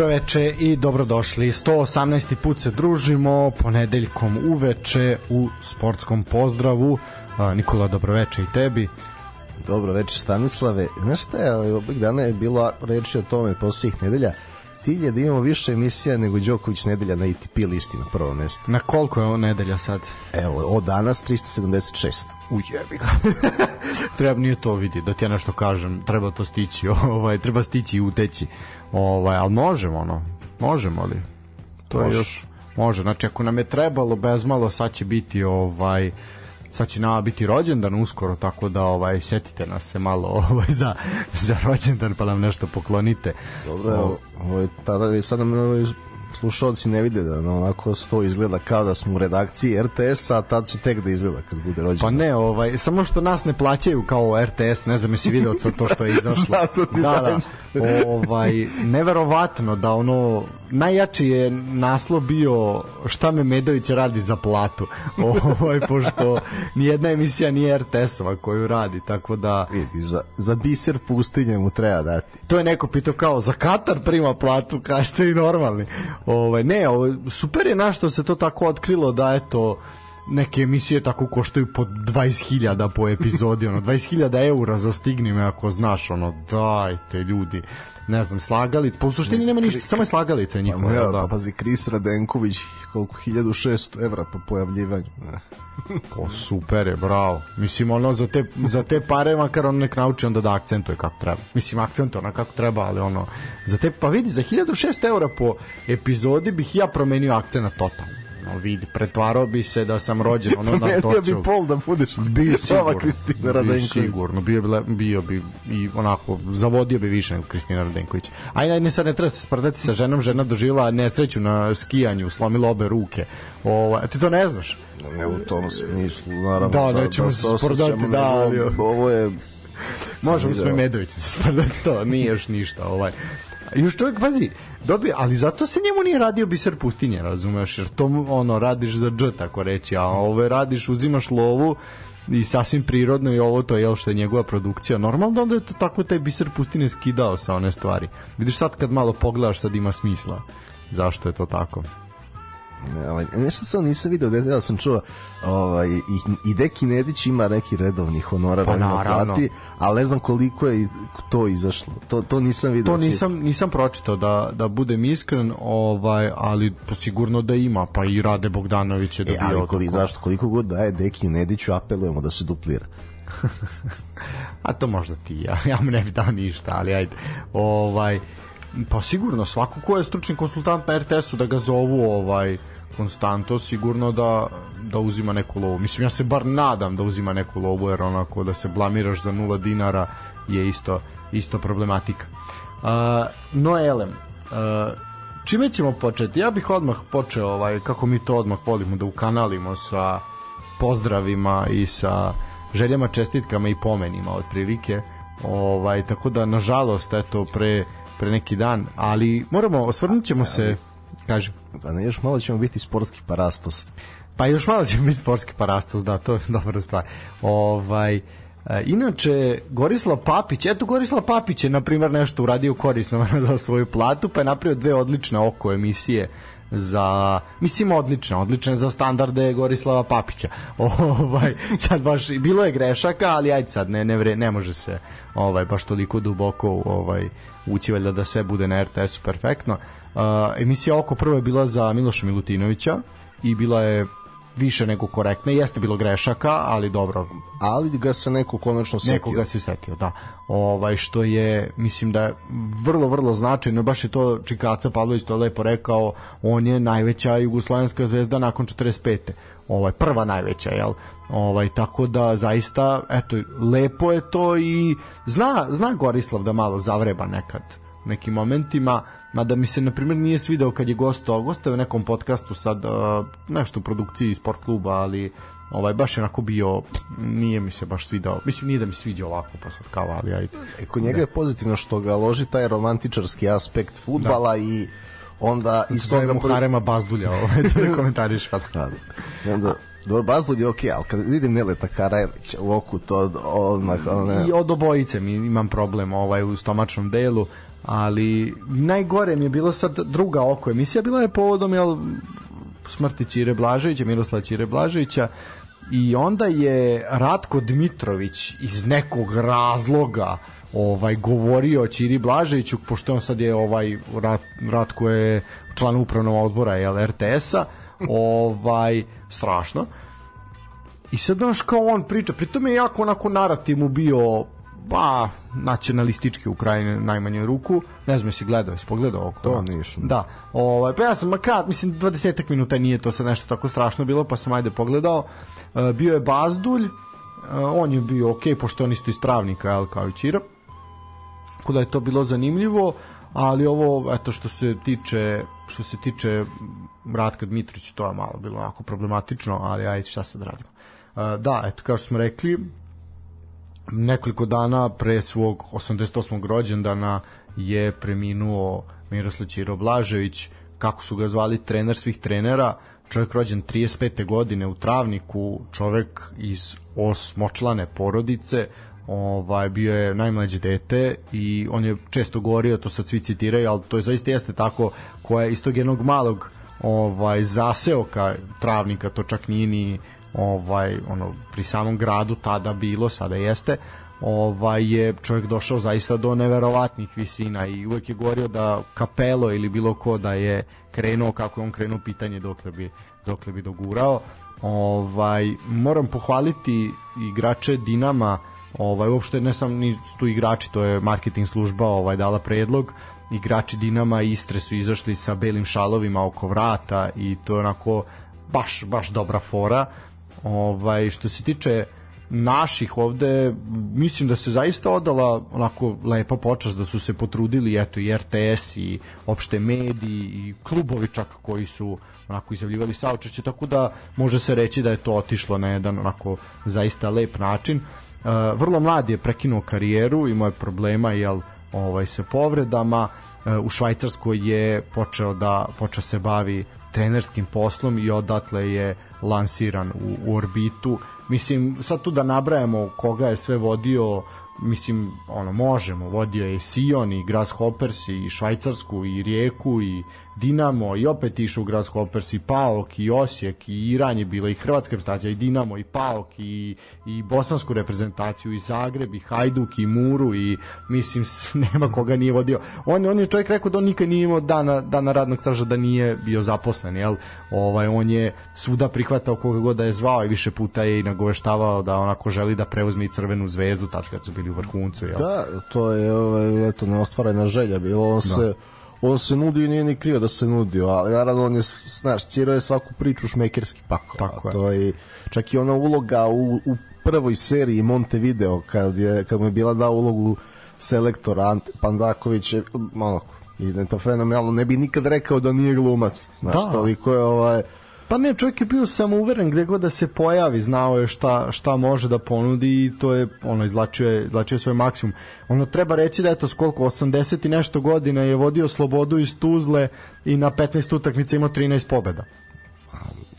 Dobro veče i dobrodošli. 118. put se družimo ponedeljkom uveče u sportskom pozdravu. Nikola, dobroveče i tebi. Dobro veče Stanislave. Znaš šta je, ovaj, ovih dana je bilo reči o tome posljednjih nedelja. Cilj je da imamo više emisija nego Đoković nedelja na ATP listi na prvo mesto. Na koliko je ovo nedelja sad? Evo, od danas 376. Ujebi ga. treba nije to vidi, da ti ja nešto kažem, treba to stići, ovaj, treba stići i uteći. Ovaj, ali možemo, ono, možemo li? To Može. je još, može, znači ako nam je trebalo bezmalo, sad će biti ovaj, sad će nama biti rođendan uskoro, tako da ovaj setite nas se malo ovaj za za rođendan pa nam nešto poklonite. Dobro, ovaj tada sad nam ovaj, slušalci ne vide da onako sto izgleda kao da smo u redakciji RTS-a, a tad će tek da izgleda kad bude rođen. Pa ne, ovaj, samo što nas ne plaćaju kao RTS, ne znam jesi video to što je izašlo. Zato ti da, da, ovaj, neverovatno da ono, najjači je naslov bio šta me Medović radi za platu. Ovaj, pošto nijedna emisija nije RTS-ova koju radi, tako da... Vidi, za, za biser pustinje mu treba dati. To je neko pitao kao, za Katar prima platu, kaj ste i normalni. Ovaj, ne, ovo, super je našto se to tako otkrilo da eto neke emisije tako koštaju po 20.000 po epizodi, ono 20.000 eura za stigni me ako znaš, ono dajte ljudi ne znam, slagalic, po suštini nema ništa, samo je slagalica njihova. Pa, ja, da. pazi, Kris Radenković, koliko, 1600 evra po pojavljivanju. po, super je, bravo. Mislim, ono, za te, za te pare, makar on nek nauči onda da akcentuje kako treba. Mislim, akcentuje ona kako treba, ali ono, za te, pa vidi, za 1600 evra po epizodi bih ja promenio akcent totalno no vidi, pretvarao bi se da sam rođen ono na toču. bi pol da budeš bio sigurno, Kristina Radenković. Bio sigurno, bio bi, bio bi i onako, zavodio bi više nego Kristina Radenković. Aj, ne, ne, sad ne treba se sprdati sa ženom, žena doživjela nesreću na skijanju, slomila obe ruke. Ovo, ti to ne znaš? Ne u tom smislu, naravno. Da, da nećemo da, se sprdati, da, ali... Ovo je... Možemo sve Medovića se sprdati, to nije još ništa, ovaj. Još čovjek, pazi, dobije, ali zato se njemu nije radio biser pustinje, razumeš, jer to ono radiš za dž, tako reći, a ove radiš, uzimaš lovu i sasvim prirodno i ovo to je što je njegova produkcija. Normalno onda je to tako taj biser pustine skidao sa one stvari. Vidiš sad kad malo pogledaš sad ima smisla zašto je to tako. Ovaj, nešto sam nisam video, da sam čuo ovaj, i, i Deki Nedić ima neki redovni honorar pa, plati, ali ne znam koliko je to izašlo. To, to nisam video. To nisam, nisam pročitao da, da budem iskren, ovaj, ali po sigurno da ima, pa i Rade Bogdanović je dobio. E, ali koliko, zašto? Koliko god daje Deki Nediću, apelujemo da se duplira. A to možda ti, ja, ja mu ne bi dao ništa, ali ajde. Ovaj, pa sigurno, svako ko je stručni konsultant na RTS-u da ga zovu ovaj, konstanto sigurno da, da uzima neku lovu. Mislim, ja se bar nadam da uzima neku lovu, jer onako da se blamiraš za nula dinara je isto, isto problematika. Uh, Noelem, uh, čime ćemo početi? Ja bih odmah počeo, ovaj, kako mi to odmah volimo da ukanalimo sa pozdravima i sa željama, čestitkama i pomenima otprilike. Ovaj, tako da, nažalost, eto, pre, pre neki dan, ali moramo, osvrnut ćemo se Kažem. Pa ne, još malo ćemo biti sportski parastos. Pa još malo ćemo biti sportski parastos, da, to je dobra stvar. Ovaj, e, inače, Gorislav Papić, eto Gorislav Papić je, na primjer, nešto uradio korisno za svoju platu, pa je napravio dve odlične oko emisije za mislim odlične, odlične za standarde Gorislava Papića. Ovaj sad baš bilo je grešaka, ali ajde sad ne ne vre, ne može se ovaj baš toliko duboko ovaj ući valjda da sve bude na RTS-u perfektno. Uh, emisija oko prvo je bila za Miloša Milutinovića i bila je više nego korektna. Jeste bilo grešaka, ali dobro. Ali ga se neko konačno setio. Neko ga se setio, da. Ovaj, što je, mislim da je vrlo, vrlo značajno. Baš je to Čikaca Pavlović to lepo rekao. On je najveća jugoslovenska zvezda nakon 45. Ovaj, prva najveća, jel? Ovaj, tako da zaista, eto, lepo je to i zna, zna Gorislav da malo zavreba nekad nekim momentima, mada mi se na primjer nije svidao kad je gostao, gostao u nekom podcastu sad uh, nešto u produkciji sport kluba, ali ovaj baš je onako bio nije mi se baš svidao. Mislim nije da mi sviđa ovako pa sad kao ali ajde. E, kod njega je pozitivno što ga loži taj romantičarski aspekt futbala da. i onda iz toga Zajemo Harema Bazdulja ovaj da komentariš pa da. onda Dobro, Bazdulj je okej, okay, ali kad vidim Neleta Karajlića u oku, to odmah... One... I od obojice mi imam problem ovaj, u stomačnom delu, ali najgore mi je bilo sad druga oko emisija, bila je povodom jel, smrti Ćire Blaževića, Miroslava Ćire Blaževića, i onda je Ratko Dmitrović iz nekog razloga ovaj govorio Ćiri Blaževiću pošto on sad je ovaj Rat, Ratko je član upravnog odbora jel RTS-a ovaj strašno. I sad znaš kao on priča. Pritom je jako onako narativ mu bio pa nacionalistički u krajnjoj najmanjoj ruku. Ne znam jesi gledao jesi pogledao oko to nisam. Da. Ovaj pa ja sam makar mislim 20 minuta nije to sad nešto tako strašno bilo pa sam ajde pogledao. E, bio je Bazdulj. E, on je bio ok pošto on isto iz Travnika jel, kao i Čira kuda je to bilo zanimljivo ali ovo eto što se tiče što se tiče Ratka Dmitrić to je malo bilo onako problematično ali ajde šta sad radimo? E, da eto kao što smo rekli nekoliko dana pre svog 88. rođendana je preminuo Miroslav Ćiro Blažević, kako su ga zvali trener svih trenera, čovjek rođen 35. godine u Travniku, čovjek iz osmočlane porodice, ovaj bio je najmlađe dete i on je često govorio, to sad svi citiraju, ali to je zaista jeste tako, koja je iz tog jednog malog ovaj zaseoka Travnika, to čak nije ni ovaj ono pri samom gradu tada bilo, sada jeste ovaj je čovjek došao zaista do neverovatnih visina i uvek je govorio da kapelo ili bilo ko da je krenuo kako je on krenuo pitanje dokle bi dokle bi dogurao. Ovaj moram pohvaliti igrače Dinama ovaj uopšte ne sam ni tu igrači to je marketing služba ovaj dala predlog. Igrači Dinama i Istre su izašli sa belim šalovima oko vrata i to je onako baš baš dobra fora Ovaj, što se tiče naših ovde mislim da se zaista odala onako lepa počast da su se potrudili eto i RTS i opšte mediji i klubovi čak koji su onako izjavljivali saučešće tako da može se reći da je to otišlo na jedan onako zaista lep način. Uh, vrlo mlad je prekinuo karijeru imao je problema jel ovaj sa povredama. Uh, u Švajcarskoj je počeo da počeo se bavi trenerskim poslom i odatle je lansiran u, u orbitu. Mislim, sad tu da nabrajamo koga je sve vodio, mislim, ono, možemo, vodio je Sion i Grasshoppers i Švajcarsku i Rijeku i Dinamo i opet išao u Grasshoppers i Paok i Osijek i Iran je bila i Hrvatska reprezentacija i Dinamo i Paok i, i bosansku reprezentaciju i Zagreb i Hajduk i Muru i mislim nema koga nije vodio. On, on je čovjek rekao da on nikad nije imao dana, dana radnog staža da nije bio zaposlen, jel? Ovaj, on je svuda prihvatao koga god da je zvao i više puta je i nagoveštavao da onako želi da preuzme i crvenu zvezdu tad kad su bili u vrhuncu, jel? Da, to je ovaj, eto, neostvarena želja bilo, on da. se on se nudi i nije ni krio da se nudio, ali naravno on je, znaš, Ciro je svaku priču šmekerski pako. Tako je. To je. Čak i ona uloga u, u prvoj seriji Montevideo, kad, je, kad mu je bila dao ulogu selektora Ante Pandaković, je, malo, izneta fenomenalno, ne bi nikad rekao da nije glumac. Znaš, da. toliko je ovaj, Pa ne, čovjek je bio samouveren gde god da se pojavi, znao je šta, šta može da ponudi i to je, ono, izlačio je, izlačio je svoj maksimum. Ono, treba reći da je to skoliko, 80 i nešto godina je vodio Slobodu iz Tuzle i na 15 utakmica imao 13 pobeda.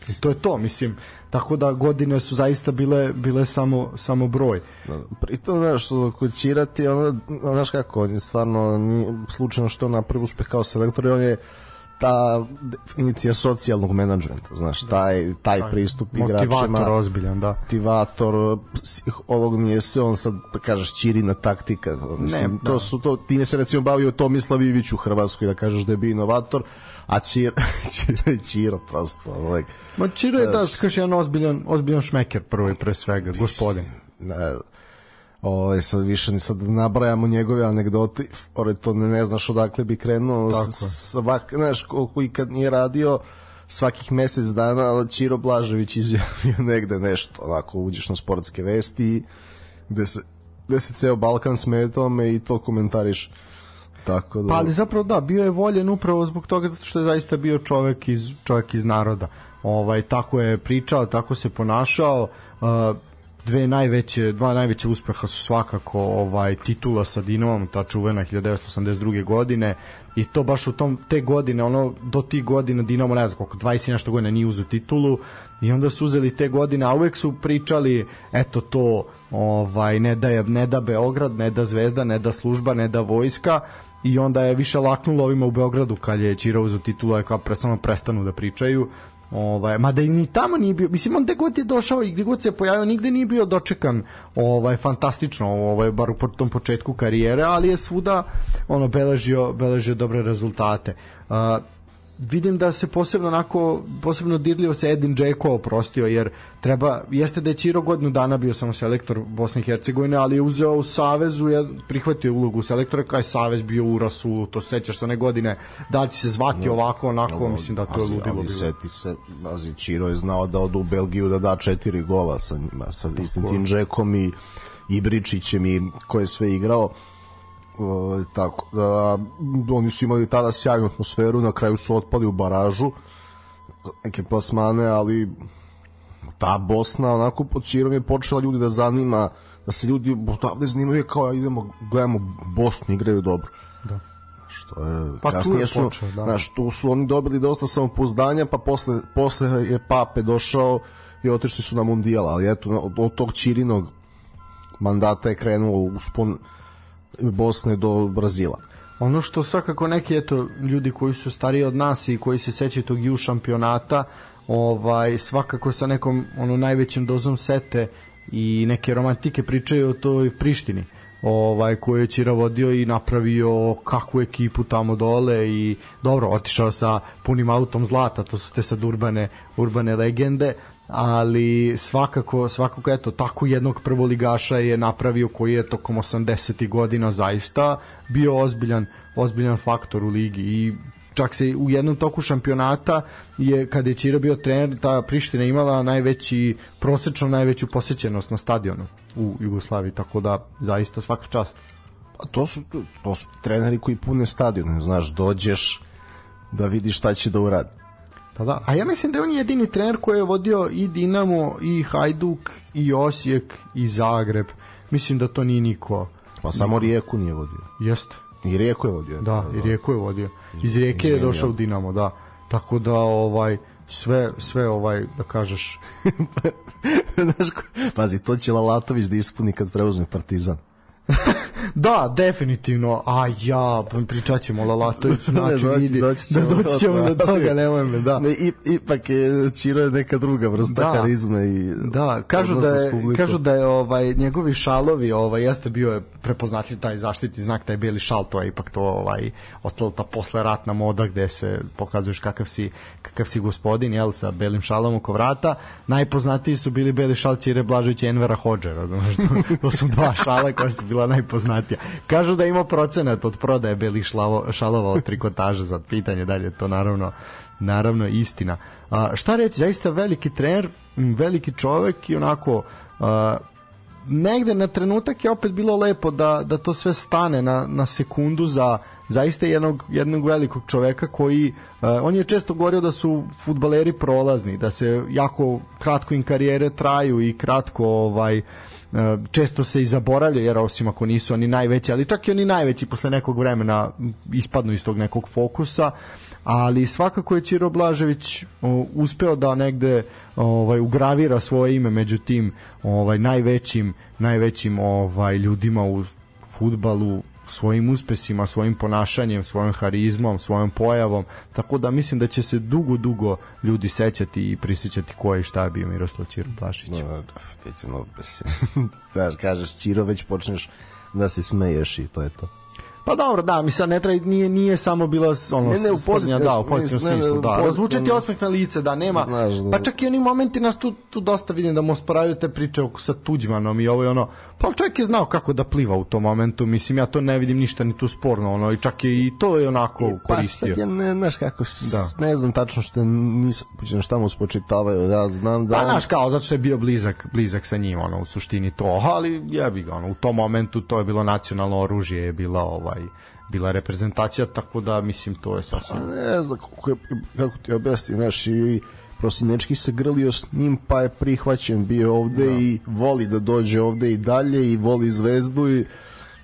I to je to, mislim, tako da godine su zaista bile bile samo samo broj. Da, pritom znaš kod Ćirati ono znaš kako on je stvarno slučajno što na prvi uspeh kao selektor i on je ta definicija socijalnog menadžmenta, znaš, da. taj, taj da. pristup igračima. Motivator ozbiljan, da. Motivator, ovog nije se, on sad, da kažeš, čirina taktika. Mislim, ne, to da. su to, time se recimo bavio Tomislav Ivić u Hrvatskoj, da kažeš da je bio inovator, a Čiro, Čiro je Čiro prosto. Ovaj, Ma Čiro je, da, kažeš, jedan ozbiljan, ozbiljan šmeker prvo i pre svega, gospodin. Ne, Ovaj sad više ni sad nabrajamo njegove anegdote, ore to ne, ne znaš odakle bi krenuo. Svak, znaš, koliko i kad nije radio, svakih mesec dana Čiro Blažević izjavio negde nešto, onako uđeš na sportske vesti gde se, gde se ceo Balkan sme tome i to komentariš Tako da... Pa ali zapravo da, bio je voljen upravo zbog toga zato što je zaista bio čovek iz, čovek iz naroda. Ovaj, tako je pričao, tako se ponašao. Uh, dve najveće, dva najveće uspeha su svakako ovaj titula sa Dinamom, ta čuvena 1982. godine. I to baš u tom te godine, ono do tih godina Dinamo ne znam koliko 20 nešto godina nije uzeo titulu. I onda su uzeli te godine, a uvek su pričali eto to ovaj ne da je ne da Beograd, ne da Zvezda, ne da služba, ne da vojska. I onda je više laknulo ovima u Beogradu kad je Čira uzeo titulu, kao pre, samo prestanu da pričaju Ovaj, mada i ni tamo nije bio, mislim on gde god je došao i gde god se pojavio, nigde nije bio dočekan ovaj, fantastično, ovaj, bar u tom početku karijere, ali je svuda ono, beležio, beležio dobre rezultate. Uh, vidim da se posebno onako posebno dirljivo se Edin Džeko oprostio jer treba jeste da je Čiro godinu dana bio samo selektor Bosne i Hercegovine ali je uzeo u Savezu je prihvatio ulogu selektora kao je Savez bio u Rasulu to sećaš se one godine da će se zvati no, ovako onako no, mislim da to je ludilo ali seti se Azi Čiro je znao da ode u Belgiju da da četiri gola sa njima sa istim tim Džekom i Ibričićem i ko je sve igrao Uh, tako da oni su imali tada sjajnu atmosferu na kraju su otpali u baražu neke plasmane ali ta Bosna onako pod čirom je počela ljudi da zanima da se ljudi odavde zanimaju kao idemo gledamo Bosnu igraju dobro da što je pa kasnije je su počeo, da. znaš, tu su oni dobili dosta samopouzdanja pa posle, posle je Pape došao i otišli su na mundijal ali eto od tog Čirinog mandata je krenuo uspon Bosne do Brazila. Ono što svakako neki eto ljudi koji su stariji od nas i koji se sećaju tog ju šampionata, ovaj svakako sa nekom ono najvećim dozom sete i neke romantike pričaju o toj Prištini ovaj koji je Čira vodio i napravio kakvu ekipu tamo dole i dobro otišao sa punim autom zlata to su te sad urbane urbane legende ali svakako, svakako eto, tako jednog prvoligaša je napravio koji je tokom 80. godina zaista bio ozbiljan, ozbiljan faktor u ligi i čak se u jednom toku šampionata je kada je Čira bio trener ta Priština imala najveći prosečno najveću posećenost na stadionu u Jugoslaviji tako da zaista svaka čast pa to su to su treneri koji pune stadion znaš dođeš da vidiš šta će da uradi Pa da, a ja mislim da je on jedini trener koji je vodio i Dinamo, i Hajduk, i Osijek, i Zagreb. Mislim da to nije niko. Pa niko. samo Rijeku nije vodio. Jeste. I Rijeku je vodio. Da, i Rijeku je vodio. Iz Rijeke je došao u Dinamo, da. Tako da, ovaj, sve, sve ovaj, da kažeš... Znaš, pazi, to će Lalatović da ispuni kad preuzme Partizan. da, definitivno. A ja, pričat ćemo Lalatović, znači doći, vidi. Doći ćemo, da, doći ćemo do toga, nemoj me, da. Ne, i, ipak je Čiro je neka druga vrsta da, karizme i Da, kažu da je kažu da je ovaj njegovi šalovi, ovaj jeste bio je prepoznatljiv taj zaštitni znak, taj beli šal, to je ipak to ovaj ostalo ta posleratna moda gde se pokazuješ kakav si kakav si gospodin, jel, sa belim šalom oko vrata. Najpoznatiji su bili beli šal Čire Blažević i Envera Hodžera, razumeš, to, to su dva šala koja su bila najpoznatija. Kažu da ima procenat od prodaje belih šlavo, šalova od trikotaža za pitanje dalje, to naravno naravno istina. A, šta reći, zaista veliki trener, veliki čovek i onako a, negde na trenutak je opet bilo lepo da, da to sve stane na, na sekundu za zaista jednog, jednog velikog čoveka koji uh, on je često govorio da su futbaleri prolazni, da se jako kratko im karijere traju i kratko ovaj često se i zaboravlja jer osim ako nisu oni najveći, ali čak i oni najveći posle nekog vremena ispadnu iz tog nekog fokusa ali svakako je Ćiro Blažević uspeo da negde ovaj ugravira svoje ime među tim ovaj najvećim najvećim ovaj ljudima u fudbalu svojim uspesima, svojim ponašanjem, svojom harizmom, svojom pojavom, tako da mislim da će se dugo, dugo ljudi sećati i prisjećati ko je i šta je bio Miroslav Ćiro Blašić. No, da, da, da, kažeš Ćiro, već počneš da se smeješ i to je to. Pa dobro, da, mi sad ne treba, nije, nije samo bila ono, ne, ne, u pozitivnom, da, u pozitivnom smislu, da. Razvučeti osmeh na lice, da, nema, Znaš, pa čak i oni momenti nas tu, tu dosta vidim da mu sporavaju te priče sa Tuđmanom i ovo i ono, pa čovjek je znao kako da pliva u tom momentu, mislim, ja to ne vidim ništa ni tu sporno, ono, i čak je i to je onako e, pa koristio. Pa sad ja ne, znaš kako, da. ne znam tačno što nisam, šta mu spočitavaju, ja znam da... Pa znaš kao, zato što je bio blizak, blizak sa njim, ono, u suštini to, ali jebi ga, ono, u tom momentu to je bilo nacionalno oružje, je bila ovaj bila reprezentacija, tako da mislim to je sasvim... A ne znam kako, je, kako ti objasni, znaš, i Prosinečki se grlio s njim, pa je prihvaćen bio ovde da. i voli da dođe ovde i dalje i voli zvezdu i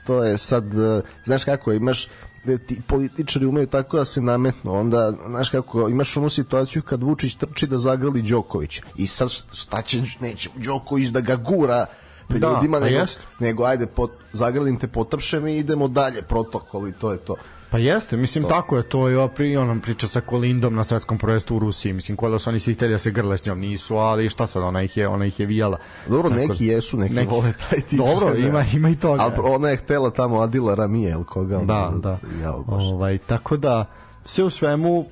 to je sad, e, znaš kako, imaš da ti političari umeju tako da se nametnu, onda, znaš kako, imaš onu situaciju kad Vučić trči da zagrali Đoković i sad šta će, neće Đoković da ga gura pred da, ljudima, nego, nego ajde, pot, zagrlim te, potrpšem i idemo dalje, protokol i to je to. Pa jeste, mislim to. tako je to i pri onom priča sa Kolindom na svetskom prvenstvu u Rusiji, mislim ko da su oni svi hteli da se grle s njom, nisu, ali šta sad ona ih je, ona ih je vijala. Dobro, tako, neki jesu, neki, neki vole taj tip. Dobro, ima ima i toga. Al ona je htela tamo Adila Ramije, el koga. Da, da. Ja, ovaj tako da sve u svemu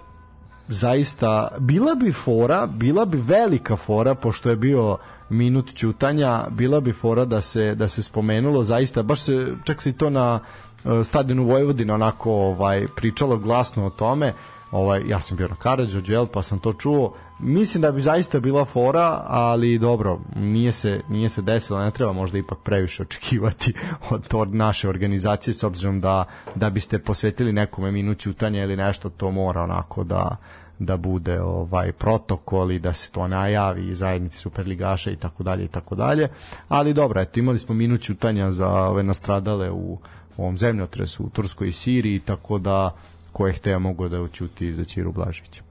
zaista bila bi fora, bila bi velika fora pošto je bio minut ćutanja, bila bi fora da se da se spomenulo zaista baš se čak se i to na E, stadionu Vojvodina onako ovaj pričalo glasno o tome. Ovaj ja sam bio na Karađorđu jel pa sam to čuo. Mislim da bi zaista bila fora ali dobro nije se nije se desilo ne treba možda ipak previše očekivati od, od naše organizacije s obzirom da da biste posvetili nekome minut ćutanja ili nešto to mora onako da da bude ovaj protokol i da se to najavi zajednici superligaša i tako dalje i tako dalje ali dobro eto imali smo minut ćutanja za ove nastradale u ovom zemljotresu u Turskoj i Siriji, tako da ko je hteo mogu da učuti za Čiru Blažića.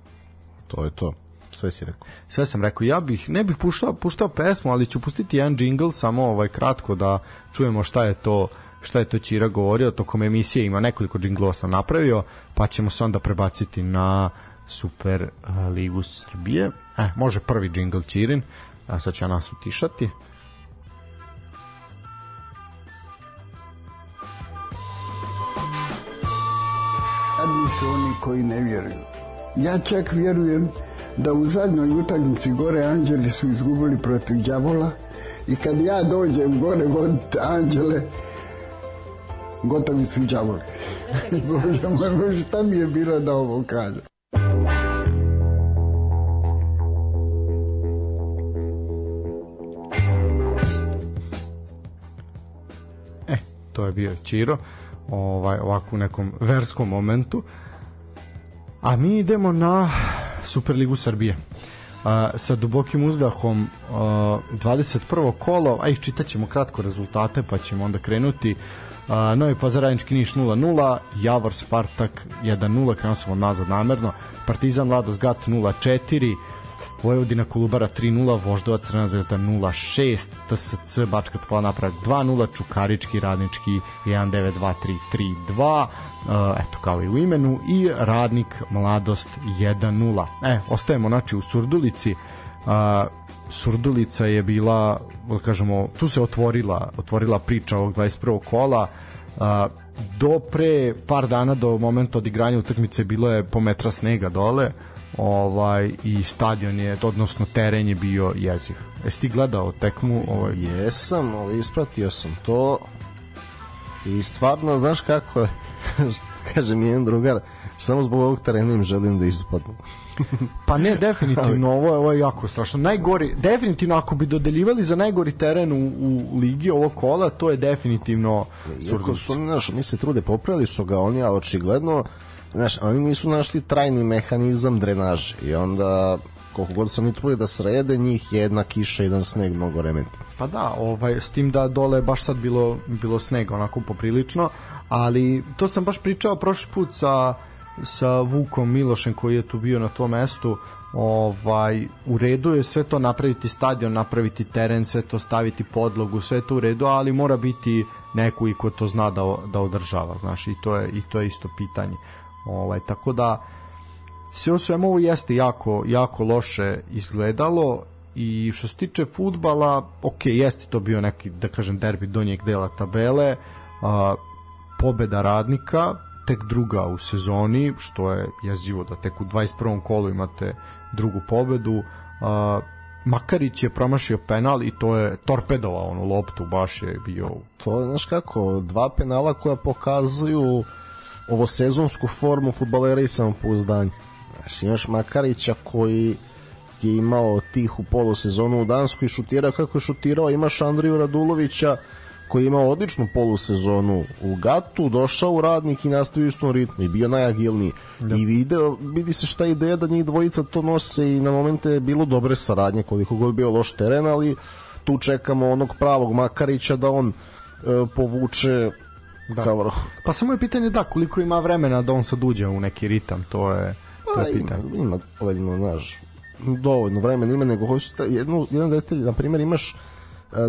To je to. Sve si rekao. Sve sam rekao. Ja bih, ne bih puštao, puštao pesmu, ali ću pustiti jedan džingl, samo ovaj kratko da čujemo šta je to šta je to Čira govorio, tokom emisije ima nekoliko džinglova sam napravio, pa ćemo se onda prebaciti na Super Ligu Srbije. E, može prvi džingl Čirin, a sad ja nas utišati. su oni koji ne vjeruju. Ja čak vjerujem da u zadnjoj utakmici gore anđeli su izgubili protiv đavola i kad ja dođem gore voditi anđele, gotovi su đavoli. Bože moj, šta mi je bilo da ovo kaže? To je bio Čiro ovaj, ovako u nekom verskom momentu. A mi idemo na Superligu Srbije. Uh, sa dubokim uzdahom uh, 21. kolo, a iščitat ćemo kratko rezultate pa ćemo onda krenuti. Uh, Novi Pazarajnički Niš 0-0, Javor Spartak 1-0, krenuo sam nazad namerno, Partizan Lados Gat 0-4, Vojvodina Kolubara 3-0, Voždova Crna zvezda 0-6, TSC Bačka Topola napravak 2-0, Čukarički Radnički 1-9-2-3-3-2, uh, eto kao i u imenu, i Radnik Mladost 1-0. E, ostajemo znači u Surdulici, uh, Surdulica je bila, da kažemo, tu se otvorila, otvorila priča ovog 21. kola, uh, do pre par dana do momenta odigranja utakmice bilo je po metra snega dole ovaj i stadion je odnosno teren je bio jeziv. Jesi ti gledao tekmu? Ovaj? Jesam, ovaj, ispratio sam to i stvarno, znaš kako je, kaže mi jedan drugar, samo zbog ovog terena im želim da ispadnu. pa ne, definitivno, ovo je, ovo je jako strašno. Najgori, definitivno, ako bi dodeljivali za najgori teren u, u ligi ovo kola, to je definitivno Iako su, znaš, oni se trude, popravili su ga oni, ali očigledno znaš, oni nisu našli trajni mehanizam drenaže i onda koliko god se oni truje da srede, njih jedna kiša, jedan sneg mnogo remeti. Pa da, ovaj, s tim da dole baš sad bilo, bilo snega onako poprilično, ali to sam baš pričao prošli put sa, sa Vukom Milošem koji je tu bio na tom mestu, ovaj u redu je sve to napraviti stadion, napraviti teren, sve to staviti podlogu, sve to u redu, ali mora biti neko i ko to zna da da održava, znaš, i to je i to je isto pitanje. Ovaj, tako da sve u svemu ovo jeste jako, jako loše izgledalo i što se tiče futbala, ok, jeste to bio neki, da kažem, derbi donjeg dela tabele, a, pobeda radnika, tek druga u sezoni, što je jezivo da tek u 21. kolu imate drugu pobedu, a, Makarić je promašio penal i to je torpedovao onu loptu, baš je bio... To je, znaš kako, dva penala koja pokazuju ovo sezonsku formu futbalera i samopouzdanje. Znaš, imaš Makarića koji je imao tihu polusezonu u Danskoj i šutirao kako je šutirao, imaš Andriju Radulovića koji ima odličnu polusezonu u Gatu, došao u radnik i nastavio istom ritmu i bio najagilniji. Da. I video, vidi se šta je ideja da njih dvojica to nose i na momente je bilo dobre saradnje koliko god bio loš teren, ali tu čekamo onog pravog Makarića da on e, povuče da. Kao Pa samo je pitanje da koliko ima vremena da on sad uđe u neki ritam, to je, to je pa, pitanje. Ima, ima, ovaj, znaš, dovoljno vremena ima, nego hoću jednu, jedan detalj, na primjer imaš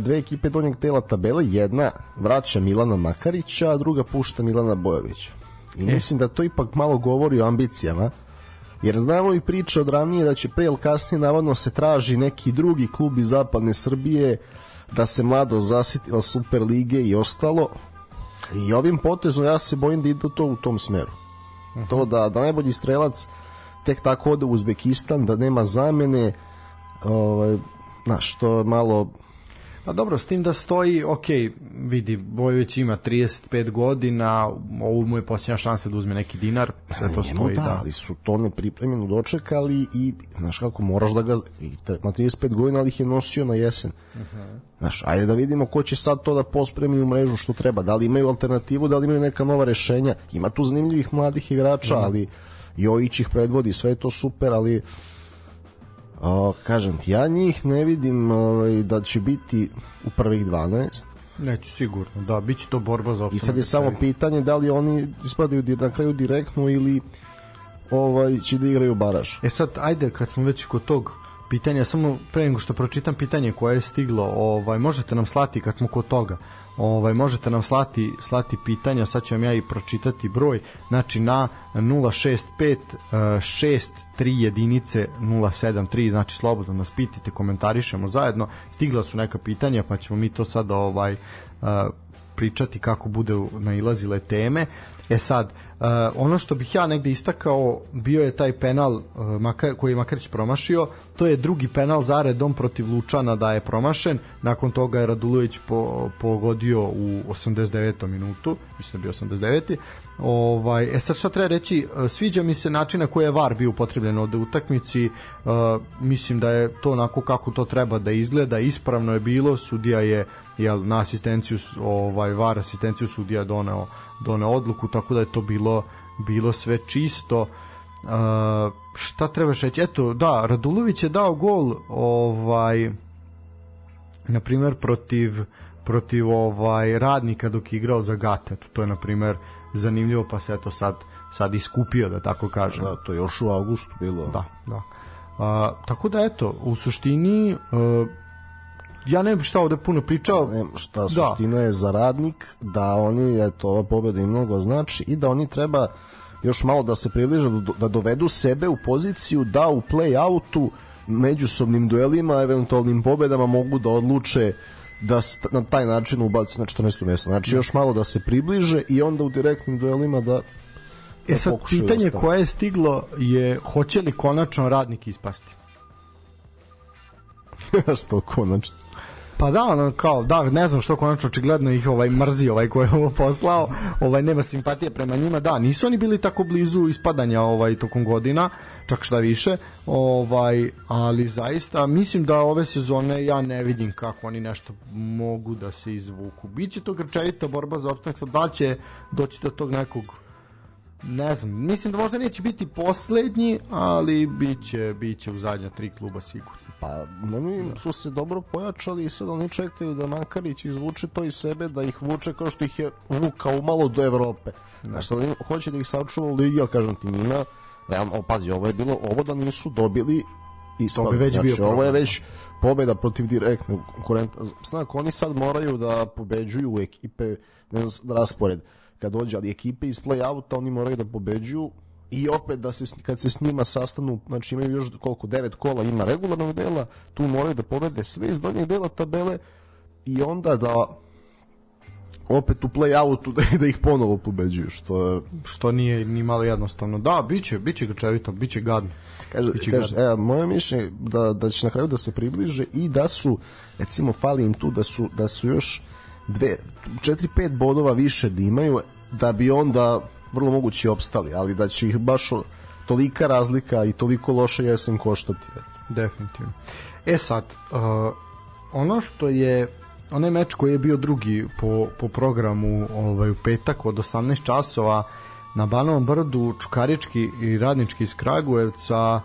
dve ekipe donjeg tela tabele, jedna vraća Milana Makarića, a druga pušta Milana Bojovića. I e. mislim da to ipak malo govori o ambicijama, jer znamo i priče od ranije da će pre ili kasnije navodno se traži neki drugi klub iz zapadne Srbije da se mlado zasitila Super lige i ostalo. I ovim potezom ja se bojim da ide to u tom smeru. Uh -huh. To da, da najbolji strelac tek tako ode u Uzbekistan, da nema zamene, ovaj, znaš, to malo Pa dobro, s tim da stoji, ok, vidi, Bojović ima 35 godina, ovo mu je posljednja šansa da uzme neki dinar, sve to stoji. Da, da, ali su to nepripremljeno dočekali i, znaš kako, moraš da ga, ima 35 godina, ali ih je nosio na jesen. Uh mhm. -huh. Znaš, ajde da vidimo ko će sad to da pospremi u mrežu što treba, da li imaju alternativu, da li imaju neka nova rešenja, ima tu zanimljivih mladih igrača, uh mhm. -huh. ali Jojić ih predvodi, sve je to super, ali O, kažem ti, ja njih ne vidim ovaj, da će biti u prvih 12. Neću sigurno, da, bit će to borba za opstanak. I sad je samo pitanje da li oni ispadaju na kraju direktno ili ovaj, će da igraju baraž. E sad, ajde, kad smo već kod tog pitanja, samo pre nego što pročitam pitanje koje je stiglo, ovaj, možete nam slati kad smo kod toga ovaj možete nam slati slati pitanja, sad ću vam ja i pročitati broj, znači na 065 63 jedinice 073, znači slobodno nas pitite, komentarišemo zajedno. Stigla su neka pitanja, pa ćemo mi to sada ovaj uh, pričati kako bude nailazile teme. E sad, uh, ono što bih ja negde istakao bio je taj penal Makar, koji je Makarić promašio, to je drugi penal zaredom protiv Lučana da je promašen, nakon toga je Radulović po, pogodio u 89. minutu, mislim da bio 89. Ovaj, e sad šta treba reći, uh, sviđa mi se način na koji je VAR bio upotrebljen ovde u utakmici, uh, mislim da je to onako kako to treba da izgleda, ispravno je bilo, sudija je jel, na asistenciju, ovaj, VAR asistenciju sudija doneo doneo odluku, tako da je to bilo bilo sve čisto. Uh, šta trebaš reći? Eto, da, Radulović je dao gol ovaj na primer protiv protiv ovaj radnika dok je igrao za Gata. Eto, to je na primer zanimljivo, pa se eto sad sad iskupio da tako kažem. Da, to je još u avgustu bilo. Da, da. Uh, tako da eto, u suštini uh, ja ne bih šta ovde puno pričao. Ne, šta da. suština je za radnik da oni, eto, ova pobjeda im mnogo znači i da oni treba još malo da se približe, da dovedu sebe u poziciju da u play-outu međusobnim duelima, eventualnim pobedama mogu da odluče da na taj način ubaci na 14. mjesto. Znači još malo da se približe i onda u direktnim duelima da E sad, pitanje koje je stiglo je hoće li konačno radnik ispasti? što konačno? Pa da, ono, kao, da, ne znam što konačno očigledno ih ovaj mrzi ovaj ko je ovo poslao, ovaj nema simpatije prema njima. Da, nisu oni bili tako blizu ispadanja ovaj tokom godina, čak šta više, ovaj, ali zaista mislim da ove sezone ja ne vidim kako oni nešto mogu da se izvuku. Biće to grčevita borba za opstanak, sad da će doći do tog nekog ne znam, mislim da možda neće biti poslednji, ali biće, biće u zadnja tri kluba sigurno. Pa oni su se dobro pojačali i sad oni čekaju da Makarić izvuče to iz sebe, da ih vuče kao što ih je vukao malo do Evrope. Da. Sad oni hoće da ih sačuva u ligi, ali kažem ti njima, realno, pazi, ovo je bilo, ovo da nisu dobili i to bi već znači, bio ovo je već pobeda protiv direktnog konkurenta. Znak, oni sad moraju da pobeđuju ekipe, ne znam, raspored kad dođe, ali ekipe iz play-outa oni moraju da pobeđuju i opet da se kad se s njima sastanu, znači imaju još koliko devet kola ima regularnog dela, tu moraju da pobede sve iz donjeg dela tabele i onda da opet u play-outu da, da ih ponovo pobeđuju, što što nije ni malo jednostavno. Da, biće, biće grčevito, biće gadno. Kaže, biće kaže gadno. evo, moje mišljenje da, da će na kraju da se približe i da su, recimo, fali im tu da su, da su još dve, 4-5 bodova više da imaju, da bi onda vrlo mogući opstali, ali da će ih baš tolika razlika i toliko loša jesen koštati. Definitivno. E sad, uh, ono što je onaj meč koji je bio drugi po, po programu ovaj, u petak od 18 časova na Banovom brdu Čukarički i Radnički iz Kragujevca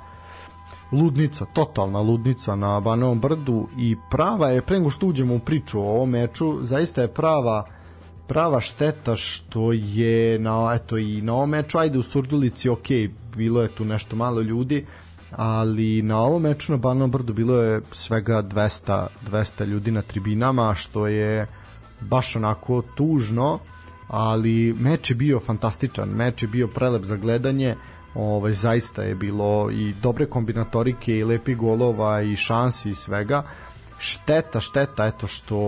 ludnica, totalna ludnica na Banovom brdu i prava je, pre nego što uđemo u priču o ovom meču, zaista je prava prava šteta što je na, eto, i na ovom meču, ajde u Surdulici, ok, bilo je tu nešto malo ljudi, ali na ovom meču na Banovom brdu bilo je svega 200, 200 ljudi na tribinama, što je baš onako tužno, ali meč je bio fantastičan, meč je bio prelep za gledanje, ovaj, zaista je bilo i dobre kombinatorike i lepi golova i šansi i svega. Šteta, šteta, eto što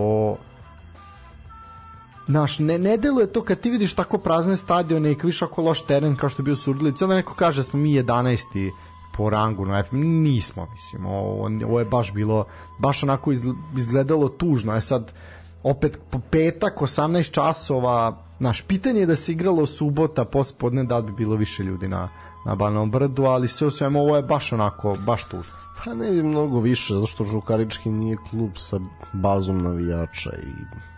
Naš, ne, ne deluje to kad ti vidiš tako prazne stadione i viš ako loš teren kao što je bio Surdulica, onda neko kaže da smo mi 11 po rangu na FM, nismo, mislim, ovo, ovo je baš bilo, baš onako izgledalo tužno, je sad opet po petak 18 časova, naš pitanje je da se igralo subota pospodne da bi bilo više ljudi na, na Banom brdu, ali sve u svemu ovo je baš onako, baš tužno. Pa ne bi mnogo više, zašto Žukarički nije klub sa bazom navijača i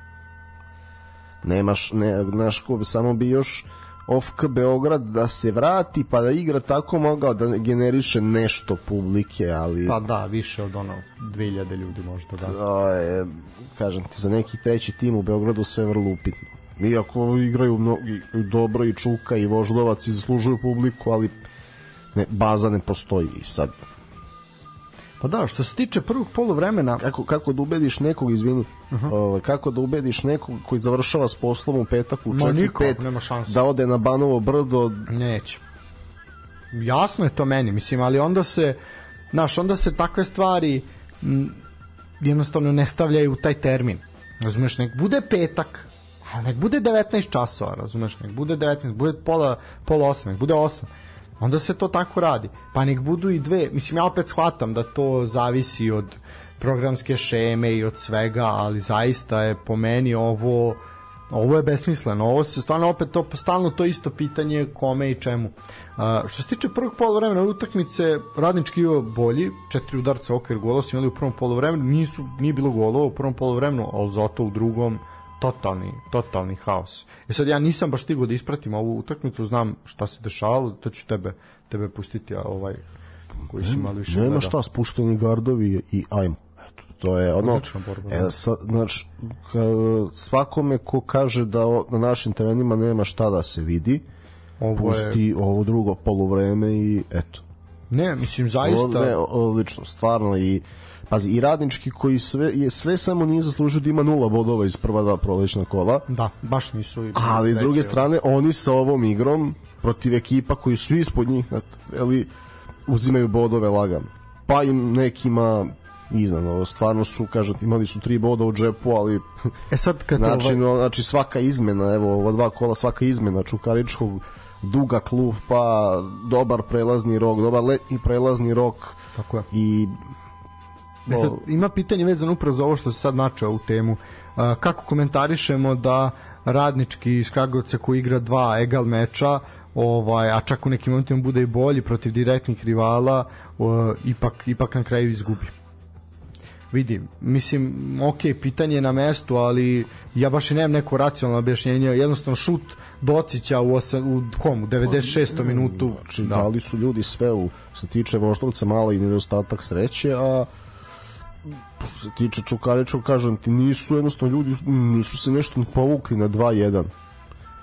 nemaš, ne, naš klub, samo bi još OFK Beograd da se vrati pa da igra tako mogao da generiše nešto publike, ali... Pa da, više od ono 2000 ljudi možda, da. To je, kažem ti, za neki treći tim u Beogradu sve vrlo upitno. Iako igraju mnogi, dobro i Čuka i Voždovac i zaslužuju publiku, ali ne, baza ne postoji i sad Pa da, što se tiče prvog poluvremena... Kako, kako da ubediš nekog, izvini, uh -huh. ovaj, kako da ubediš nekog koji završava s poslom u petak u 4-5 da ode na Banovo brdo... Neće. Jasno je to meni, mislim, ali onda se, znaš, onda se takve stvari m, jednostavno ne stavljaju u taj termin. Razumeš, nek bude petak, a nek bude 19 časova, razumeš, nek bude 19, bude pola, pola 8, nek bude 8 onda se to tako radi. Pa nek budu i dve, mislim ja opet shvatam da to zavisi od programske šeme i od svega, ali zaista je po meni ovo ovo je besmisleno, ovo se stvarno opet to stalno to isto pitanje kome i čemu. Uh, što se tiče prvog poluvremena utakmice, Radnički je bolji, četiri udarca okvir gola su imali u prvom poluvremenu, nisu nije bilo golova u prvom poluvremenu, al zato u drugom totalni, totalni haos. E sad ja nisam baš stigao da ispratim ovu utakmicu, znam šta se dešavalo, to ću tebe, tebe pustiti, a ovaj koji si malo više Nema šta, spušteni gardovi i ajmo. Eto, to je ono, borba, e, sa, znači, ka, svakome ko kaže da o, na našim terenima nema šta da se vidi, ovo pusti je... ovo drugo poluvreme i eto. Ne, mislim, zaista... Ovo, ne, odlično, stvarno i Pazi, i radnički koji sve, je sve samo nije zaslužio da ima nula bodova iz prva dva prolećna kola. Da, baš nisu. Ali s druge strane, oni sa ovom igrom protiv ekipa koji su ispod njih, ali uzimaju bodove lagano. Pa im nekima iznad, stvarno su, kažem, imali su tri boda u džepu, ali e sad kad znači, ovaj... znači svaka izmena, evo, ova dva kola, svaka izmena Čukaričkog duga klupa, dobar prelazni rok, dobar letni prelazni rok Tako je. i E sad, ima pitanje vezano upravo za ovo što se sad načeo u temu. Kako komentarišemo da radnički iz Kragovca koji igra dva egal meča, ovaj, a čak u nekim momentima bude i bolji protiv direktnih rivala, o, ipak, ipak na kraju izgubi vidim, mislim, ok, pitanje je na mestu, ali ja baš i nemam neko racionalno objašnjenje, jednostavno šut docića u, osam, u komu, 96. Pa, minutu. Znači, da. dali su ljudi sve u, se tiče Voštovca, malo i nedostatak sreće, a što se tiče Čukaričkog, kažem ti, nisu jednostavno ljudi, nisu se nešto povukli na 2-1.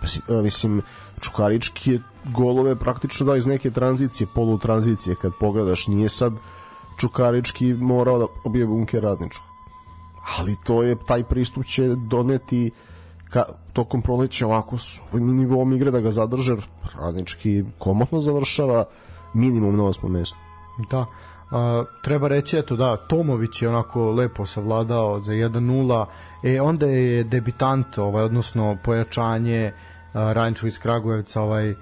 Pa mislim, Čukarički je golove praktično da iz neke tranzicije, polu tranzicije, kad pogledaš, nije sad Čukarički morao da obije bunker radničkog. Ali to je, taj pristup će doneti ka, tokom proleća ovako s ovim nivom igre da ga zadrže, radnički komotno završava minimum na osmom mestu. Da, a, treba reći eto da Tomović je onako lepo savladao za 1-0 e onda je debitant ovaj odnosno pojačanje Rančo iz Kragujevca ovaj uh,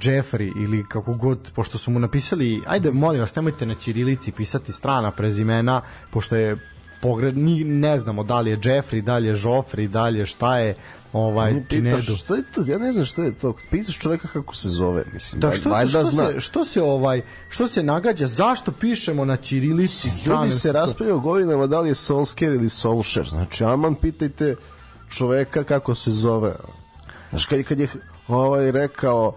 Jeffrey ili kako god, pošto su mu napisali, ajde molim vas, nemojte na ćirilici pisati strana prezimena, pošto je pogred, ni, ne znamo da li je Jeffrey, da li je Joffrey, da li je šta je ovaj Činedu. Šta je to? Ja ne znam šta je to. Pitaš čoveka kako se zove, mislim. Da, što, što, zna. se, što se ovaj što se nagađa? Zašto pišemo na ćirilici Ljudi se raspravljaju godinama da li je Solskjaer ili Solskjaer. Znači, aman pitajte čoveka kako se zove. Znaš, kad, kad je ovaj rekao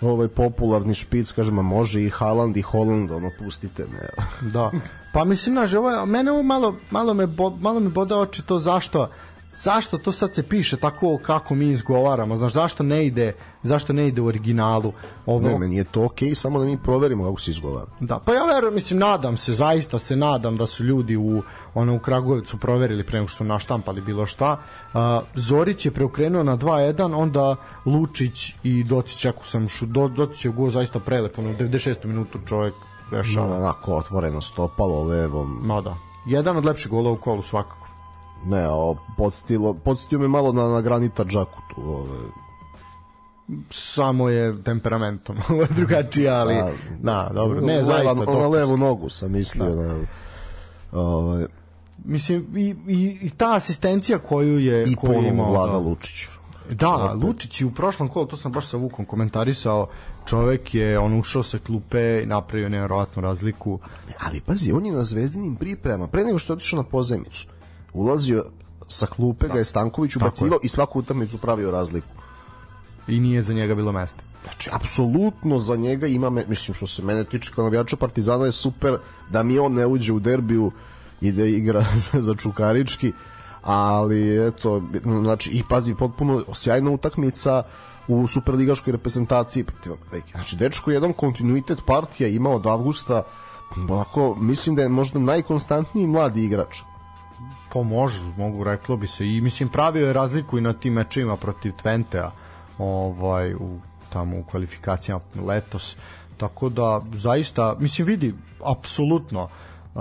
ovaj popularni špic, kažem, može i Haaland i Holland, ono, pustite me. da. Pa mislim, znaš, ovo, mene ovo malo, malo, me, bo, malo me boda oči to zašto zašto to sad se piše tako kako mi izgovaramo, znaš, zašto ne ide, zašto ne ide u originalu? Ovo... Ne, meni je to okej, okay, samo da mi proverimo kako se izgovara. Da, pa ja verujem, mislim, nadam se, zaista se nadam da su ljudi u, ono, u Kragujevcu proverili pre nego što su naštampali bilo šta. Uh, Zorić je preokrenuo na 2-1, onda Lučić i Docić, ako sam šu, Do, Docić je go zaista prelepo, u 96. minutu čovjek rešava. No, onako, otvoreno stopalo levom. Ma da. Jedan od lepših gola u kolu svakako. Ne, o, podstilo, podstio me malo na, na Granita Džaku tu, ove. samo je temperamentom drugačije, ali da, da dobro, ne, zaista na, na levu nogu sam mislio da. na, ovaj mislim i, i, i ta asistencija koju je i koju imao Vlada da, Lučić. Da, Lučić je u prošlom kolu, to sam baš sa Vukom komentarisao, čovek je on ušao sa klupe i napravio nevjerojatnu razliku. Ali pazi, on je na zvezdinim priprema, pre nego što je otišao na pozemicu ulazio sa klupe da. ga je Stanković ubacivao i svaku utakmicu pravio razliku. I nije za njega bilo mesta. Znači, apsolutno za njega ima, me, mislim što se mene tiče kao navijača Partizana je super da mi on ne uđe u derbiju i da igra za Čukarički, ali eto, znači, i pazi, potpuno sjajna utakmica u superligaškoj reprezentaciji protiv Znači, dečko jedan kontinuitet partija ima od avgusta, onako, mislim da je možda najkonstantniji mladi igrač Pa može, mogu reklo bi se. I mislim pravio je razliku i na tim mečima protiv Twentea ovaj u tamo u kvalifikacijama letos. Tako da zaista mislim vidi apsolutno uh,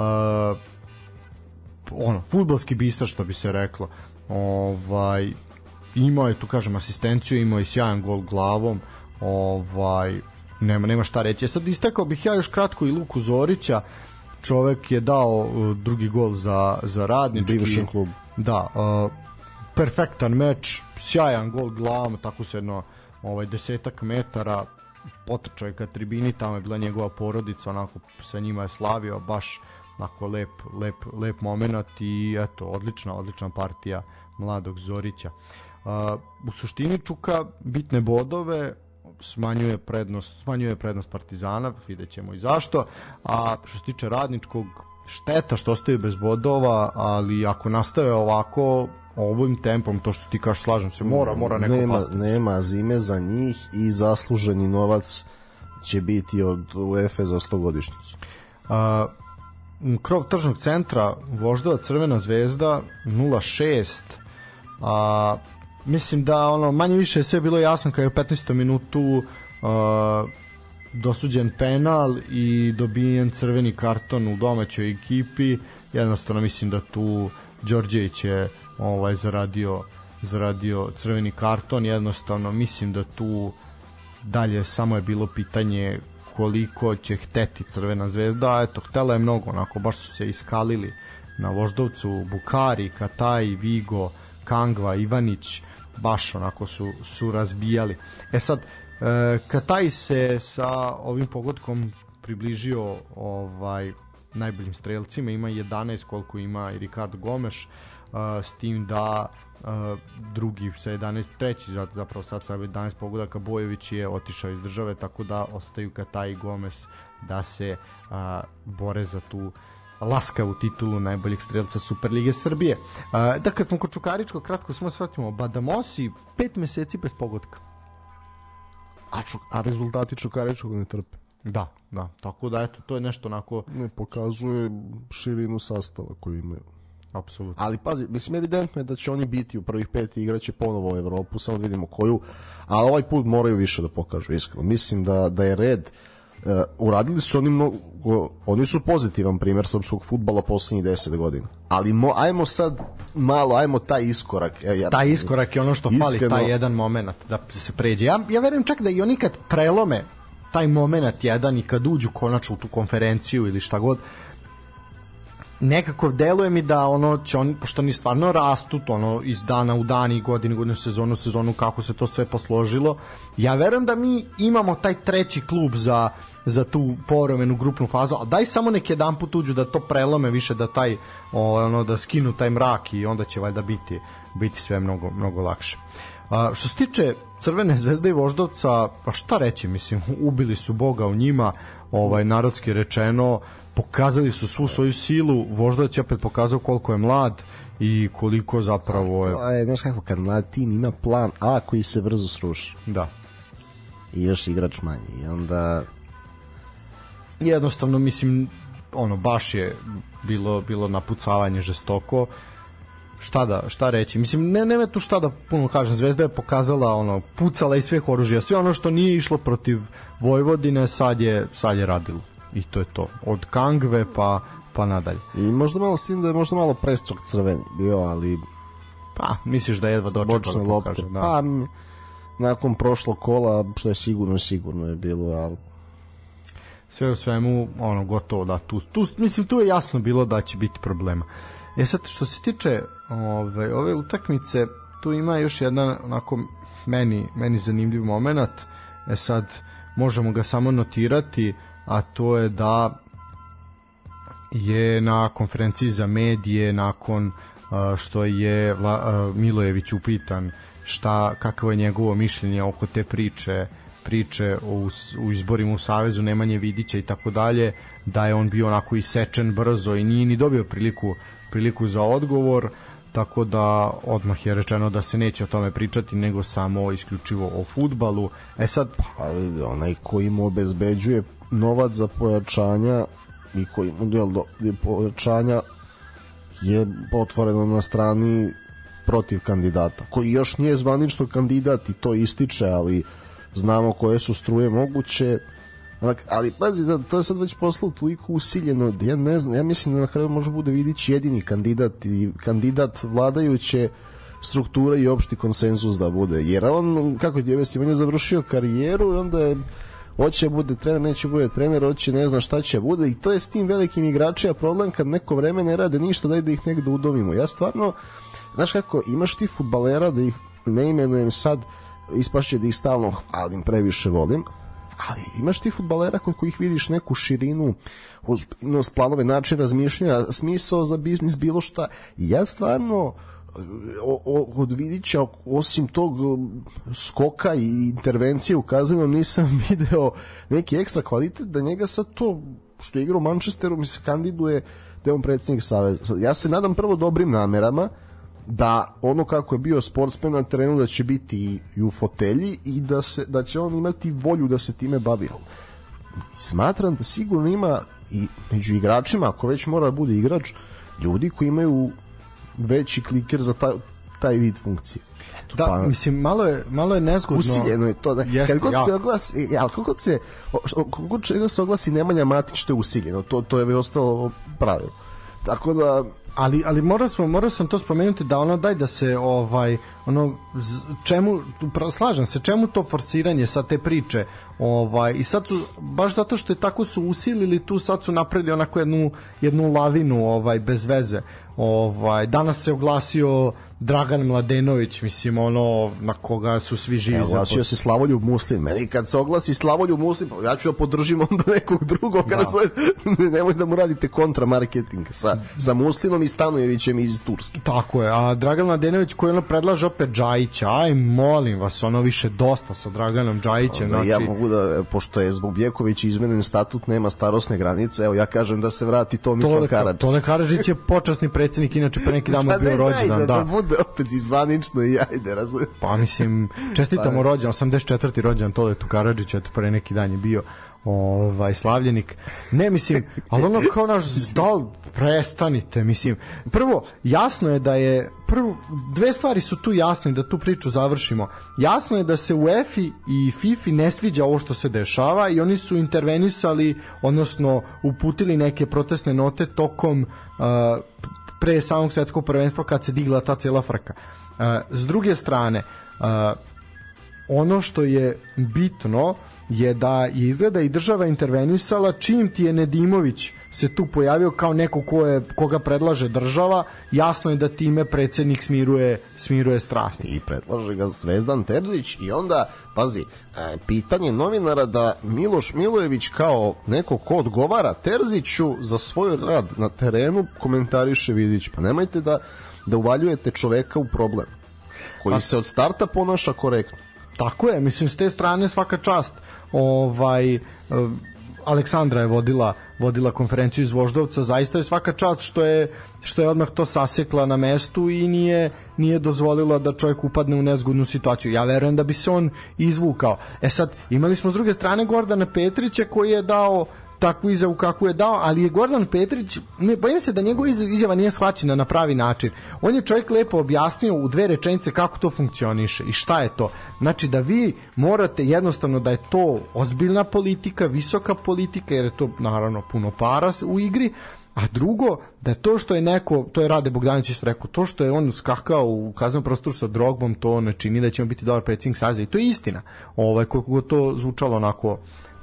ono fudbalski bistar što bi se reklo. Ovaj imao je tu kažem asistenciju imao je sjajan gol glavom ovaj nema nema šta reći. Sad istekao bih ja još kratko i Luku Zorića čovek je dao uh, drugi gol za, za radnički. Bivšem klub. Da, uh, perfektan meč, sjajan gol glavom, tako se jedno ovaj, desetak metara, potrčao je ka tribini, tamo je bila njegova porodica, onako sa njima je slavio, baš onako lep, lep, lep moment i eto, odlična, odlična partija mladog Zorića. Uh, u suštini Čuka bitne bodove, smanjuje prednost, smanjuje prednost Partizana, vidjet ćemo i zašto, a što se tiče radničkog, šteta što ostaju bez bodova, ali ako nastave ovako, ovim tempom, to što ti kažeš, slažem se, mora, mora neko nema. Nema zime za njih i zasluženi novac će biti od UEFA za 100 godišnjicu. A, krov tržnog centra Voždova Crvena zvezda 06 a mislim da ono manje više je sve bilo jasno kada je u 15. minutu uh, dosuđen penal i dobijen crveni karton u domaćoj ekipi jednostavno mislim da tu Đorđević je ovaj zaradio zaradio crveni karton jednostavno mislim da tu dalje samo je bilo pitanje koliko će hteti Crvena zvezda, eto, htela je mnogo, onako, baš su se iskalili na Voždovcu, Bukari, Kataj, Vigo, Kangva, Ivanić, baš onako su, su razbijali. E sad, e, Kataj se sa ovim pogodkom približio ovaj najboljim strelcima, ima 11 koliko ima i Ricardo Gomes, uh, s tim da uh, drugi sa 11, treći zapravo sad sa 11 pogodaka Bojević je otišao iz države, tako da ostaju Kataj i Gomes da se bore za tu laskavu titulu najboljeg strelca Superlige Srbije. Uh, da, kad smo kod Čukaričko, kratko samo shvatimo, Badamosi pet meseci bez pogodka. A, čuk, a rezultati Čukaričkog ne trpe. Da, da, tako da eto, to je nešto onako... Ne pokazuje širinu sastava koju imaju. Apsolutno. Ali pazi, mislim evidentno je da će oni biti u prvih pet igraće ponovo u Evropu, samo da vidimo koju, a ovaj put moraju više da pokažu, iskreno. Mislim da, da je red uh, uradili su oni mnogo, oni su pozitivan primer srpskog futbala poslednjih 10 godina. Ali mo, ajmo sad malo, ajmo taj iskorak. Ja, ja, taj iskorak je ono što iskreno, fali, taj jedan moment da se pređe. Ja, ja verujem čak da i oni kad prelome taj moment jedan i kad uđu konačno u tu konferenciju ili šta god, nekako deluje mi da ono će oni pošto oni stvarno rastu ono iz dana u dan i godine godinu sezonu sezonu kako se to sve posložilo ja verujem da mi imamo taj treći klub za za tu povremenu grupnu fazu a daj samo neki jedan put uđu da to prelome više da taj ono da skinu taj mrak i onda će valjda biti biti sve mnogo mnogo lakše. A, što se tiče Crvene zvezde i Voždovca pa šta reći mislim ubili su Boga u njima ovaj narodski rečeno pokazali su svu svoju silu, Voždovac je opet pokazao koliko je mlad i koliko zapravo je... Aj, znaš kako, kad mlad tim ima plan A koji se brzo sruši. Da. I još igrač manji. I onda... Jednostavno, mislim, ono, baš je bilo, bilo napucavanje žestoko šta da šta reći mislim ne nema tu šta da puno kažem Zvezda je pokazala ono pucala iz svih oružja sve ono što nije išlo protiv Vojvodine sad je sad je radilo i to je to. Od Kangve pa pa nadalje. I možda malo s tim da je možda malo prestrog crveni bio, ali pa misliš da je jedva dočekao da pokaže, da. Pa nakon prošlog kola što je sigurno sigurno je bilo, ali sve u svemu ono gotovo da tu, tu mislim tu je jasno bilo da će biti problema. E sad što se tiče ove ove utakmice tu ima još jedan onako meni meni zanimljiv momenat. E sad možemo ga samo notirati a to je da je na konferenciji za medije nakon što je Milojević upitan šta kakvo je njegovo mišljenje oko te priče priče u, u izborima u Savezu Nemanje Vidića i tako dalje da je on bio onako isečen brzo i nije ni dobio priliku priliku za odgovor tako da odmah je rečeno da se neće o tome pričati nego samo isključivo o futbalu. E sad ali onaj koji mu obezbeđuje novac za pojačanja i koji model do, pojačanja je otvoreno na strani protiv kandidata, koji još nije zvanično kandidat i to ističe, ali znamo koje su struje moguće, ali pazi, da, to je sad već poslao toliko usiljeno, ja ne znam, ja mislim da na kraju može bude vidići jedini kandidat i kandidat vladajuće struktura i opšti konsenzus da bude, jer on, kako je on je završio karijeru i onda je hoće bude trener, neće bude trener, hoće ne zna šta će bude i to je s tim velikim igračima problem kad neko vreme ne rade ništa, daj da ih negde udomimo. Ja stvarno, znaš kako, imaš ti futbalera da ih ne imenujem sad, ispašće da ih stalno hvalim, previše volim, ali imaš ti futbalera kod kojih vidiš neku širinu, ozbiljnost, planove, način razmišljanja, smisao za biznis, bilo šta. ja stvarno od Vidića osim tog um, skoka i intervencije u kaznenom nisam video neki ekstra kvalitet da njega sad to što je igrao u Manchesteru mi se kandiduje da je on predsednik Saveza. Ja se nadam prvo dobrim namerama da ono kako je bio sportsmen na terenu da će biti i u fotelji i da, se, da će on imati volju da se time bavi. Smatram da sigurno ima i među igračima, ako već mora da bude igrač, ljudi koji imaju veći kliker za taj, taj vid funkcije. Eto, da, pa, mislim, malo je, malo je nezgodno. Usiljeno je to. Da, Jeste, kad god ja. se oglasi, ja, kako god se, kako god se oglasi Nemanja Matić, to je usiljeno. To, to je ostalo pravilo. Tako da, ali ali morao smo morao sam to spomenuti da ono daj da se ovaj ono čemu slažem se čemu to forsiranje sa te priče ovaj i sad su baš zato što je tako su usilili tu sad su napravili onako jednu jednu lavinu ovaj bez veze ovaj danas se oglasio Dragan Mladenović, mislim, ono, na koga su svi živi. Evo, oglasio se Slavoljub Muslim. Meni kad se oglasi Slavoljub Muslim, ja ću da podržim onda nekog drugog. Da. Nemoj da mu radite kontramarketing sa, sa Muslimom i Stanojevićem iz Turske. Tako je. A Dragan Mladenović koji ono predlaže opet Džajića. Aj, molim vas, ono više dosta sa Draganom Džajićem. Znači... Ja mogu da, pošto je zbog Bjeković izmenen statut, nema starosne granice, evo ja kažem da se vrati Tomislav Karadžić. Tole Karadžić je počasni predsjednik, inače pre neki dan mu bio rođendan. Da, da, da bude opet izvanično i ajde, razumem. Pa mislim, čestitamo pa, rođen, 84. rođen Tole Karadžić, eto pre neki dan je bio ovaj slavljenik. Ne mislim, ali ono kao naš da prestanite, mislim. Prvo, jasno je da je prvo dve stvari su tu jasne da tu priču završimo. Jasno je da se u EFI i FIFI ne sviđa ovo što se dešava i oni su intervenisali, odnosno uputili neke protestne note tokom uh, pre samog svetskog prvenstva kad se digla ta cela frka. Uh, s druge strane, uh, ono što je bitno je da je izgleda i država intervenisala čim ti je Nedimović se tu pojavio kao neko ko je, koga predlaže država, jasno je da time predsednik smiruje, smiruje strasti. I predlaže ga Zvezdan Terzić i onda, pazi, e, pitanje novinara da Miloš Milojević kao neko ko odgovara Terziću za svoj rad na terenu komentariše Vidić. Pa nemojte da, da uvaljujete čoveka u problem koji pa, se od starta ponaša korektno. Tako je, mislim s te strane svaka čast. Ovaj e, Aleksandra je vodila vodila konferenciju iz Voždovca, zaista je svaka čast što je što je odmah to sasekla na mestu i nije nije dozvolila da čovjek upadne u nezgodnu situaciju. Ja verujem da bi se on izvukao. E sad, imali smo s druge strane Gordana Petrića koji je dao takvu izjavu kakvu je dao, ali je Gordon Petrić, ne, bojim se da njegova izjava nije shvaćena na pravi način. On je čovjek lepo objasnio u dve rečenice kako to funkcioniše i šta je to. Znači da vi morate jednostavno da je to ozbiljna politika, visoka politika, jer je to naravno puno para u igri, A drugo, da to što je neko, to je Rade Bogdanić isto rekao, to što je on skakao u kaznom prostoru sa drogbom, to ne čini da ćemo biti dobar predsjednik saziva. I to je istina. Ovaj, koliko to zvučalo onako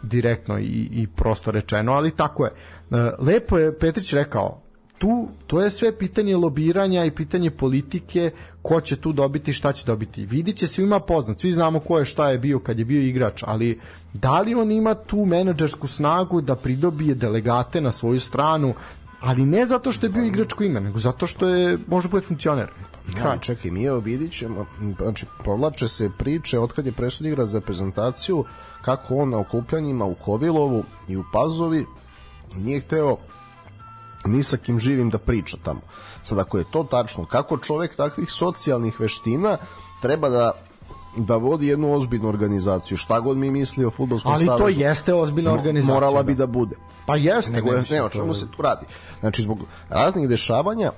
direktno i, i prosto rečeno, ali tako je. E, lepo je Petrić rekao, tu to je sve pitanje lobiranja i pitanje politike ko će tu dobiti šta će dobiti vidit će svima poznat svi znamo ko je šta je bio kad je bio igrač ali da li on ima tu menadžersku snagu da pridobije delegate na svoju stranu ali ne zato što je bio igračko ime nego zato što je može bude funkcioner Kraj. čekaj, mi je vidit ćemo, znači, povlače se priče od kad je presud igra za prezentaciju, kako on na okupljanjima u Kovilovu i u Pazovi nije hteo ni sa kim živim da priča tamo. Sad, ako je to tačno, kako čovek takvih socijalnih veština treba da da vodi jednu ozbiljnu organizaciju. Šta god mi misli o fudbalskom savezu. Ali to jeste ozbiljna organizacija. Morala bi da bude. Pa jeste. Nego, ne, ne, o čemu se tu radi? Znači, zbog raznih dešavanja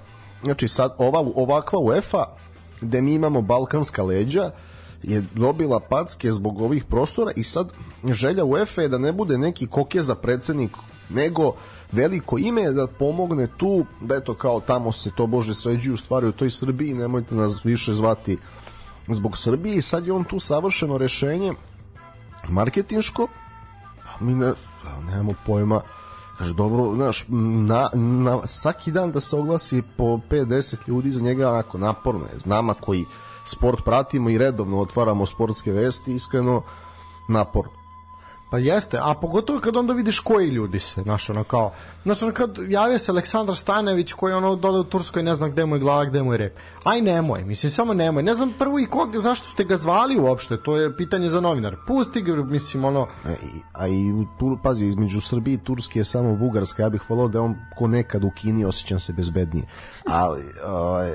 znači sad ova, ovakva UEFA gde mi imamo balkanska leđa je dobila packe zbog ovih prostora i sad želja UEFA je da ne bude neki koke za predsednik nego veliko ime da pomogne tu da eto kao tamo se to bože sređuju stvari u toj Srbiji nemojte nas više zvati zbog Srbije. I sad je on tu savršeno rešenje marketinško mi ne, nemamo pojma Kaže, dobro, znaš, na, na, svaki dan da se oglasi po 5-10 ljudi za njega onako naporno je. Znama koji sport pratimo i redovno otvaramo sportske vesti, iskreno naporno. Pa jeste, a pogotovo kad onda vidiš koji ljudi se, znaš, ono kao, znaš, ono kad javio se Aleksandar Stanević koji ono dole u Turskoj ne znam gde mu je glava, gde mu je rep. Aj nemoj, mislim, samo nemoj. Ne znam prvo i kog, zašto ste ga zvali uopšte, to je pitanje za novinar. Pusti ga, mislim, ono... A, e, i, a i tu, pazi, između Srbije i Turske je samo Bugarska, ja bih volao da on ko nekad u Kini osjećam se bezbednije. Ali, ovaj,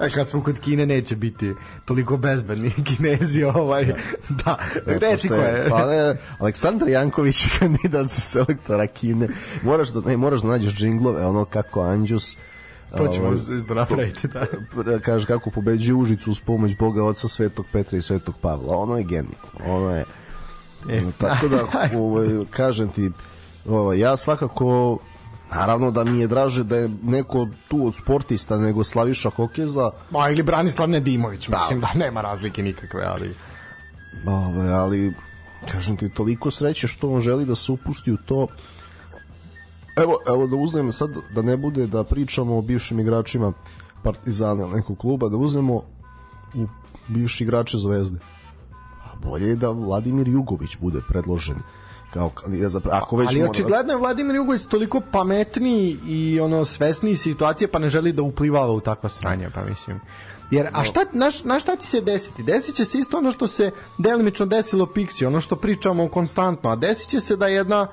E, kad smo kod Kine neće biti toliko bezbedni Kinezi ovaj da e, reci ko je pa ne, Aleksandar Janković je kandidat za selektora Kine moraš da ne moraš da nađeš džinglove ono kako Anđus To ćemo ovaj, isto napraviti, da. Kaže kako pobeđuje Užicu uz pomoć Boga Oca Svetog Petra i Svetog Pavla. Ono je genij. Ono je... E, tako da, ovaj, kažem ti, ovaj, ja svakako Naravno da mi je draže da je neko tu od sportista nego Slaviša Kokeza. Ma ili Branislav Nedimović, da. mislim da nema razlike nikakve, ali... Ove, ali, kažem ti, toliko sreće što on želi da se upusti u to. Evo, evo da uzmem sad, da ne bude da pričamo o bivšim igračima Partizana ili nekog kluba, da uzmemo u bivši igrače Zvezde. A bolje je da Vladimir Jugović bude predložen kao kandidat za ako već ali očigledno je Vladimir Jugović toliko pametniji i ono svesniji situacije pa ne želi da uplivava u takva sranja pa mislim Jer, a šta, na, na šta će se desiti? Desit će se isto ono što se delimično desilo Pixi, ono što pričamo konstantno, a desit će se da jedna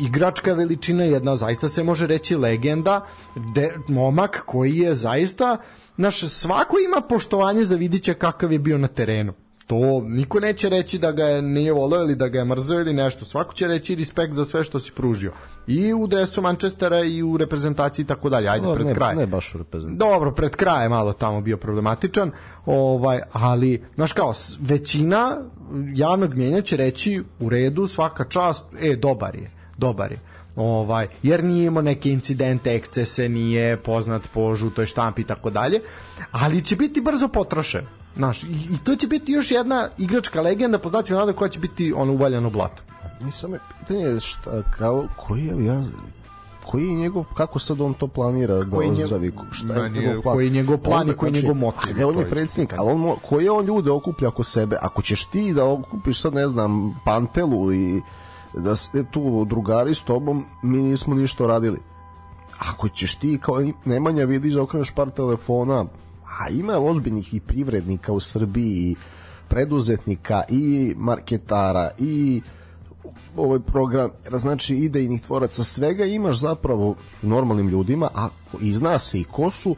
igračka veličina, jedna zaista se može reći legenda, de, momak koji je zaista, naš, svako ima poštovanje za vidiće kakav je bio na terenu to niko neće reći da ga je nije voleo ili da ga je mrzeo ili nešto. Svako će reći respekt za sve što si pružio. I u dresu Manchestera i u reprezentaciji i tako dalje. Ajde no, pred ne, kraj. Ne baš u reprezentaciji. Dobro, pred kraj je malo tamo bio problematičan. Ovaj, ali, znaš kao, većina javnog mjenja će reći u redu, svaka čast, e, dobar je, dobar je ovaj jer nije imao neke incidente, ekscese, nije poznat po žutoj štampi i tako dalje, ali će biti brzo potrošen Znaš, i, i to će biti još jedna igračka legenda po znacima navode koja će biti ono uvaljano blato. Mi samo pitanje šta, kao, koji je, ja, koji je njegov, kako sad on to planira da koji ozdravi? Šta je njegov plan? Koji je njegov plan i koji je znači, njegov motiv? Ne, on je predsjednik, ali on, koji on ljude okuplja oko sebe? Ako ćeš ti da okupiš sad, ne znam, Pantelu i da ste tu drugari s tobom, mi nismo ništa radili. Ako ćeš ti kao Nemanja vidiš da okreneš par telefona, a ima ozbiljnih i privrednika u Srbiji i preduzetnika i marketara i ovaj program, znači idejnih tvoraca, svega imaš zapravo normalnim ljudima, a izna se i ko su,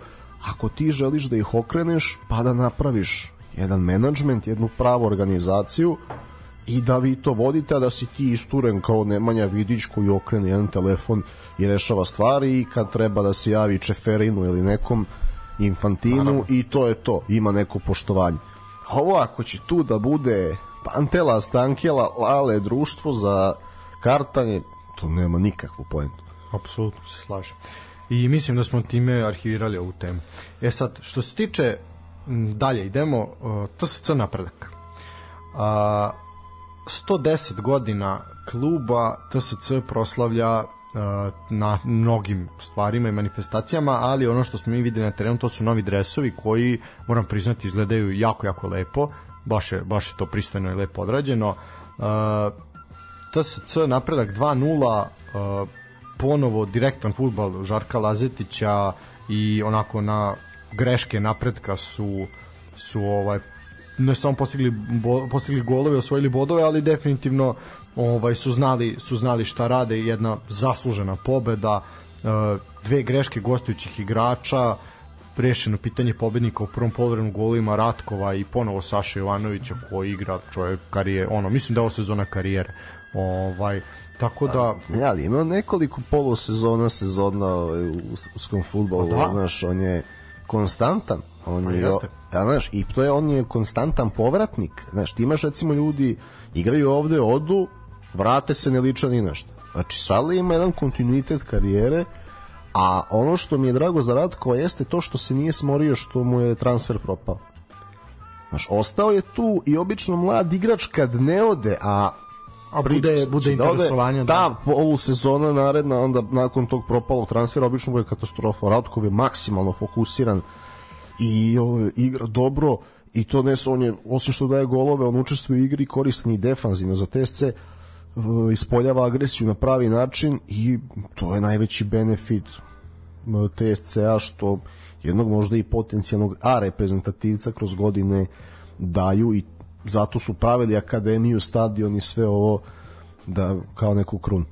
ako ti želiš da ih okreneš, pa da napraviš jedan menadžment, jednu pravu organizaciju i da vi to vodite, a da si ti isturen kao Nemanja Vidić koji okrene jedan telefon i rešava stvari i kad treba da se javi Čeferinu ili nekom Infantinu Naravno. i to je to, ima neko poštovanje. Ovo ako će tu da bude Pantela, Stankela, Lale, društvo za kartanje, to nema nikakvu pojentu. Apsolutno se slažem. I mislim da smo time arhivirali ovu temu. E sad, što se tiče dalje idemo, uh, TSC napredak. A, 110 godina kluba TSC proslavlja na mnogim stvarima i manifestacijama, ali ono što smo mi videli na terenu to su novi dresovi koji, moram priznati, izgledaju jako, jako lepo baš je, baš je to pristojno i lepo odrađeno. Uh, TSC napredak 2-0, uh, ponovo direktan futbal Žarka Lazetića i onako na greške napredka su su ovaj ne samo postigli bo, postigli golove, osvojili bodove, ali definitivno ovaj su znali su znali šta rade, jedna zaslužena pobeda, uh, dve greške gostujućih igrača, rešeno pitanje pobednika u prvom poluvremenu golima Ratkova i ponovo Saša Jovanovića koji igra čovjek karije, ono, mislim da je ovo sezona karijere. Ovaj, tako da... Ja, ali ima nekoliko polusezona, sezona ovaj, u uskom futbolu, pa da. znaš, on je konstantan. On pa je, jeste. Ja, znaš, i to je, on je konstantan povratnik. Znaš, ti imaš recimo ljudi, igraju ovde, odu, vrate se, ne liče ni nešto. Znači, Sale ima jedan kontinuitet karijere, A ono što mi je drago za Radkova jeste to što se nije smorio što mu je transfer propao. Znaš, ostao je tu i obično mlad igrač kad ne ode, a a bude, bude da interesovanja. Da, da polu sezona naredna, onda nakon tog propalog transfera obično bude katastrofa. Radkov je maksimalno fokusiran i o, igra dobro i to ne on je, osim što daje golove, on učestvuje u igri koristan i defanzivno za TSC, ispoljava agresiju na pravi način i to je najveći benefit TSCA što jednog možda i potencijalnog A reprezentativca kroz godine daju i zato su pravili akademiju, stadion i sve ovo da kao neku krun.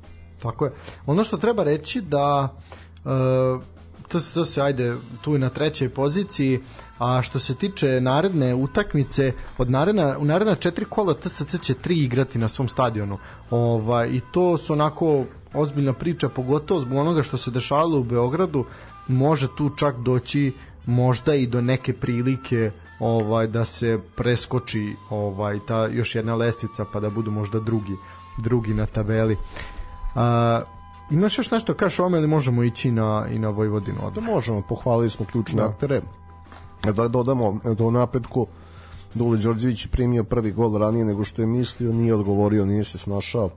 Tako je. Ono što treba reći da uh, to se ajde tu na trećoj poziciji. A što se tiče naredne utakmice od naredna, u naredna četiri kola TSC će tri igrati na svom stadionu. Ovaj, i to su onako ozbiljna priča pogotovo zbog onoga što se dešavalo u Beogradu. Može tu čak doći možda i do neke prilike ovaj da se preskoči ovaj ta još jedna lestvica pa da budu možda drugi drugi na tabeli. A, Imaš još nešto kažeš ome ili možemo ići na, i na Vojvodinu? Da možemo, pohvalili smo ključne da. aktere. Da dodamo do napetku Dule Đorđević primio prvi gol ranije nego što je mislio, nije odgovorio, nije se snašao.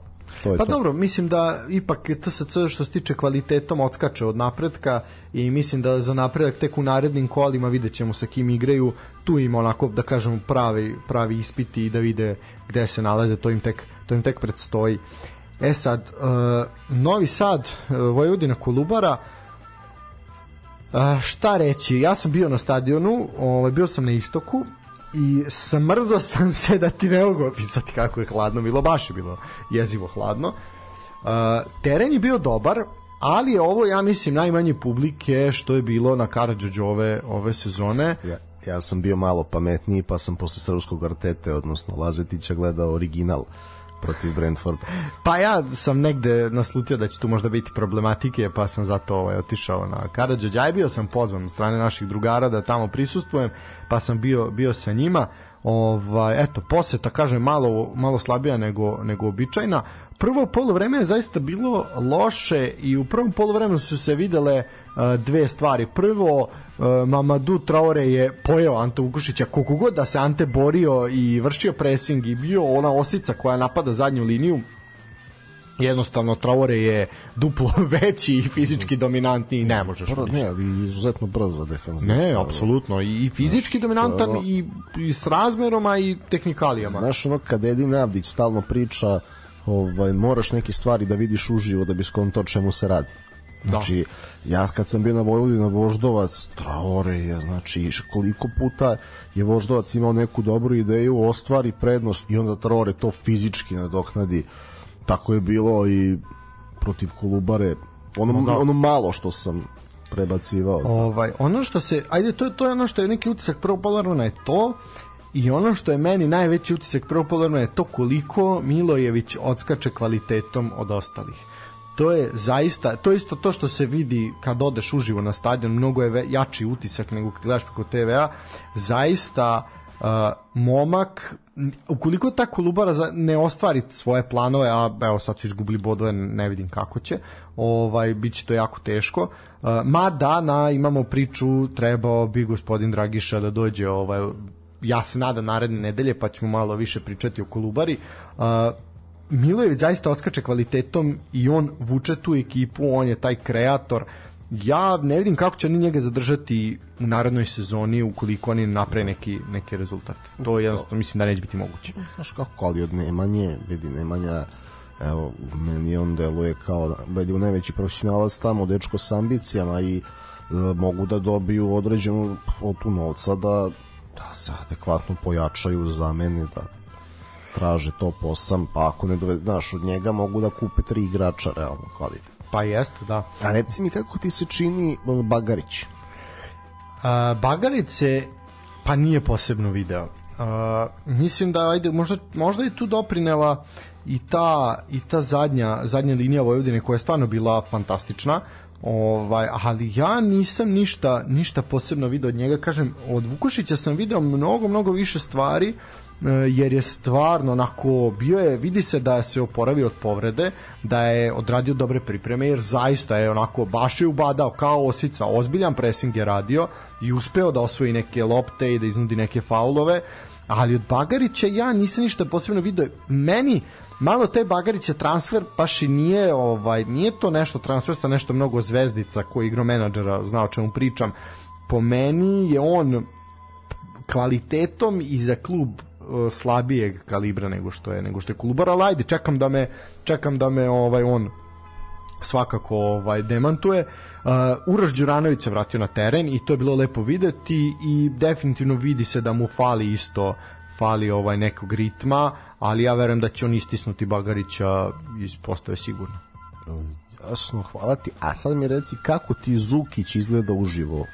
To je pa to. dobro, mislim da ipak TSC što se tiče kvalitetom otkače od napretka i mislim da za napredak tek u narednim kolima vidjet ćemo sa kim igraju, tu ima onako da kažemo pravi, pravi ispiti i da vide gde se nalaze, to im tek, to im tek predstoji. E sad, uh, Novi Sad, uh, Vojvodina Kolubara, uh, šta reći, ja sam bio na stadionu, ovaj, bio sam na istoku i smrzo sam se da ti ne mogu opisati kako je hladno bilo, baš je bilo jezivo hladno. Uh, teren je bio dobar, ali je ovo, ja mislim, najmanje publike što je bilo na Karadžođu ove, ove sezone. Ja, ja sam bio malo pametniji, pa sam posle srpskog artete, odnosno Lazetića, gledao original protiv Brentforda. Pa ja sam negde naslutio da će tu možda biti problematike, pa sam zato ovaj, otišao na Karadžođa. Aj bio sam pozvan od strane naših drugara da tamo prisustvujem, pa sam bio, bio sa njima. Ovaj eto, poseta kažem malo malo slabija nego nego običajna. Prvo poluvreme je zaista bilo loše i u prvom poluvremenu su se videle uh, dve stvari. Prvo uh, Mamadou Traore je pojeo Ante Vukušića koliko god da se Ante borio i vršio pressing i bio ona osica koja napada zadnju liniju jednostavno Traore je duplo veći i fizički dominantni i ne možeš Bro, ne, ali izuzetno brz za defensivno. Ne, apsolutno i fizički Znaš, dominantan to... i, i s razmerom a i tehnika,lijama Znaš ono kad Edin Avdić stalno priča ovaj, moraš neke stvari da vidiš uživo da bi skonto čemu se radi. Znači, da. ja kad sam bio na Vojvodina Voždovac, Traore je, znači, koliko puta je Voždovac imao neku dobru ideju, ostvari prednost i onda Traore to fizički nadoknadi tako je bilo i protiv Kolubare ono, da. ono malo što sam prebacivao. Ovaj, ono što se, ajde, to, to je ono što je neki utisak prvo polarno je to i ono što je meni najveći utisak prvo je to koliko Milojević odskače kvalitetom od ostalih. To je zaista, to je isto to što se vidi kad odeš uživo na stadion, mnogo je jači utisak nego kad gledaš preko TV-a. Zaista uh, momak ukoliko ta Kolubara ne ostvari svoje planove, a evo sad su izgubili bodove, ne vidim kako će, ovaj, bit će to jako teško. Uh, ma da, na, imamo priču, trebao bi gospodin Dragiša da dođe, ovaj, ja se nadam naredne nedelje, pa ćemo malo više pričati o Kolubari. Uh, Milojević zaista odskače kvalitetom i on vuče tu ekipu, on je taj kreator, ja ne vidim kako će oni njega zadržati u narednoj sezoni ukoliko oni naprave neki, neki rezultat. To je jednostavno mislim da neće biti moguće. Znaš kako, ali od Nemanje, vidi Nemanja, evo, meni on deluje kao da u najveći profesionalac tamo, dečko s ambicijama i e, mogu da dobiju određenu tu novca da, da se adekvatno pojačaju za mene, da traže top 8, pa ako ne dovede, znaš, od njega mogu da kupe tri igrača realno kvalitet. Pa jeste, da. A reci mi kako ti se čini Bagarić? A, Bagarić se pa nije posebno video. A, mislim da ajde možda možda je tu doprinela i ta i ta zadnja zadnja linija Vojvodine koja je stvarno bila fantastična. Ovaj, ali ja nisam ništa ništa posebno video od njega, kažem, od Vukušića sam video mnogo mnogo više stvari uh, jer je stvarno onako bio je vidi se da se oporavio od povrede da je odradio dobre pripreme jer zaista je onako baš je ubadao kao osica ozbiljan presing je radio i uspeo da osvoji neke lopte i da iznudi neke faulove ali od Bagarića ja nisam ništa posebno video meni malo te Bagarića transfer baš i nije ovaj nije to nešto transfer sa nešto mnogo zvezdica koji igro menadžera zna o čemu pričam. Po meni je on kvalitetom i za klub slabijeg kalibra nego što je nego što je Kolubar, ali ajde, čekam da me čekam da me ovaj on svakako ovaj demantuje. Uh, Uroš Đuranović se vratio na teren i to je bilo lepo videti i definitivno vidi se da mu fali isto fali ovaj nekog ritma, ali ja verujem da će on istisnuti Bagarića iz postave sigurno. Jasno, hvala ti. A sad mi reci kako ti Zukić izgleda uživo?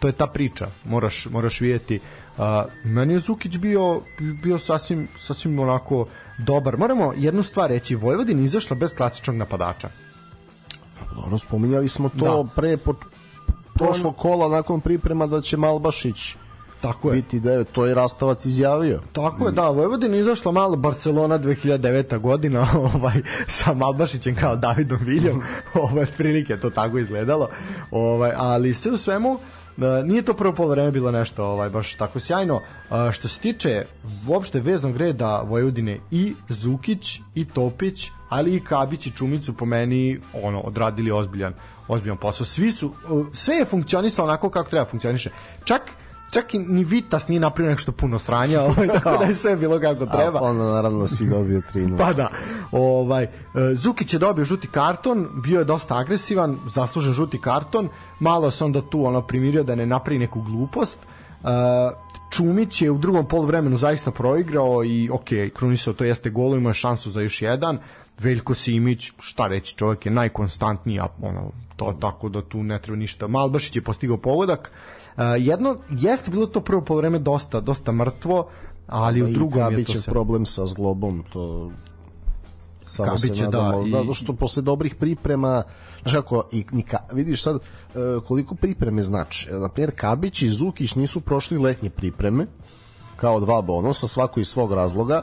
To je ta priča. Moraš moraš vidjeti A, meni je Zukić bio, bio sasvim, sasvim onako dobar. Moramo jednu stvar reći, Vojvodina izašla bez klasičnog napadača. Dobro, spominjali smo to da. pre po, prošlo kola nakon priprema da će Malbašić Tako je. biti devet, to je Rastavac izjavio. Tako je, da, Vojvodina izašla malo Barcelona 2009. godina ovaj, sa Malbašićem kao Davidom Viljom, ovaj, prilike to tako izgledalo, ovaj, ali sve u svemu, Da, nije to prvo polovreme bilo nešto ovaj baš tako sjajno. što se tiče uopšte veznog reda Vojvodine i Zukić i Topić, ali i Kabić i Čumicu po meni ono odradili ozbiljan ozbiljan posao. Svi su sve je funkcionisalo onako kako treba funkcioniše. Čak čak i ni Vitas nije napravio nešto puno sranja, ovaj, tako da je sve bilo kako treba. A pa onda naravno si dobio 3 Pa da. Ovaj, e, Zukić je dobio žuti karton, bio je dosta agresivan, zaslužen žuti karton, malo se onda tu ono primirio da ne napravi neku glupost. Uh, Čumić je u drugom poluvremenu zaista proigrao i ok, krunisao to jeste golo, imao je šansu za još jedan. Veljko Simić, šta reći, čovjek je najkonstantniji, ono, to tako da tu ne treba ništa. Malbašić je postigao pogodak. Uh, jedno, jeste bilo to prvo poluvreme dosta, dosta mrtvo, ali u drugom je to se... problem sa zglobom, to samo Kabiće, se nadamo, da, i... da, što posle dobrih priprema znaš kako, i, i ka, vidiš sad uh, koliko pripreme znači, na primjer Kabić i Zukić nisu prošli letnje pripreme kao dva bonusa, svako iz svog razloga.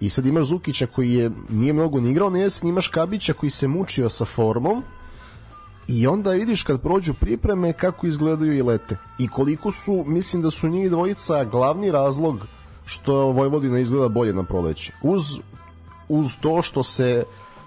I sad imaš Zukića koji je nije mnogo ni igrao, ne imaš Kabića koji se mučio sa formom, i onda vidiš kad prođu pripreme kako izgledaju i lete. I koliko su, mislim da su njih dvojica glavni razlog što Vojvodina izgleda bolje na proleće. Uz, uz to što se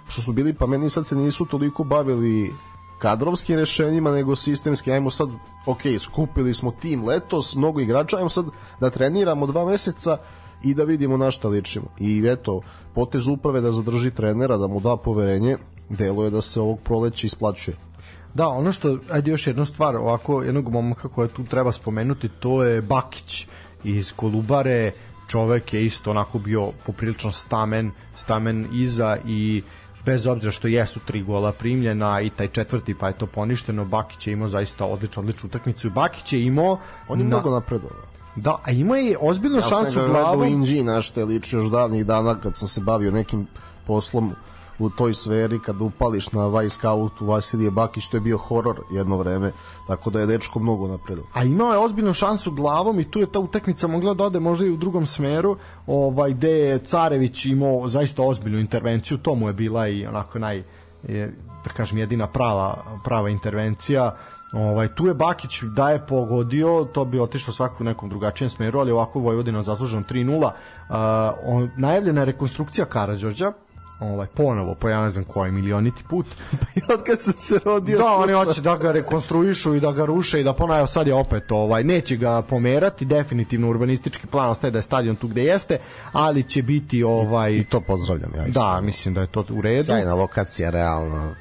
što su bili pa meni sad se nisu toliko bavili kadrovskim rešenjima nego sistemski ajmo sad ok, skupili smo tim letos mnogo igrača, ajmo sad da treniramo dva meseca i da vidimo na šta ličimo i eto, potez uprave da zadrži trenera, da mu da poverenje deluje da se ovog proleća isplaćuje Da, ono što, ajde još jednu stvar, ovako jednog momka koje tu treba spomenuti, to je Bakić iz Kolubare, čovek je isto onako bio poprilično stamen, stamen iza i bez obzira što jesu tri gola primljena i taj četvrti pa je to poništeno, Bakić je imao zaista odličnu, odličnu utakmicu. Bakić je imao... On je na... mnogo napredovao. Da, a ima je ozbiljnu ja šansu glavom. Ja sam ga u Inđi, na što je ličio još davnih dana kad sam se bavio nekim poslom u toj sferi kad upališ na Vice Scout u Vasilije Bakić, to je bio horor jedno vreme, tako da je dečko mnogo napredo. A imao je ozbiljnu šansu glavom i tu je ta utakmica mogla da ode možda i u drugom smeru, ovaj, gde je Carević imao zaista ozbiljnu intervenciju, to mu je bila i onako naj, je, da kažem, jedina prava, prava intervencija, Ovaj tu je Bakić da je pogodio, to bi otišlo svakako u nekom drugačijem smeru, ali ovako Vojvodina zasluženo 3:0. Uh, najavljena je rekonstrukcija Karađorđa, ovaj ponovo po ja ne znam koji milioniti put. Pa od kad sam se rodio da oni hoće da ga rekonstruišu i da ga ruše i da ponovo sad je opet ovaj neće ga pomerati definitivno urbanistički plan ostaje da je stadion tu gde jeste ali će biti ovaj i to pozdravljam ja isto. da mislim da je to u redu. Sjajna lokacija realno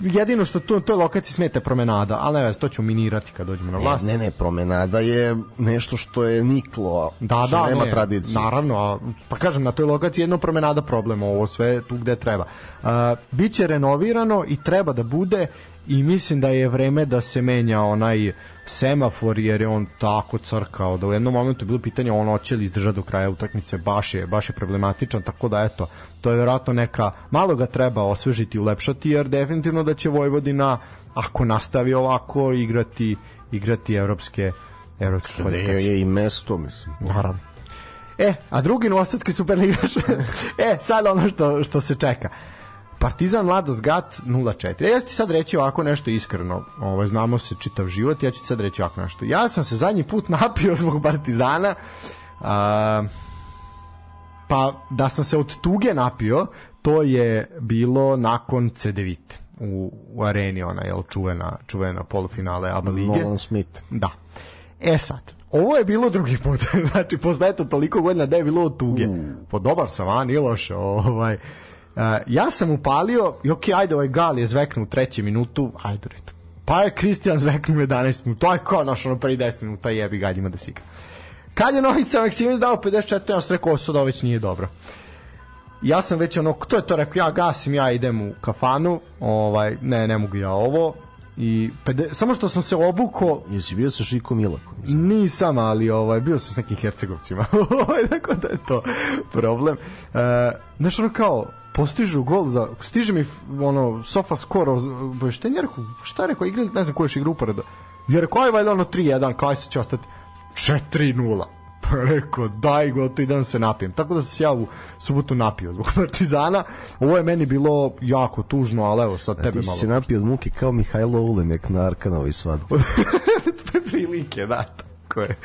jedino što to to lokaciji smete promenada, ali ne, to ćemo minirati kad dođemo na vlast. Ne, ne, ne, promenada je nešto što je niklo, da, što da, nema ne, tradicije. Naravno, a, pa kažem, na toj lokaciji jedno promenada problem, ovo sve tu gde treba. Uh, biće renovirano i treba da bude i mislim da je vreme da se menja onaj semafor jer je on tako crkao da u jednom momentu je bilo pitanje on hoće li izdržati do kraja utakmice baš je, baš je problematičan tako da eto to je verovatno neka malo ga treba osvežiti ulepšati jer definitivno da će Vojvodina ako nastavi ovako igrati igrati evropske evropske kvalifikacije. je i mesto mislim. Naravno. E, a drugi novosadski superligaš. e, sad ono što, što se čeka. Partizan Mladost Gat 0-4. Ja ću ti sad reći ovako nešto iskreno. Ovaj, znamo se čitav život, ja ću ti sad reći ovako nešto. Ja sam se zadnji put napio zbog Partizana. A, pa da sam se od tuge napio, to je bilo nakon Cedevite u, u areni, ona je čuvena, čuvena polufinale ABA lige. Nolan Smith. Da. E sad, ovo je bilo drugi put. znači, posle eto toliko godina da je bilo od tuge. Uh. Po dobar sam, a nije loše. Ovaj, Uh, ja sam upalio i ok, ajde, ovaj Gal je zveknu u trećem minutu, ajde, red. Pa je Kristijan zveknu u 11 minuta, to je kao naš ono prvi 10 minuta jebi ga, ima da se igra. Kad je Novica Maksimović dao 54, ja sam rekao, ovo već nije dobro. Ja sam već ono, kto je to rekao, ja gasim, ja idem u kafanu, ovaj, ne, ne mogu ja ovo, i pede, samo što sam se obuko jesi bio sa Šiko Milakom nisam ali ovaj bio sam s nekim hercegovcima. Ovaj tako da je to problem. E, znaš ono kao postižu gol za stiže mi ono sofa skoro obaveštenje rekao šta rekao igrali ne znam koju je igru uporedo? Je rekao aj valjda ono 3-1 kao se će ostati 4-0 pa rekao daj go to idem se napijem. Tako da sam se ja u subotu napio zbog Partizana. Ovo je meni bilo jako tužno ali evo sad tebe malo ti se napio od muke kao Mihajlo Ulemek na Arkanovi svadbu. Prilike da tako je.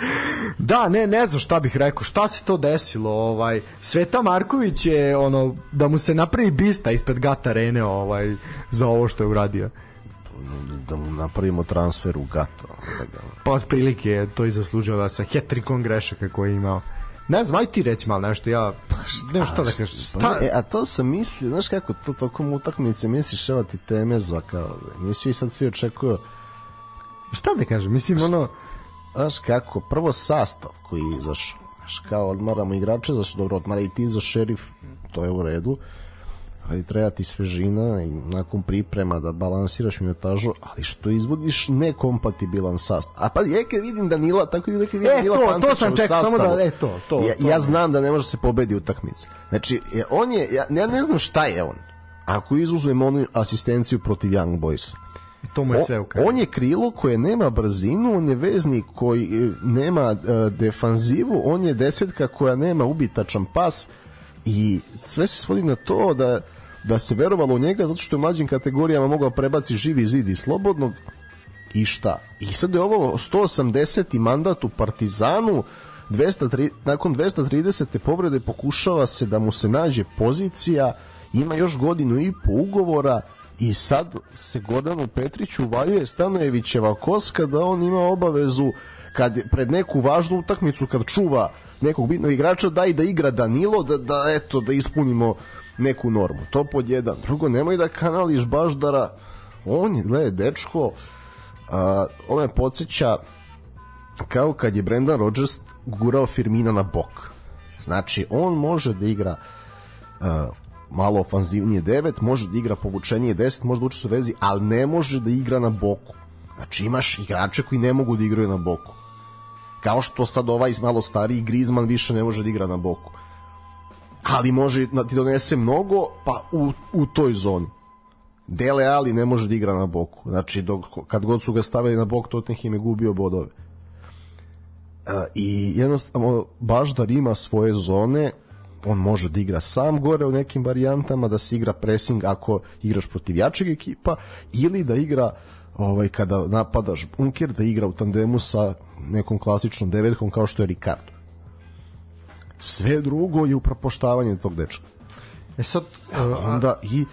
Da, ne, ne znam šta bih rekao, šta se to desilo, ovaj? Sveta Marković je ono da mu se napravi bista ispred Gata Arene, ovaj za ovo što je uradio da mu napravimo transfer u Gata. Da ga... Pa otprilike je to i zaslužio da sa hetrikom grešaka koje je imao. Ne znam, aj ti reći malo nešto, ja pa šta, ne šta da kažeš. Šta? E, a to sam mislio, znaš kako, to tokom utakmice misliš, evo ti teme za kao, mi svi sad svi očekuju šta da kažem, mislim, ono, Znaš kako, prvo sastav koji je izašao. Znaš kao odmaramo igrače, zašto dobro, odmara i ti za šerif, to je u redu. Ali treba ti svežina i nakon priprema da balansiraš minutažu, ali što izvodiš nekompatibilan sastav. A pa je kad vidim Danila, tako i kad vidim e, Danila to, to sam ček, samo da, e, to, to, ja, to, ja znam da ne može se pobedi utakmice. Znači, on je, ja, ja ne znam šta je on. Ako izuzmemo onu asistenciju protiv Young Boysa to mu je sve okay. On je krilo koje nema brzinu, on je veznik koji e, nema uh, defanzivu, on je desetka koja nema ubitačan pas i sve se svodi na to da da se verovalo u njega zato što je u mlađim kategorijama mogao prebaci živi zid i slobodnog i šta? I sad je ovo 180. mandat u Partizanu 203, nakon 230. povrede pokušava se da mu se nađe pozicija ima još godinu i po ugovora i sad se Gordanu Petriću uvaljuje Stanojevićeva koska da on ima obavezu kad pred neku važnu utakmicu kad čuva nekog bitnog igrača da i da igra Danilo da, da eto da ispunimo neku normu to pod jedan drugo nemoj da kanališ Baždara on je gledaj dečko a, on me podsjeća kao kad je Brendan Rodgers gurao Firmina na bok znači on može da igra a, malo ofanzivnije 9, može da igra povučenije 10, može da uči u vezi, ali ne može da igra na boku. Znači imaš igrače koji ne mogu da igraju na boku. Kao što sad ovaj malo stariji Griezmann više ne može da igra na boku. Ali može da ti donese mnogo, pa u, u toj zoni. Dele Ali ne može da igra na boku. Znači, dok, kad god su ga stavili na bok, Tottenham je gubio bodove. Uh, I jednostavno, baš da ima svoje zone, on može da igra sam gore u nekim varijantama, da se igra pressing ako igraš protiv jačeg ekipa ili da igra ovaj kada napadaš bunker da igra u tandemu sa nekom klasičnom devetkom kao što je Ricardo. Sve drugo je upropoštavanje tog dečka. E sad uh, onda i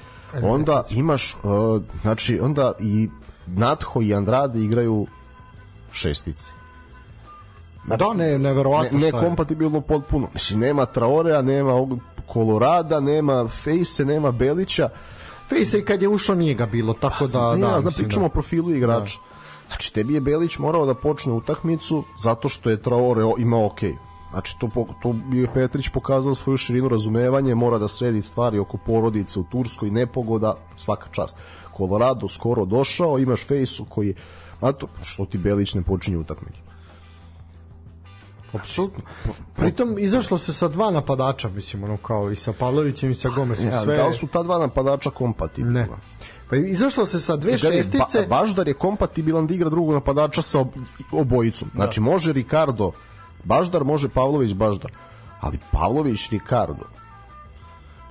onda imaš uh, znači onda i Natho i Andrade igraju šestici. Znači, da, ne, neverovatno ne, ne kompatibilno potpuno. Mislim, nema Traorea, nema Kolorada, nema Fejse, nema Belića. Fejse kad je ušao nije ga bilo, tako da... Ne, da, da, pričamo da. o profilu igrača. Da. Znači, tebi je Belić morao da počne utakmicu zato što je Traore imao ok. Znači, to, to je Petrić pokazao svoju širinu razumevanje, mora da sredi stvari oko porodice u Turskoj, nepogoda, svaka čast. Colorado skoro došao, imaš Fejsu koji... A to, što ti Belić ne počinje utakmicu? Apsolutno. Pritom izašlo se sa dva napadača, mislim, ono kao i sa Pavlovićem i sa Gomesom. Ja, sve... Da li su ta dva napadača kompatibilna? Ne. Pa izašlo se sa dve Gledaj, šestice. Ba, Baždar je kompatibilan da igra drugog napadača sa ob, obojicom. Znači, da. može Ricardo, Baždar, može Pavlović, Baždar. Ali Pavlović, Ricardo.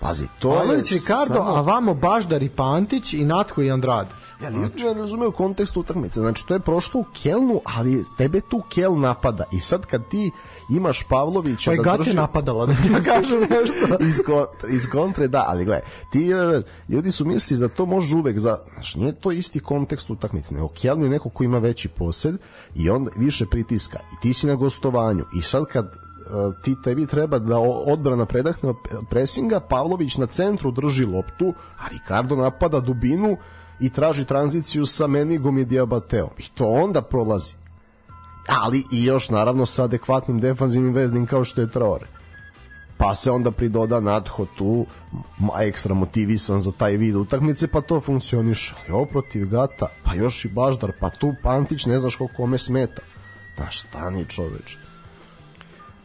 Pazi, to Pavlović, je Ricardo, samo... a vamo Baždar i Pantić i Natko i Andrade. Ja znači, ne razumeo kontekst utakmice. Znači, to je prošlo u Kelnu, ali tebe tu Kel napada. I sad kad ti imaš Pavlovića... Pa da drži... napadala, da ja kažem nešto. iz, ko, iz kontre, da, ali gledaj, ti, e, ljudi su mislili da to može uvek za... Znači, nije to isti kontekst utakmice, nego Keln je neko ko ima veći posed i on više pritiska. I ti si na gostovanju. I sad kad e, ti tebi treba da odbrana predahne presinga, Pavlović na centru drži loptu, a Ricardo napada dubinu i traži tranziciju sa Menigom i Diabateom. I to onda prolazi. Ali i još naravno sa adekvatnim defanzivnim veznim kao što je Traore. Pa se onda pridoda Nadho tu, ekstra motivisan za taj vid utakmice, pa to funkcioniše. Jo, protiv Gata, pa još i Baždar, pa tu Pantić ne znaš koliko kome smeta. Znaš, stani čoveče.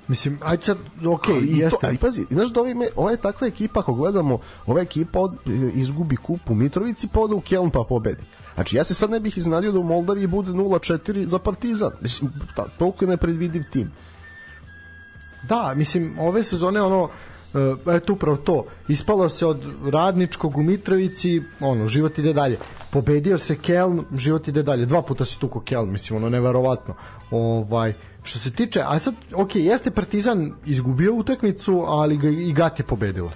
Mislim, ajde sad, ok, ali jeste. To, ali pazi, znaš da ovaj, ova je takva ekipa, ako gledamo, ova ekipa od, izgubi kup u Mitrovici, pa ode u Keln pa pobedi. Znači, ja se sad ne bih iznadio da u Moldaviji bude 0-4 za Partizan. Mislim, ta, toliko je nepredvidiv tim. Da, mislim, ove sezone, ono, e, eto upravo to ispalo se od radničkog u Mitrovici ono, život ide dalje pobedio se Keln, život ide dalje dva puta se tuko Keln, mislim, ono, neverovatno ovaj, Što se tiče, a sad, ok, jeste Partizan izgubio utakmicu, ali ga i Gat je pobedila.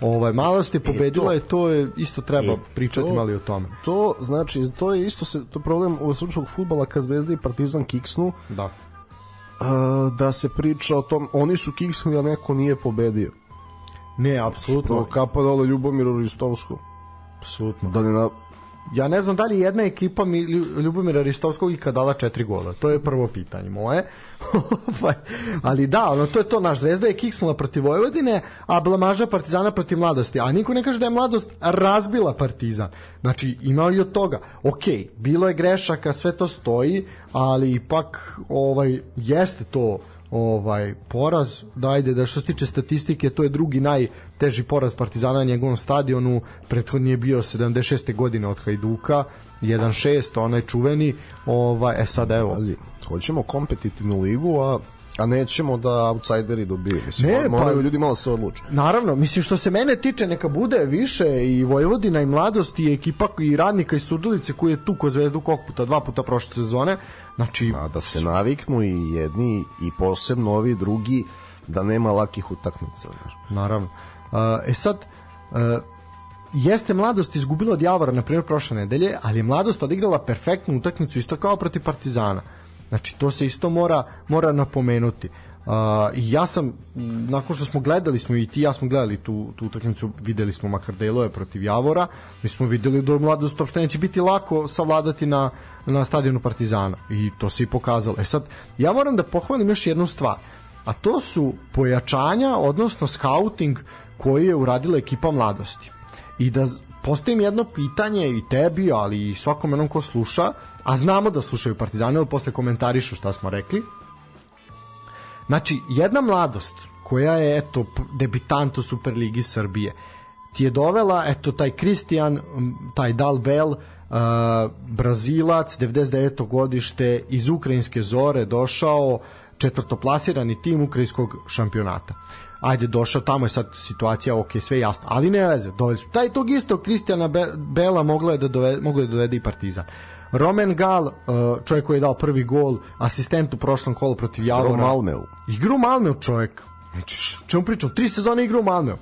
Ovaj malost je pobedila e, to, i to je isto treba e, pričati to, malo o tome. To znači to je isto se to problem u srpskog fudbala kad Zvezda i Partizan kiksnu. Da. A, da se priča o tom oni su kiksnuli a neko nije pobedio. Ne, apsolutno. Kapa dole Ljubomiru Ristovsku. Apsolutno. Da ne na, ja ne znam da li jedna ekipa mi Ljubomira Ristovskog ikad dala četiri gola. To je prvo pitanje moje. Ovaj, ali da, ono, to je to. Naš zvezda je kiksnula protiv Vojvodine, a blamaža Partizana protiv mladosti. A niko ne kaže da je mladost razbila Partizan. Znači, imao i od toga. Ok, bilo je grešaka, sve to stoji, ali ipak ovaj, jeste to ovaj poraz, da ajde da što se tiče statistike, to je drugi najteži poraz Partizana na njegovom stadionu, prethodni je bio 76. godine od Hajduka, 1-6, onaj čuveni, ovaj, e sad evo. Pazi, hoćemo kompetitivnu ligu, a a nećemo da outsideri dobiju. Mislim, ne, moraju pa, ljudi malo se odluče. Naravno, mislim što se mene tiče neka bude više i Vojvodina i mladost i ekipa i radnika i Surdulice koji je tu ko zvezdu kog puta, dva puta prošle sezone. Znači, a da se naviknu i jedni i posebno ovi drugi da nema lakih utakmica. Naravno. E sad, jeste mladost izgubila od Javora na primjer prošle nedelje, ali je mladost odigrala perfektnu utakmicu isto kao protiv Partizana. Znači to se isto mora mora napomenuti. Uh, ja sam nakon što smo gledali smo i ti ja smo gledali tu tu utakmicu videli smo makar delove protiv Javora mi smo videli da mladost uopšte neće biti lako savladati na na stadionu Partizana i to se i pokazalo. E sad ja moram da pohvalim još jednu stvar a to su pojačanja odnosno scouting koji je uradila ekipa mladosti i da postavim jedno pitanje i tebi, ali i svakom jednom ko sluša, a znamo da slušaju Partizane, ali posle komentarišu šta smo rekli. Znači, jedna mladost koja je, eto, debitant u Superligi Srbije, ti je dovela, eto, taj Kristijan, taj Dalbel, uh, Brazilac, 99. godište, iz Ukrajinske zore došao četvrtoplasirani tim ukrajinskog šampionata. Uh, ajde došao tamo je sad situacija ok, sve jasno, ali ne veze, doveli su. Taj tog istog Kristijana Be Bela mogla je da dovede, mogla je da dovede i Partizan. Roman Gal, uh, čovjek koji je dao prvi gol, asistent u prošlom kolu protiv Javora. Igru Malmeu. Igru Malmeu čovjek. Znači, čemu pričam? Tri sezone igru Malmeu.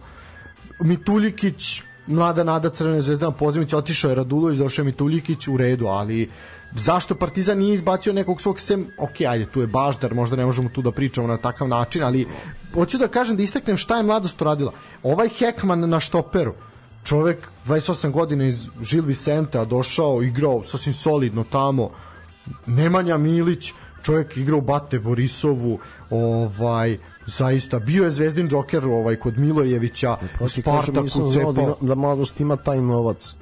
Mituljikić, mlada nada Crvene zvezde na pozivnici, otišao je Radulović, došao je Mituljikić u redu, ali zašto Partizan nije izbacio nekog svog sem, ok, ajde, tu je Baždar, možda ne možemo tu da pričamo na takav način, ali hoću da kažem da istaknem šta je mladost uradila. Ovaj Hekman na štoperu, čovek 28 godina iz Žil Vicente, došao, igrao sasvim solidno tamo, Nemanja Milić, čovjek igrao Bate Borisovu, ovaj zaista bio je zvezdin džoker ovaj kod Milojevića, Spartaku, Cepa. Da, da mladost ima taj novac.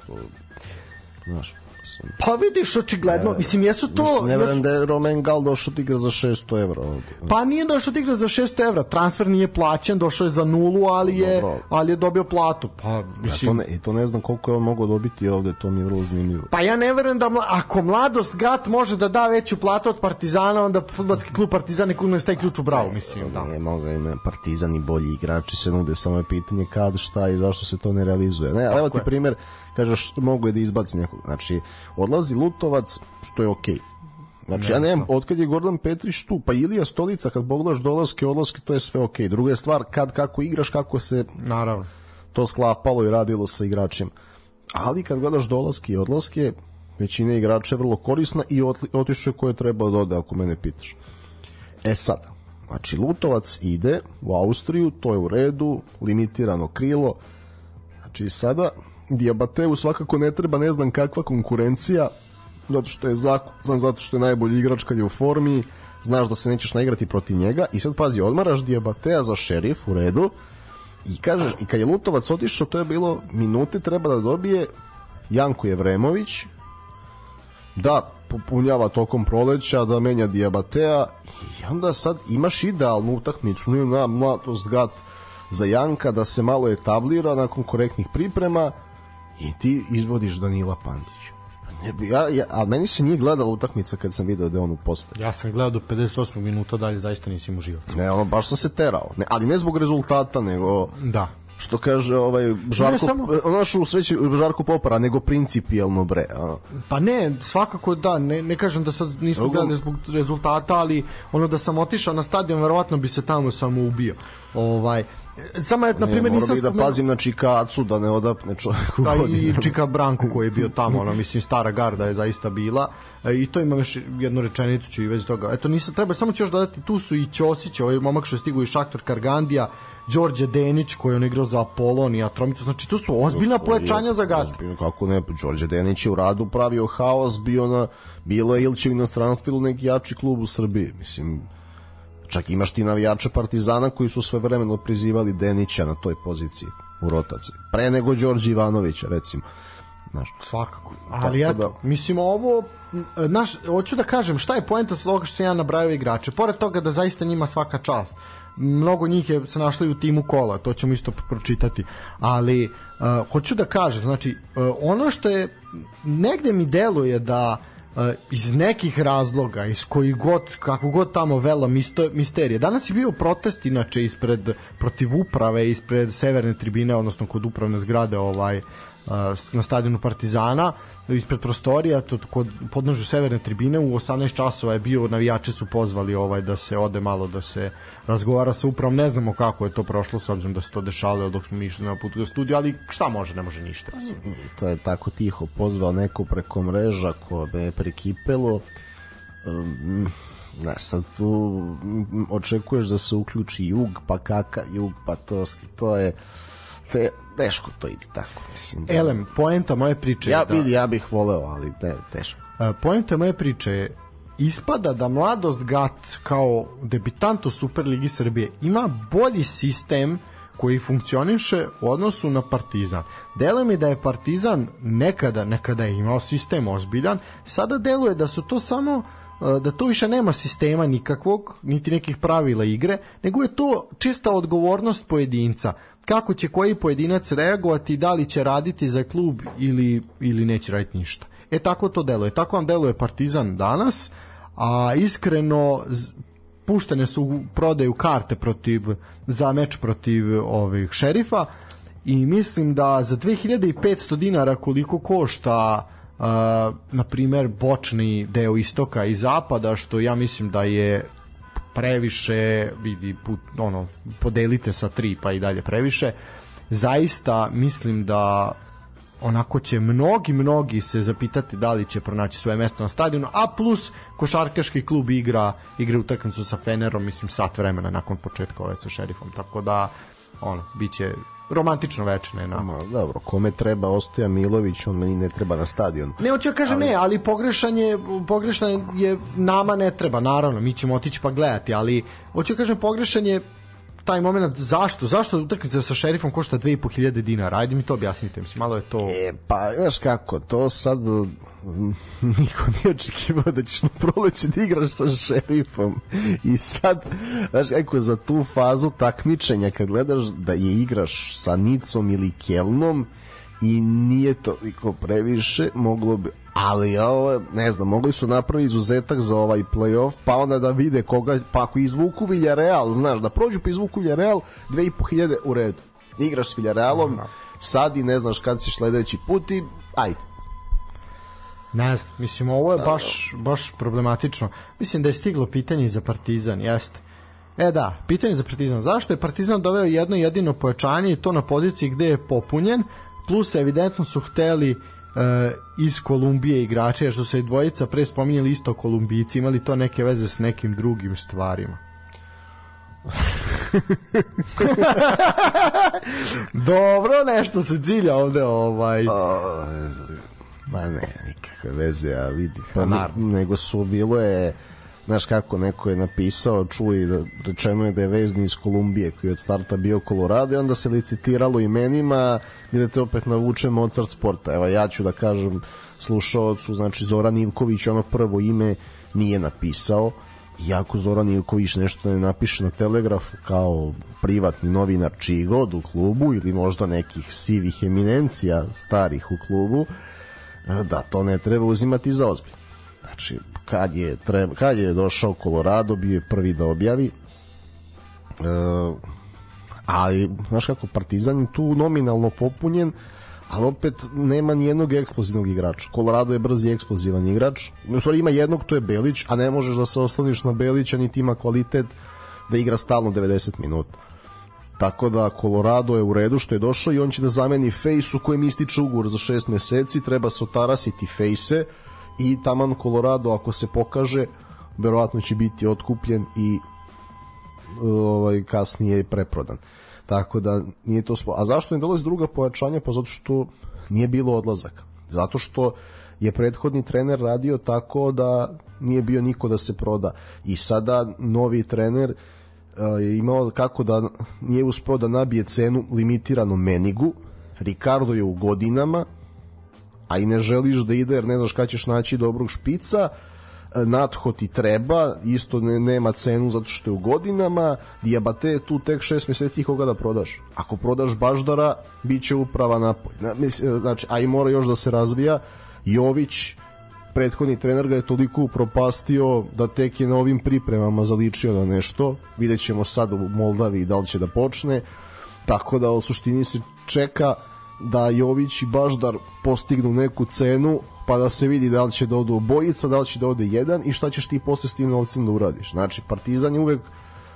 Znaš, Pa vidiš, očigledno, mislim, jesu to... Mislim, ne verujem da je Roman Gal došao da igra za 600 evra. Pa nije došao da igra za 600 evra, transfer nije plaćen, došao je za nulu, ali je, Dobro. ali je dobio platu. Pa, mislim... Ja to, ne, to ne znam koliko je on mogao dobiti ovde, to mi je vrlo zanimljivo. Pa ja ne verujem da, mla, ako mladost Gat može da da veću platu od Partizana, onda futbalski klub Partizan je kugno taj ključ u bravu, mislim. Da. Ne, moga ima Partizan i bolji igrači se nude, samo je pitanje kad, šta i zašto se to ne realizuje. Ne, evo ti primjer, kažeš mogu je da izbaci nekog. Znači, odlazi Lutovac, što je okej. Okay. Znači, ne, ja nemam, otkad je Gordon Petrić tu, pa Ilija Stolica, kad pogledaš dolaske, odlaske, to je sve okej. Okay. Druga je stvar, kad, kako igraš, kako se Naravno. to sklapalo i radilo sa igračima. Ali kad gledaš dolaske i odlaske, većina igrača je vrlo korisna i otišao je koje treba da ode, ako mene pitaš. E sad, znači Lutovac ide u Austriju, to je u redu, limitirano krilo, znači sada Diabateu svakako ne treba ne znam kakva konkurencija zato što je zakon, zato što je najbolji igrač kad je u formi, znaš da se nećeš naigrati protiv njega i sad pazi, odmaraš Diabatea za šerif u redu i kažeš, i kad je Lutovac otišao, to je bilo minute treba da dobije Janko Jevremović da popunjava tokom proleća, da menja Diabatea i onda sad imaš idealnu utakmicu, na mladost gat za Janka da se malo etablira nakon korektnih priprema i ti izvodiš Danila Pantića. Ja, ja, ali meni se nije gledala utakmica kad sam video da je on u postavi. Ja sam gledao do 58. minuta, dalje zaista nisam uživao. Ne, ono, baš sam se terao. Ne, ali ne zbog rezultata, nego... Da što kaže ovaj Žarko samo... našu sreću Žarko Popara nego principijelno bre a. pa ne svakako da ne, ne kažem da sad nismo Drugo... gledali zbog rezultata ali ono da sam otišao na stadion verovatno bi se tamo samo ubio ovaj samo je na primjer nisam da pazim na Čikacu da ne odapne čovjeku da, i Čika Branko koji je bio tamo ono mislim stara garda je zaista bila. E, i to imam još jednu rečenicu ću i već toga. Eto nisam treba samo ću još dodati tu su i Ćosić ovaj momak što je stigao iz Šaktor Kargandija Đorđe Denić koji on igrao za Apolon i Atromitu, znači to su ozbiljna pojačanja za gaz. Kako ne, Đorđe Denić je u radu pravio haos, bio na, bilo je Ilče u inostranstvu ili neki jači klub u Srbiji, mislim, čak imaš ti navijače Partizana koji su sve vremeno prizivali Denića na toj poziciji u rotaciji, pre nego Đorđe Ivanovića recimo. znaš. Svakako. Ali eto, da... mislim ovo naš, hoću da kažem, šta je poenta sa toga što sam ja nabrajao igrače? Pored toga da zaista njima svaka čast. Mnogo njih je se našlo i u timu kola, to ćemo isto pročitati. Ali, uh, hoću da kažem, znači, uh, ono što je, negde mi deluje da uh, iz nekih razloga, iz koji god, kako god tamo vela misto, misterije. Danas je bio protest, inače, ispred, protiv uprave, ispred severne tribine, odnosno kod upravne zgrade, ovaj, uh, na stadionu Partizana, uh, ispred prostorija to kod podnožu severne tribine u 18 časova je bio navijači su pozvali ovaj da se ode malo da se razgovara sa upravom ne znamo kako je to prošlo s obzirom da se to dešavalo dok smo išli na put do studija ali šta može ne može ništa mislim. to je tako tiho pozvao neko preko mreža ko je prekipelo um, znaš, sad tu očekuješ da se uključi jug, pa kaka jug, pa to, to je te, teško to ide tako. Mislim, da... Elem, poenta moje priče ja, da... Vidi, ja bih voleo, ali te, teško. Uh, poenta moje priče je ispada da Mladost Gat kao debitant u Superligi Srbije ima bolji sistem koji funkcioniše u odnosu na Partizan. Delo mi da je Partizan nekada, nekada je imao sistem ozbiljan, sada deluje da su to samo da to više nema sistema nikakvog, niti nekih pravila igre, nego je to čista odgovornost pojedinca kako će koji pojedinac reagovati, da li će raditi za klub ili, ili neće raditi ništa. E tako to deluje. Tako vam deluje Partizan danas, a iskreno puštene su prodaju karte protiv za meč protiv ovih šerifa i mislim da za 2500 dinara koliko košta uh, na primer bočni deo istoka i zapada što ja mislim da je previše vidi put, ono podelite sa tri pa i dalje previše. Zaista mislim da onako će mnogi, mnogi se zapitati da li će pronaći svoje mesto na stadionu, a plus košarkaški klub igra, igra utakmicu sa Fenerom, mislim sat vremena nakon početka ove sa šerifom, tako da ono, bit će romantično veče, ne, Ma, dobro, kome treba Ostoja Milović, on meni ne treba na stadion. Ne, hoću ja kažem ali... ne, ali pogrešan je, pogrešan je, nama ne treba, naravno, mi ćemo otići pa gledati, ali hoću ja kažem pogrešan je taj moment zašto zašto utakmica sa šerifom košta 2500 dinara ajde mi to objasnite mislim malo je to e, pa znaš kako to sad niko nije očekivao da ćeš na proleće da igraš sa šerifom i sad znaš kako za tu fazu takmičenja kad gledaš da je igraš sa Nicom ili Kelnom i nije toliko previše moglo bi ali ovo, ne znam, mogli su napraviti izuzetak za ovaj playoff, pa onda da vide koga, pa ako izvuku Villarreal, znaš, da prođu pa izvuku Villarreal, 2500 u redu. Igraš s Villarrealom, sad i ne znaš kad si sledeći put i ajde. Ne znam, mislim, ovo je baš, baš problematično. Mislim da je stiglo pitanje za Partizan, jeste. E da, pitanje za Partizan. Zašto je Partizan doveo jedno jedino pojačanje i to na poziciji gde je popunjen, plus evidentno su hteli uh, iz Kolumbije igrače, jer što se dvojica pre spominjali isto Kolumbijci, imali to neke veze s nekim drugim stvarima. Dobro, nešto se cilja ovde ovaj. Ma ne, nikakve veze, a vidi. Pa, pa nego su bilo je znaš kako neko je napisao, čuli da rečeno je da je vezni iz Kolumbije koji je od starta bio Colorado i onda se licitiralo imenima gde te opet navuče Mozart sporta. Evo ja ću da kažem slušaocu, znači Zoran Ivković ono prvo ime nije napisao iako Zoran Ivković nešto ne napiše na Telegrafu kao privatni novinar čiji god u klubu ili možda nekih sivih eminencija starih u klubu da to ne treba uzimati za ozbilj znači kad je, treba, kad je došao Colorado bio je prvi da objavi e, ali znaš kako Partizan je tu nominalno popunjen ali opet nema ni jednog eksplozivnog igrača. Colorado je brzi eksplozivan igrač. U stvari ima jednog, to je Belić, a ne možeš da se osloniš na Belića, niti ima kvalitet da igra stalno 90 minuta. Tako da Colorado je u redu što je došao i on će da zameni Fejsu kojem ističe ugovor za 6 meseci, treba se otarasiti Fejse i taman Colorado ako se pokaže verovatno će biti otkupljen i ovaj kasnije preprodan. Tako da nije to spo... A zašto ne dolazi druga pojačanja? Pa zato što nije bilo odlazaka. Zato što je prethodni trener radio tako da nije bio niko da se proda. I sada novi trener je imao kako da nije uspeo da nabije cenu limitiranu Menigu. Ricardo je u godinama, a i ne želiš da ide jer ne znaš kada ćeš naći dobrog špica, e, Natho ti treba, isto ne, nema cenu zato što je u godinama, Diabate je tu tek šest meseci koga da prodaš. Ako prodaš Baždara, bit će uprava napoj. Znači, a i mora još da se razvija. Jović, prethodni trener ga je toliko upropastio da tek je na ovim pripremama zaličio na nešto. Vidjet ćemo sad u Moldavi da li će da počne. Tako da u suštini se čeka da Jović i Baždar postignu neku cenu pa da se vidi da li će da odu obojica, da li će da ode jedan i šta ćeš ti posle s tim novcem da uradiš. Znači, Partizan je uvek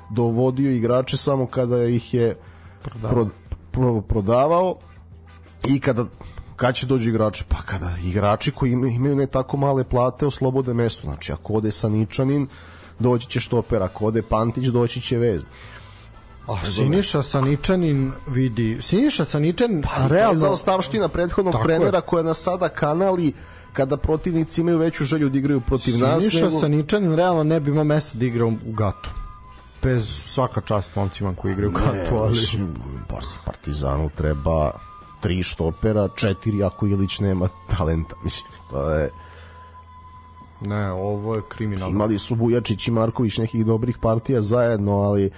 dovodio igrače samo kada ih je prodavao, pro, prodavao i kada kad će dođu igrači? Pa kada igrači koji imaju ne tako male plate oslobode mesto. Znači, ako ode Saničanin, doći će štoper, ako ode Pantić, doći će Vezni. A Siniša Saničanin vidi, Siniša Saničanin pa, realno za ostavština prethodnog trenera koja nas sada kanali kada protivnici imaju veću želju da igraju protiv Siniša nas. Siniša nego... Saničanin realno ne bi imao mesto da igra u Gatu. Bez svaka čast momcima koji igraju u Gatu, ali... Partizanu treba tri štopera, četiri ako Ilić nema talenta. Mislim, to je... Ne, ovo je kriminalno. Imali su Vujačić i Marković nekih dobrih partija zajedno, ali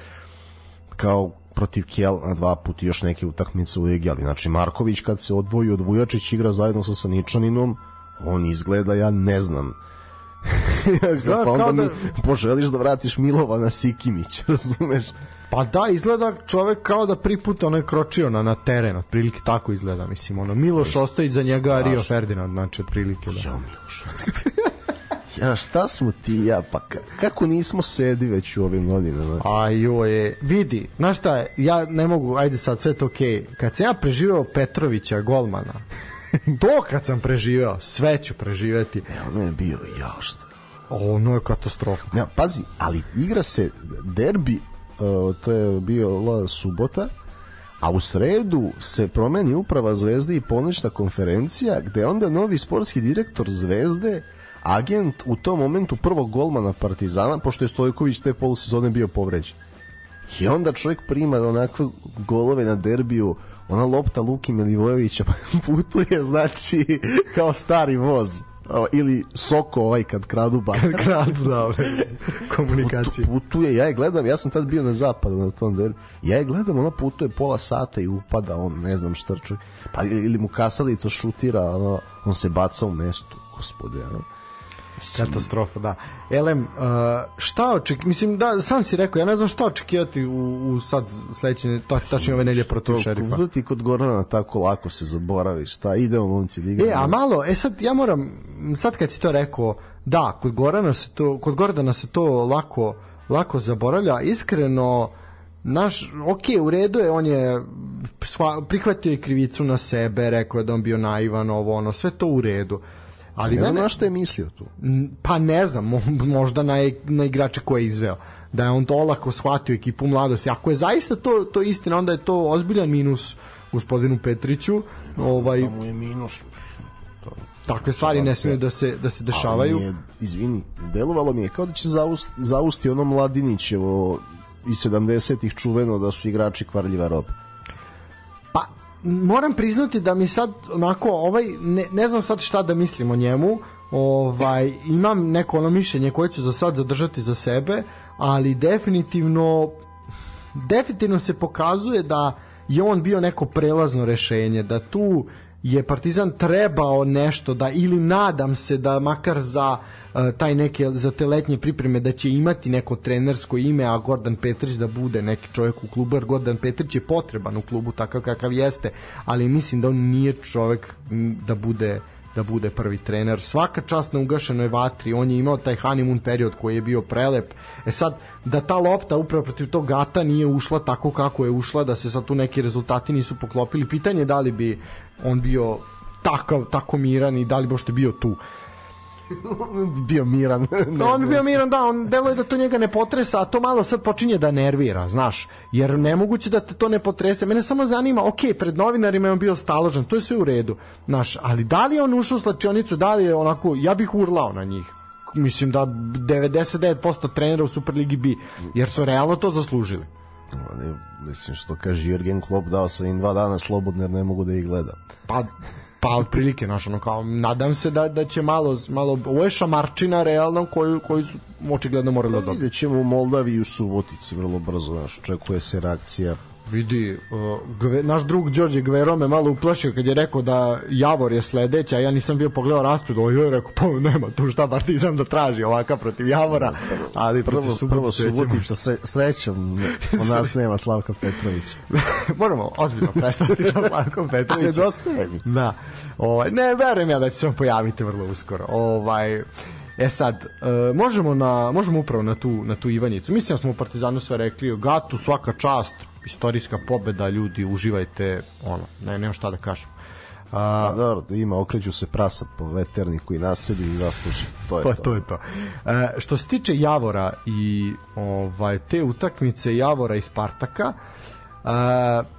kao protiv Kjel na dva puta još neke utakmice u Ligi, ali znači Marković kad se odvoji od Vujačić igra zajedno sa Saničaninom, on izgleda, ja ne znam, da, pa onda da... mi poželiš da vratiš Milovana Sikimić, razumeš? Pa da, izgleda čovek kao da priput ono je kročio na, na teren, otprilike tako izgleda, mislim, ono, Miloš ostoji za njega Rio Ferdinand, znači, otprilike, da. Ja, Miloš Ja, šta smo ti ja, pa kako nismo sedi već u ovim godinama? Ajo je, vidi, znaš šta, ja ne mogu, ajde sad, sve to okej, okay. kad sam ja preživeo Petrovića, golmana, to kad sam preživeo, sve ću preživeti. Ne, ono je bio, ja šta? Ono je katastrofa. Ne, pazi, ali igra se derbi, to je bio subota, a u sredu se promeni uprava Zvezde i ponoćna konferencija gde onda novi sportski direktor Zvezde agent u tom momentu prvog golmana Partizana, pošto je Stojković te polusezone bio povređen. I onda čovjek prima onakve golove na derbiju, ona lopta Luki Milivojevića putuje, znači, kao stari voz ili Soko ovaj kad kradu ba. Kad kradu, da, ovaj, komunikacije. Putu, putuje, ja je gledam, ja sam tad bio na zapadu na tom delu, ja je gledam, ona putuje pola sata i upada, on ne znam šta čuje, pa ili mu kasalica šutira, ono, on se baca u mestu, gospode, ono Katastrofa, da. Elem, uh, šta oček... Mislim, da, sam si rekao, ja ne znam šta očekivati u, u sad sledeće, ta, tačnije ove nelje protiv šerifa. Kuda ti kod Gorana tako lako se zaboravi, šta, idemo momci liga. E, a malo, e sad, ja moram, sad kad si to rekao, da, kod Gorana se to, kod Gordana se to lako, lako zaboravlja, iskreno, naš, ok, u redu je, on je sva, prihvatio i krivicu na sebe, rekao je da on bio naivan, ovo, ono, sve to u redu Ali ne znam na što je mislio tu. Pa ne znam, možda na, na igrače koje je izveo. Da je on to olako shvatio ekipu mladosti. Ako je zaista to, to istina, onda je to ozbiljan minus gospodinu Petriću. Ovaj, da mu je minus. To, takve stvari ne smiju da se, da se dešavaju. Je, izvini, delovalo mi je kao da će zausti, zausti ono Mladinićevo iz 70-ih čuveno da su igrači kvarljiva roba moram priznati da mi sad onako ovaj ne, ne znam sad šta da mislim o njemu ovaj imam neko ono mišljenje koje ću za sad zadržati za sebe ali definitivno definitivno se pokazuje da je on bio neko prelazno rešenje da tu je Partizan trebao nešto da ili nadam se da makar za taj neke za te letnje pripreme da će imati neko trenersko ime a Gordon Petrić da bude neki čovjek u klubu jer Gordon Petrić je potreban u klubu takav kakav jeste ali mislim da on nije čovjek da bude da bude prvi trener. Svaka čast na ugašenoj vatri, on je imao taj honeymoon period koji je bio prelep. E sad, da ta lopta upravo protiv tog gata nije ušla tako kako je ušla, da se sad tu neki rezultati nisu poklopili, pitanje je da li bi on bio takav, tako miran i da li bošte bio tu bio miran. da, on bio miran, da, on deluje da to njega ne potresa, a to malo sad počinje da nervira, znaš, jer nemoguće da te to ne potrese. Mene samo zanima, ok, pred novinarima je on bio staložen, to je sve u redu, znaš, ali da li je on ušao u slačionicu, da li je onako, ja bih urlao na njih, mislim da 99% trenera u Superligi bi, jer su realno to zaslužili. Ne, mislim što kaže Jurgen Klopp dao sam im dva dana slobodno jer ne mogu da ih gledam. Pa Pa otprilike, znaš, ono kao, nadam se da, da će malo, malo, ovo je šamarčina realno koju, koju su očigledno morali da dobiti. Vidjet ćemo u Moldavi i u Subotici vrlo brzo, znaš, očekuje se reakcija Vidi, uh, gve, naš drug Đorđe Gvero me malo uplašio kad je rekao da Javor je sledeća, a ja nisam bio pogledao raspred, ovo je rekao, pa nema tu šta Partizan da traži ovaka protiv Javora, ali prvo, protiv Subotića. Prvo Subotica, sre, srećom, u nas nema Slavka Petrovića. Moramo ozbiljno prestati sa Slavkom Petrovićem. Nedostaje mi. Da. Ovaj, ne, verujem ja da će se on pojaviti vrlo uskoro. Ovaj, E sad, e, možemo, na, možemo upravo na tu, na tu Ivanjicu. Mislim da smo u Partizanu sve rekli, Gatu svaka čast, istorijska pobeda, ljudi, uživajte, ono, ne, nema šta da kažem. A, dobro, da ima, okreću se prasa po veterniku i nasedi i zasluži. To je pa, to. to je to. E, što se tiče Javora i ovaj te utakmice Javora i Spartaka, e,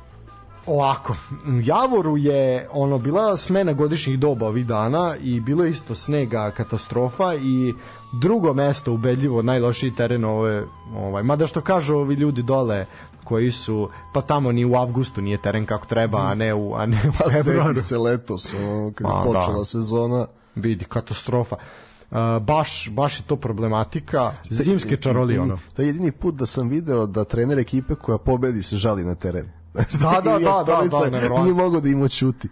ovako, Javoru je ono bila smena godišnjih doba ovih dana i bilo je isto snega katastrofa i drugo mesto ubedljivo najlošiji teren ove ovaj mada što kažu ovi ljudi dole koji su pa tamo ni u avgustu nije teren kako treba, a ne u a ne u Pa februaru. se letos, ono, kad je Pa, počela da. sezona. Vidi katastrofa. Uh, baš baš je to problematika zimske čarolije ono. To je jedini put da sam video da trener ekipe koja pobedi se žali na teren. Da, da, I da, Ostalica da, da, nevjerovatno. Nije mogo da im očuti.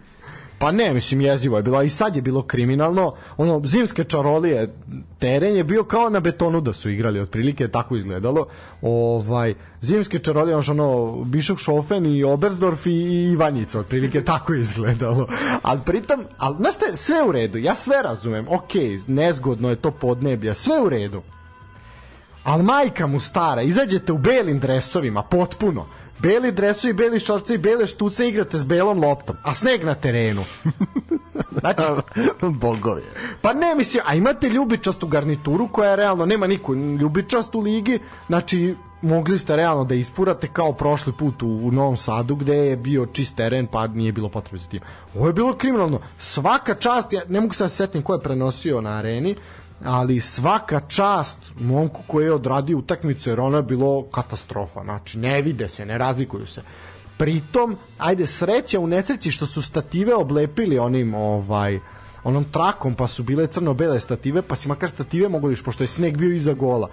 Pa ne, mislim jezivo je bilo, i sad je bilo kriminalno. Ono zimske čarolije, teren je bio kao na betonu da su igrali, otprilike tako izgledalo. Ovaj zimske čarolije, ono, ono Bišok Šofen i Obersdorf i, i Ivanjica, otprilike tako je izgledalo. Ali pritom, al znaš je, sve u redu, ja sve razumem. Okej, nezgodno je to podneblje, sve u redu. Al majka mu stara, izađete u belim dresovima, potpuno. Beli dresovi, beli šorci i bele štuce igrate s belom loptom, a sneg na terenu. Znači, Bogovi. pa ne mislim, a imate ljubičastu garnituru koja je realno, nema niko ljubičast u ligi, znači mogli ste realno da ispurate kao prošli put u, u Novom Sadu gde je bio čist teren pa nije bilo potrebe za tim. Ovo je bilo kriminalno. Svaka čast, ja ne mogu se da se setim ko je prenosio na areni, ali svaka čast momku koji je odradio utakmicu jer ono je bilo katastrofa. Znači, ne vide se, ne razlikuju se. Pritom, ajde, sreća u nesreći što su stative oblepili onim ovaj onom trakom pa su bile crno-bele stative pa si makar stative mogu viš pošto je sneg bio iza gola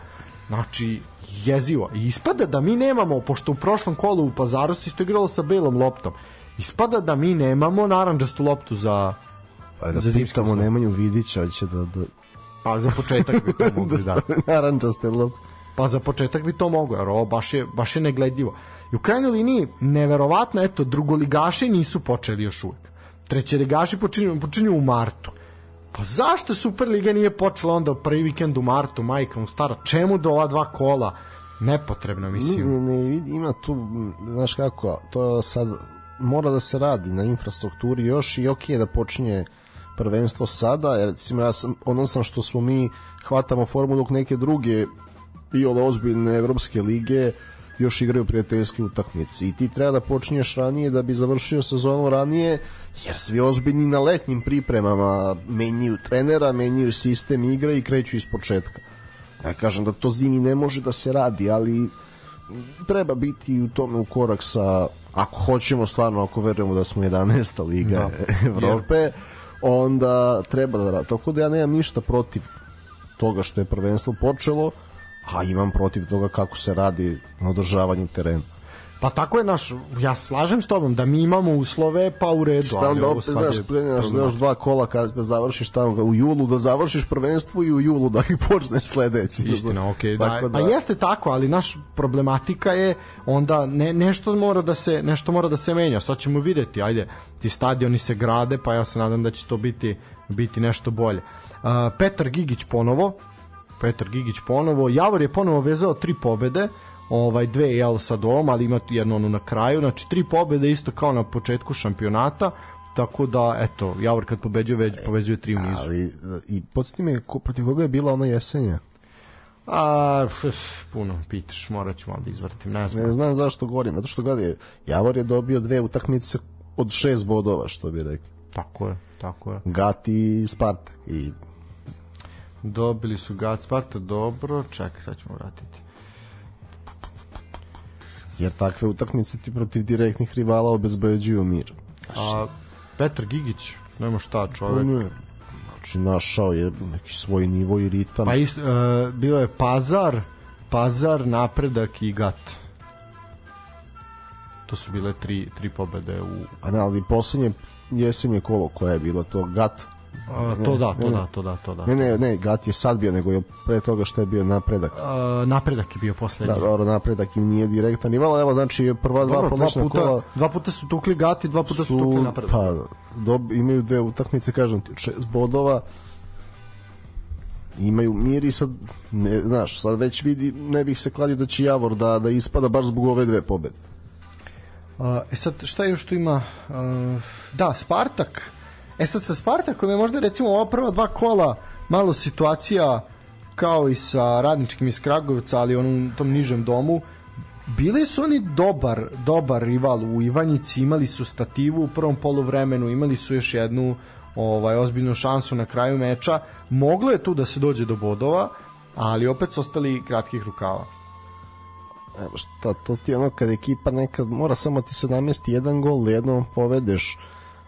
znači jezivo i ispada da mi nemamo pošto u prošlom kolu u Pazaru se isto igralo sa belom loptom ispada da mi nemamo naranđastu loptu za Pa da pitamo. Nemanju Vidića, će da, da, pa za početak bi to da mogli da narančaste lopte. Pa za početak bi to moglo, jer ovo baš je, baš je negledljivo. I u krajnjoj liniji, neverovatno, eto, drugoligaši nisu počeli još uvek. Trećeligaši počinju, počinju u martu. Pa zašto Superliga nije počela onda prvi vikend u martu, majka mu stara? Čemu do ova dva kola? Nepotrebno, mislim. Ne, ne, ima tu, znaš kako, to sad mora da se radi na infrastrukturi još i ok je da počinje prvenstvo sada, jer recimo ja sam, ono sam što smo mi hvatamo formu dok neke druge i ove ozbiljne evropske lige još igraju prijateljske utakmice i ti treba da počinješ ranije da bi završio sezonu ranije jer svi ozbiljni na letnjim pripremama menjaju trenera, menjaju sistem igre i kreću iz početka. Ja kažem da to zimi ne može da se radi, ali treba biti u tome u korak sa ako hoćemo stvarno, ako verujemo da smo 11. liga da. Evrope, onda treba da radi. Tako da ja nemam ništa protiv toga što je prvenstvo počelo, a imam protiv toga kako se radi na održavanju terena. Pa tako je naš, ja slažem s tobom da mi imamo uslove, pa u redu. Šta onda opet, znaš, problem. još dva kola kad da završiš tamo u julu, da završiš prvenstvo i u julu da ih počneš sledeći. Istina, okej, da, Tako Pa jeste tako, ali naš problematika je onda ne, nešto mora da se nešto mora da se menja. Sad ćemo videti, ajde, ti stadioni se grade, pa ja se nadam da će to biti biti nešto bolje. Uh, Petar Gigić ponovo, Petar Gigić ponovo, Javor je ponovo vezao tri pobede, ovaj dve jel sad ovom, ali ima jednu onu na kraju, znači tri pobede isto kao na početku šampionata, tako da eto, Javor kad pobeđuje već povezuje tri u nizu. Ali, i podsjeti me, ko, protiv koga je bila ona jesenja? A, f, puno pitaš, morat ću malo da izvrtim, ne znam. Ne znam zašto govorim, zato što gledaj, Javor je dobio dve utakmice od šest bodova, što bi rekli. Tako je, tako je. Gati i Spartak. I Dobili su Gat Sparta, dobro, čekaj, sad ćemo vratiti. Jer takve utakmice ti protiv direktnih rivala obezbeđuju mir. A, Petar Gigić, nema šta čovek. Ne, znači našao je neki svoj nivo i ritam. Pa isto, uh, bio je Pazar, Pazar, Napredak i Gat. To su bile tri, tri pobede u... A ne, ali poslednje jesenje kolo koje je bilo to Gat A, to da, to da, to da, to da. Ne, ne, ne, Gat je sad bio, nego je pre toga što je bio napredak. Uh, napredak je bio poslednji. Da, dobro, napredak im nije direktan nivo, evo, znači, prva dva Dobro, dva puta, kola... Dva puta su tukli Gat i dva puta su, su tukli napredak. Pa, dob, imaju dve utakmice, kažem ti, šest bodova, imaju mir i sad, ne, znaš, sad već vidi, ne bih se kladio da će Javor da, da ispada baš zbog ove dve pobede. Uh, e sad, šta još tu ima? Uh, da, Spartak, E sad sa Spartakom je možda recimo ova prva dva kola malo situacija kao i sa radničkim iz Kragovca, ali onom tom nižem domu, bili su oni dobar, dobar rival u Ivanjici, imali su stativu u prvom poluvremenu, imali su još jednu ovaj ozbiljnu šansu na kraju meča. Moglo je tu da se dođe do bodova, ali opet su ostali kratkih rukava. Evo šta, to ti ono kad ekipa nekad mora samo ti se namesti jedan gol, jednom povedeš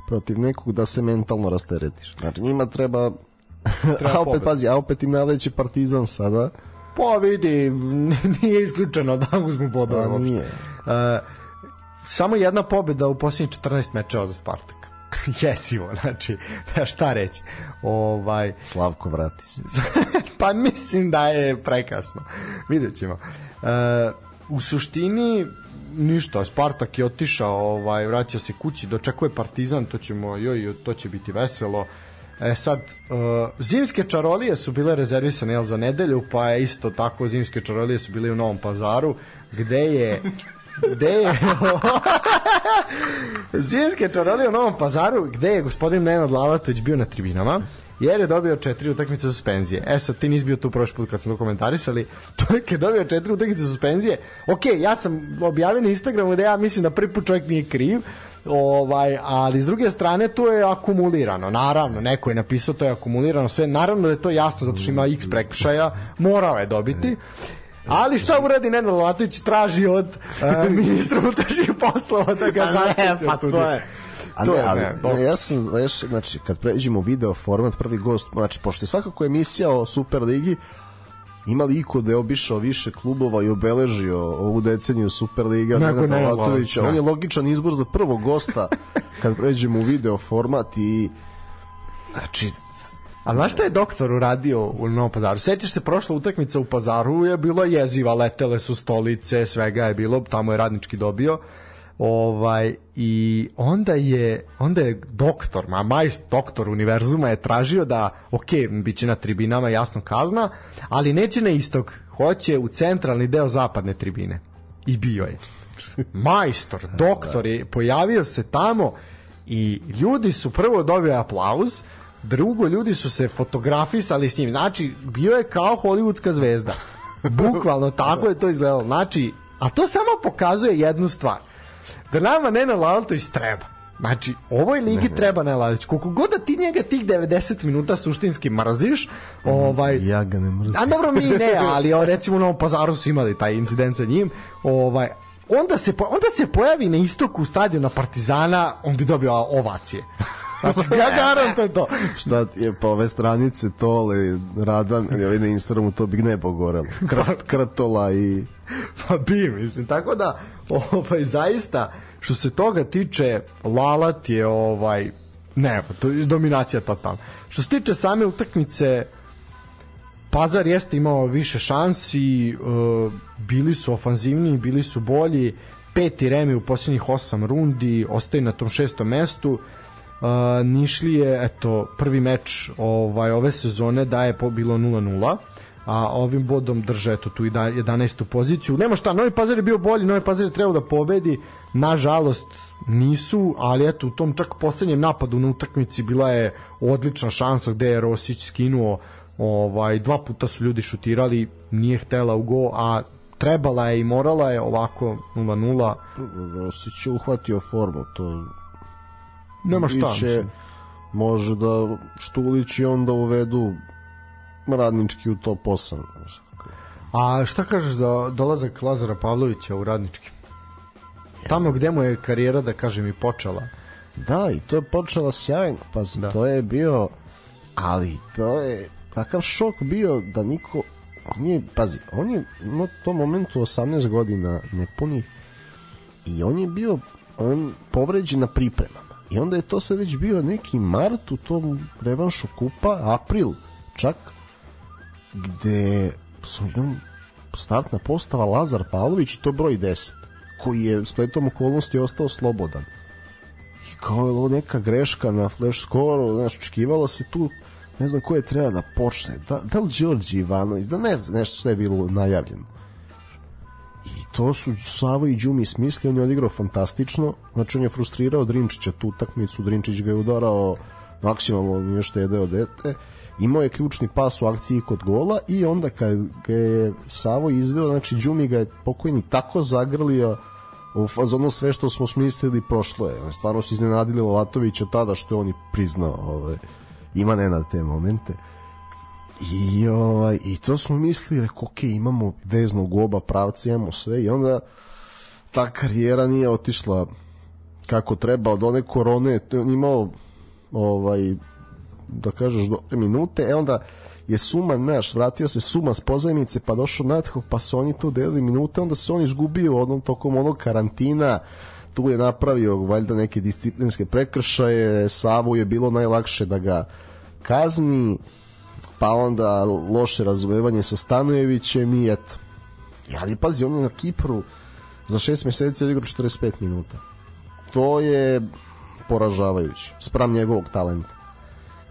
protiv nekog da se mentalno rasteretiš. Znači njima treba, treba a opet pobed. pazi, a opet im naleće Partizan sada. Pa vidi, nije isključeno da uzmu bodove. Pa nije. Uh, samo jedna pobeda u posljednjih 14 mečeva za Spartak. Jesivo, znači, da šta reći. Ovaj... Slavko, vrati se. pa mislim da je prekasno. Vidjet ćemo. Uh, u suštini ništa, Spartak je otišao, ovaj, vraća se kući, dočekuje Partizan, to ćemo, joj, to će biti veselo. E sad, uh, zimske čarolije su bile rezervisane jel, za nedelju, pa je isto tako zimske čarolije su bile u Novom pazaru, gde je gde je zimske čarolije u Novom pazaru, gde je gospodin Nenad Lavatović bio na tribinama jer je dobio četiri utakmice suspenzije. E sad ti nisi bio tu prošli put kad smo to komentarisali. Čovjek je dobio četiri utakmice suspenzije. Ok, ja sam objavio na Instagramu da ja mislim da prvi put čovjek nije kriv, ovaj, ali s druge strane to je akumulirano. Naravno, neko je napisao to je akumulirano sve. Naravno da je to jasno zato što ima x prekršaja, morao je dobiti. Ali šta uradi Nenad Latović traži od uh, ministra unutrašnjih poslova da ga zaštiti. Pa to je A ne, ali, ne, ne, ja sam, veš, znači, kad pređemo video format, prvi gost, znači, pošto je svakako emisija o Superligi, imali iko da je obišao više klubova i obeležio ovu deceniju Superliga Neko ne, on je logičan izbor za prvog gosta kad pređemo u video format i znači A znaš šta je doktor uradio u Novom pazaru? Sećaš se, prošla utakmica u pazaru je bila jeziva, letele su stolice, svega je bilo, tamo je radnički dobio ovaj i onda je onda je doktor, ma majst doktor univerzuma je tražio da ok, biće na tribinama jasno kazna, ali neće na istog, hoće u centralni deo zapadne tribine. I bio je. Majstor, doktor je pojavio se tamo i ljudi su prvo dobili aplauz, drugo ljudi su se fotografisali s njim. Znači, bio je kao hollywoodska zvezda. Bukvalno tako je to izgledalo. Znači, a to samo pokazuje jednu stvar da nama Nena Lalatović treba. Znači, ovoj ligi ne, ne. treba Lalatović. Koliko god da ti njega tih 90 minuta suštinski mrziš, ovaj... Ja ga ne mrzim. A dobro, mi ne, ali o, recimo u Novom pazaru su imali taj incident sa njim. Ovaj, onda se, onda se pojavi na istoku stadiona Partizana, on bi dobio ovacije. Znači, ja garantujem to. Šta je po ove stranice Tole, Radan, ili na Instagramu, to bi nebo gorelo. Krat, kratola i... Pa bi, mislim. Tako da, ovaj, zaista, što se toga tiče, Lalat je ovaj, ne, to je dominacija totalna. Što se tiče same utakmice, Pazar jeste imao više šansi, uh, bili su ofanzivniji, bili su bolji, peti remi u posljednjih osam rundi, ostaje na tom šestom mestu. Uh, Nišlije, eto, prvi meč ovaj, ove sezone da je bilo 0-0 a ovim bodom drže eto tu i da 11. poziciju. Nema šta, Novi Pazar je bio bolji, Novi Pazar je trebao da pobedi, nažalost nisu, ali eto u tom čak poslednjem napadu na utakmici bila je odlična šansa gde je Rosić skinuo ovaj dva puta su ljudi šutirali, nije htela u go, a trebala je i morala je ovako 0-0. Rosić je uhvatio formu, to nema šta. Biće, može da Štulić i onda uvedu radnički u top 8. A šta kažeš za dolazak Lazara Pavlovića u radnički? Tamo gde mu je karijera, da kažem, i počela. Da, i to je počelo sjajno, pa da. to je bio, ali to je takav šok bio da niko nije, pazi, on je na tom momentu 18 godina nepunih i on je bio on povređen na pripremama i onda je to sad već bio neki mart u tom revanšu kupa, april čak gde su njom startna postava Lazar Pavlović i to broj 10 koji je spletom okolnosti ostao slobodan. I kao je neka greška na flash score znaš, očekivalo se tu ne znam ko je treba da počne. Da, da li Đorđe Ivanović da ne znam nešto što je bilo najavljeno. I to su Savo i Đumi smisli on je odigrao fantastično. Znači on je frustrirao Drinčića tu utakmicu Drinčić ga je udarao maksimalno nije što je deo dete imao je ključni pas u akciji kod gola i onda kad ga je Savo izveo znači Đumi ga je pokojni tako zagrlio u fazonu sve što smo smislili prošlo je. Stvarno su iznenadili Lovatovića tada što je on i priznao ovaj, ima ne na te momente. I, ovaj, i to smo mislili rekao ok, imamo veznog oba pravca imamo sve. I onda ta karijera nije otišla kako treba od one korone on imao ovaj da kažeš do minute e onda je Suma naš, vratio se Suma s pozajmice pa došao Nathov pa su oni tu delili minute onda se on izgubio onom tokom onog karantina. Tu je napravio valjda neke disciplinske prekršaje Savu je bilo najlakše da ga kazni pa onda loše razumevanje sa Stanojevićem i eto. Ali pazi on je na Kipru za šest meseci odigrao 45 minuta. To je poražavajuće spram njegovog talenta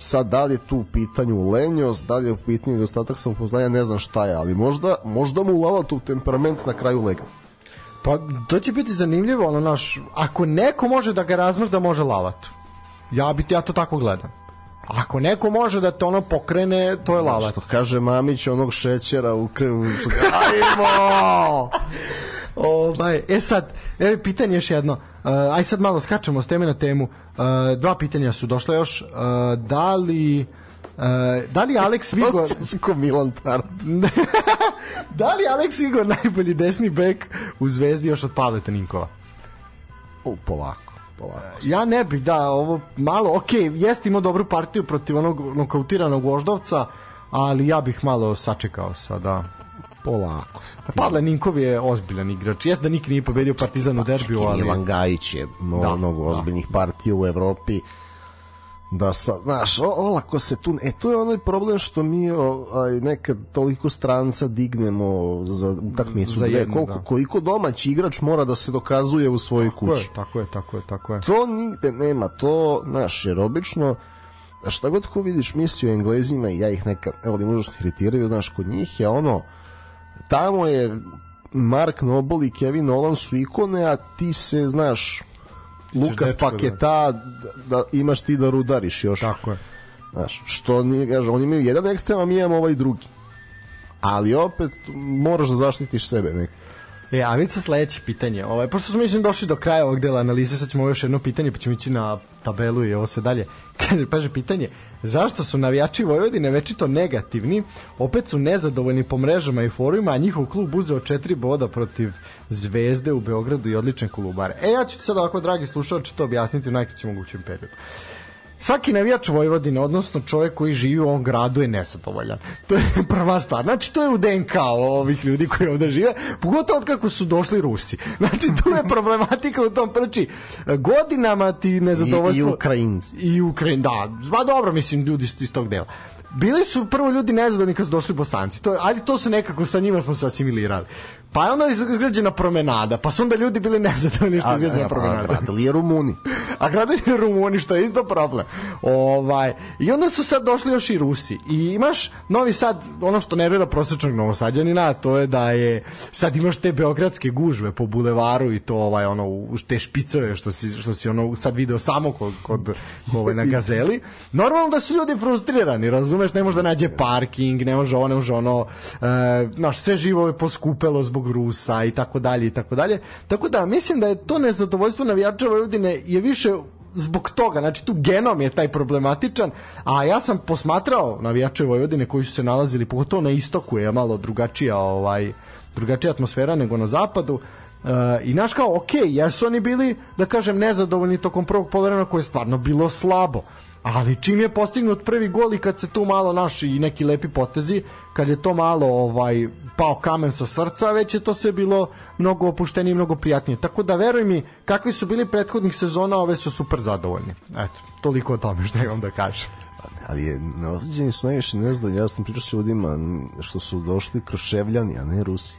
sad da li je tu u pitanju lenjost, da li je u pitanju nedostatak samopoznanja, ne znam šta je, ali možda, možda mu ulala tu temperament na kraju lega. Pa to će biti zanimljivo, ono naš, ako neko može da ga razmrda, može lalat. Ja bi ja to tako gledam. Ako neko može da te ono pokrene, to je lalat. Što kaže Mamić onog šećera u krvu. Ajmo! Ovaj, e sad, evo pitanje još jedno. Uh, aj sad malo skačemo s teme na temu. Uh, dva pitanja su došle još. Uh, da li Uh, da li Alex Vigo ko Milan da li Alex Vigo najbolji desni bek u Zvezdi još od Pavleta Ninkova? U, polako polako. Ja ne bih, da, ovo malo, ok, jeste imao dobru partiju protiv onog nokautiranog voždovca, ali ja bih malo sačekao sada polako. Pavle Ninkov je ozbiljan igrač. Jeste da nikad nije pobedio Partizan u derbiju, ali... Milan Gajić je da, mnogo da. ozbiljnih partija u Evropi da sa, znaš, olako se tu, e tu je onaj problem što mi aj, nekad toliko stranca dignemo za utakmicu za jednu, koliko, da. koliko domaći igrač mora da se dokazuje u svojoj tako kući. Je, tako je, tako je, tako je. To nigde nema, to, znaš, jer obično šta god ko vidiš misli o Englezima i ja ih nekad, evo da možeš iritiraju, znaš, kod njih je ono, tamo je Mark Noble i Kevin Nolan su ikone, a ti se, znaš, Lukas dečko, Paketa da. da imaš ti da rudariš još. Tako je. Znaš, što nije, kaže, oni imaju jedan ekstrem, a mi imamo ovaj drugi. Ali opet moraš da zaštitiš sebe nekako. E, a vidite sledeće pitanje. Ovaj, pošto smo mislim došli do kraja ovog dela analize, sad ćemo još jedno pitanje, pa ćemo ići na tabelu i ovo sve dalje. Kaže, paže pitanje, zašto su navijači Vojvodine večito negativni, opet su nezadovoljni po mrežama i forumima, a njihov klub uzeo četiri boda protiv Zvezde u Beogradu i odlične kolubare. E, ja ću ti sad ovako, dragi slušalči, to objasniti u najkraćem mogućem periodu svaki navijač Vojvodine, odnosno čovjek koji živi u ovom gradu je nesadovoljan. To je prva stvar. Znači, to je u DNK ovih ljudi koji ovde žive, pogotovo od kako su došli Rusi. Znači, tu je problematika u tom prči. Godinama ti nezadovoljstvo... I, i Ukrajinci. I Ukrajin, da. Ba dobro, mislim, ljudi iz tog dela bili su prvo ljudi nezadovoljni kad su došli bosanci. To, ajde, to su nekako sa njima smo se asimilirali. Pa je onda izgrađena promenada, pa su onda ljudi bili nezadovoljni što je izgrađena promenada. A gradili je Rumuni. A gradili je Rumuni, što je isto problem. Ovaj, I onda su sad došli još i Rusi. I imaš Novi Sad, ono što nervira prosječnog novosađanina, to je da je, sad imaš te beogradske gužve po bulevaru i to ovaj, ono, te špicove što si, što si ono, sad video samo kod, kod ovaj, na gazeli. Normalno da su ljudi frustrirani, razumeš, ne može da nađe parking, ne može ovo, ne može ono, e, znaš, sve živo je poskupelo zbog zbog Rusa i tako dalje i tako dalje. Tako da mislim da je to nezadovoljstvo navijača Vojvodine je više zbog toga, znači tu genom je taj problematičan, a ja sam posmatrao navijače Vojvodine koji su se nalazili pogotovo na istoku je malo drugačija ovaj drugačija atmosfera nego na zapadu Uh, I naš kao, ok, jesu oni bili, da kažem, nezadovoljni tokom prvog povremena koje je stvarno bilo slabo. Ali čim je postignut prvi gol i kad se tu malo naši i neki lepi potezi, kad je to malo ovaj pao kamen sa srca, već je to sve bilo mnogo opuštenije i mnogo prijatnije. Tako da veruj mi, kakvi su bili prethodnih sezona, ove su super zadovoljni. Eto, toliko o tome što imam da kažem ali je na su najviše nezadovoljni. Ja sam pričao s ljudima što su došli kroševljani, a ne Rusi.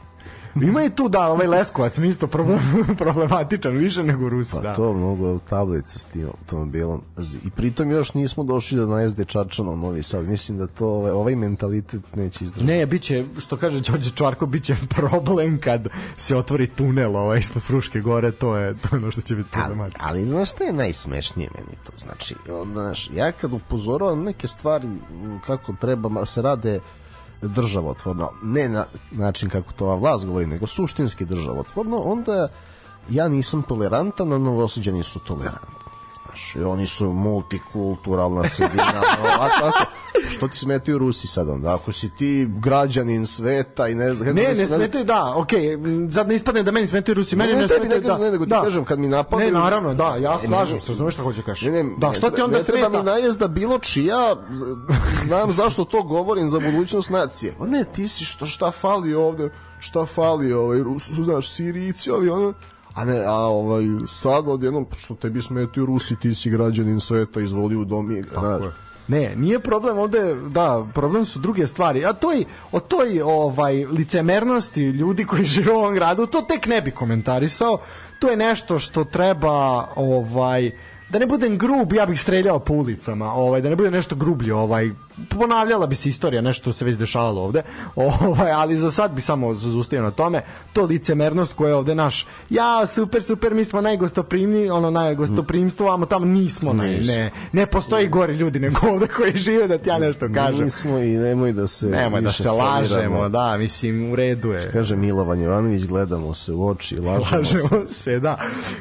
Ima i tu, da, ovaj Leskovac mi isto problem, problematičan, više nego Rusi, pa da. to mnogo tablica s tim automobilom. I pritom još nismo došli do najezde Čačana u Novi Sad. Mislim da to ovaj, ovaj mentalitet neće izdržati. Ne, biće, što kaže Đorđe Čvarko, biće problem kad se otvori tunel ovaj ispod Fruške gore, to je, to je ono što će biti problematično. Ali, ali znaš šta je najsmešnije meni to? Znači, znaš, ja kad upozoravam neke stvari kako treba se rade državotvorno, ne na način kako to ova vlast govori, nego suštinski državotvorno, onda ja nisam tolerantan, a novosuđani su tolerantni. Znaš, oni su multikulturalna sredina, ovako, ovako. Što ti smetaju Rusi sad onda? Ako si ti građanin sveta i ne znam... Ne, ne smetaju, da, okej, okay, sad ne ispadne da meni smetaju Rusi, meni ne, ne smetaju, da. Ne, nego ti da. kažem, kad mi napadaju... Ne, naravno, da, ja slažem se, razumeš šta hoće kažeš. Ne, ne, da, šta ti onda ne, ne treba mi najezda bilo čija, znam zašto to govorim za budućnost nacije. O ne, ti si što šta fali ovde, šta fali ovaj, znaš, Sirici, ovi, ono, a ne, a ovaj, sad odjednom, što tebi smetaju Rusi, ti si građanin sveta, izvoli u domi. Tako je. Ne, nije problem ovde, da, problem su druge stvari. A toj, o toj ovaj, licemernosti ljudi koji žive u ovom gradu, to tek ne bi komentarisao. To je nešto što treba ovaj, da ne budem grub, ja bih streljao po ulicama, ovaj, da ne bude nešto grublje, ovaj, ponavljala bi se istorija, nešto se već dešavalo ovde, ovaj, ali za sad bi samo zaustavio na tome, to licemernost koja je ovde naš, ja, super, super, mi smo najgostoprimni, ono najgostoprimstvo, a tamo nismo, ne, ne, ne postoji gori ljudi nego ovde koji žive da ti ja nešto kažem. Nismo i nemoj da se nemoj da se lažemo, da, mislim, u redu je. Kaže Milovan Jovanović, gledamo se u oči, lažemo, lažemo se. se. da.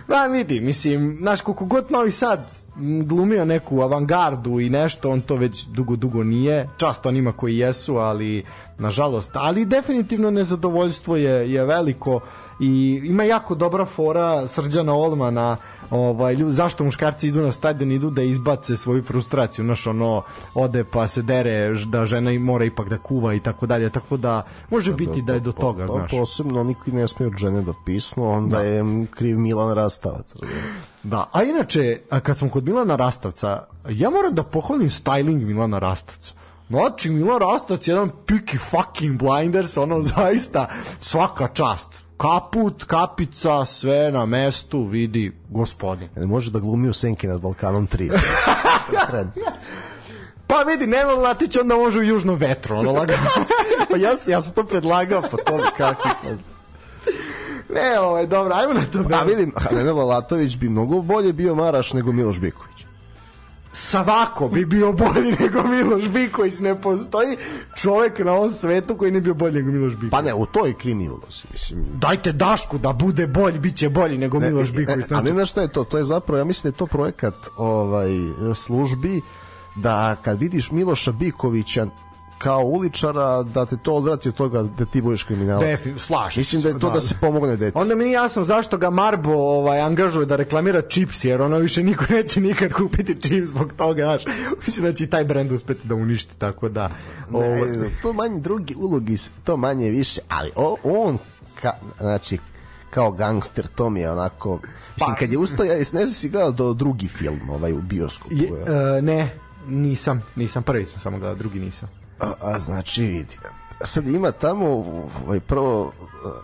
Da, vidi, mislim, znaš, koliko god Novi Sad glumio neku avangardu i nešto, on to već dugo, dugo nije. Čast onima koji jesu, ali nažalost, ali definitivno nezadovoljstvo je, je veliko i ima jako dobra fora Srđana Olmana ovaj, ljud, zašto muškarci idu na stadion idu da izbace svoju frustraciju znaš ono ode pa se dere da žena i mora ipak da kuva i tako dalje tako da može da, biti da je do pa, toga pa, znaš posebno oni koji ne smeju žene da pisnu onda da. je kriv Milan Rastavac da a inače kad smo kod Milana Rastavca ja moram da pohvalim styling Milana Rastavca Znači, Milan Rastac jedan picky fucking blinders, ono zaista svaka čast kaput, kapica, sve na mestu, vidi gospodin. Ne može da glumi u Senki nad Balkanom 3. Pa vidi, Neno Latić onda može u južnom vetru, ono lagano. pa ja, ja sam to predlagao, pa to kakvi. Pa... Ne, ovo je dobro, ajmo na to. A vidim, Nenelo Latović bi mnogo bolje bio Maraš nego Miloš Biković. Savako bi bio bolji nego Miloš Biković, ne postoji čovek na ovom svetu koji ne bio bolji nego Miloš Biković. Pa ne, u toj krimi ulozi, mislim. Dajte Dašku da bude bolji, biće bolji nego ne, Miloš Biković. Znači. A ne znaš šta je to? To je zapravo, ja mislim da je to projekat ovaj, službi da kad vidiš Miloša Bikovića kao uličara da te to odvrati od toga da ti budeš kriminalac. Definitivno, slažem Mislim da je to da, da se pomogne deci. Onda mi nije jasno zašto ga Marbo ovaj angažuje da reklamira čips jer ono više niko neće nikad kupiti čips zbog toga, znaš. Mislim da će taj brend uspeti da uništi tako da ovaj ne, to manje drugi ulogi to manje više, ali o, on ka, znači kao gangster, to mi je onako... Mislim, pa, kad je ustao, ja ne znam si gledao do drugi film, ovaj u bioskopu. Je, uh, ne, nisam, nisam, prvi sam samo gledao, drugi nisam. A, a znači vidi, sad ima tamo ovaj, prvo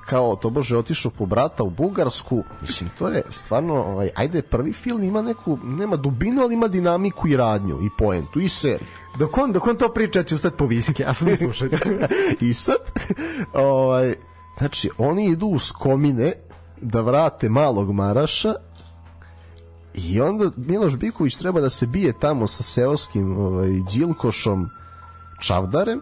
kao to bože otišao po brata u Bugarsku. Mislim to je stvarno ovaj, ajde prvi film ima neku nema dubinu ali ima dinamiku i radnju i poentu i seriju. Dok on, dok on to priča ću ustati po viske a sam slušaj i sad ovaj, znači oni idu u skomine da vrate malog Maraša i onda Miloš Biković treba da se bije tamo sa seoskim ovaj, Đilkošom Čavdarem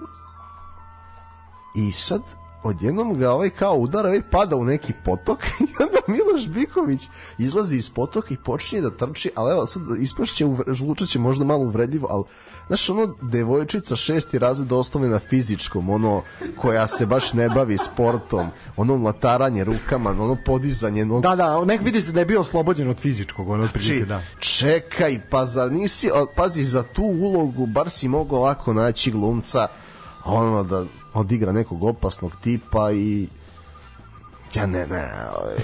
i sad odjednom ga ovaj kao udara, ovaj pada u neki potok i onda Miloš Biković izlazi iz potoka i počinje da trči, ali evo sad ispašće, zvučaće možda malo uvredljivo, ali znaš ono devojčica šesti razred osnovne na fizičkom, ono koja se baš ne bavi sportom, ono mlataranje rukama, ono podizanje. Ono... Da, da, nek vidi se da je bio oslobođen od fizičkog, ono znači, da. Čekaj, pa za nisi, pazi za tu ulogu, bar si mogao lako naći glumca ono da odigra nekog opasnog tipa i ja ne, ne. Ovaj.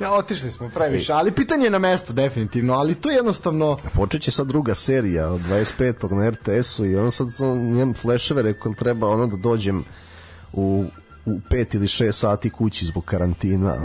ja, otišli smo previše, ali pitanje je na mesto definitivno, ali to je jednostavno... Počeće sad druga serija od 25. na RTS-u i on sad njem fleševe rekao treba ono da dođem u, u pet ili šest sati kući zbog karantina.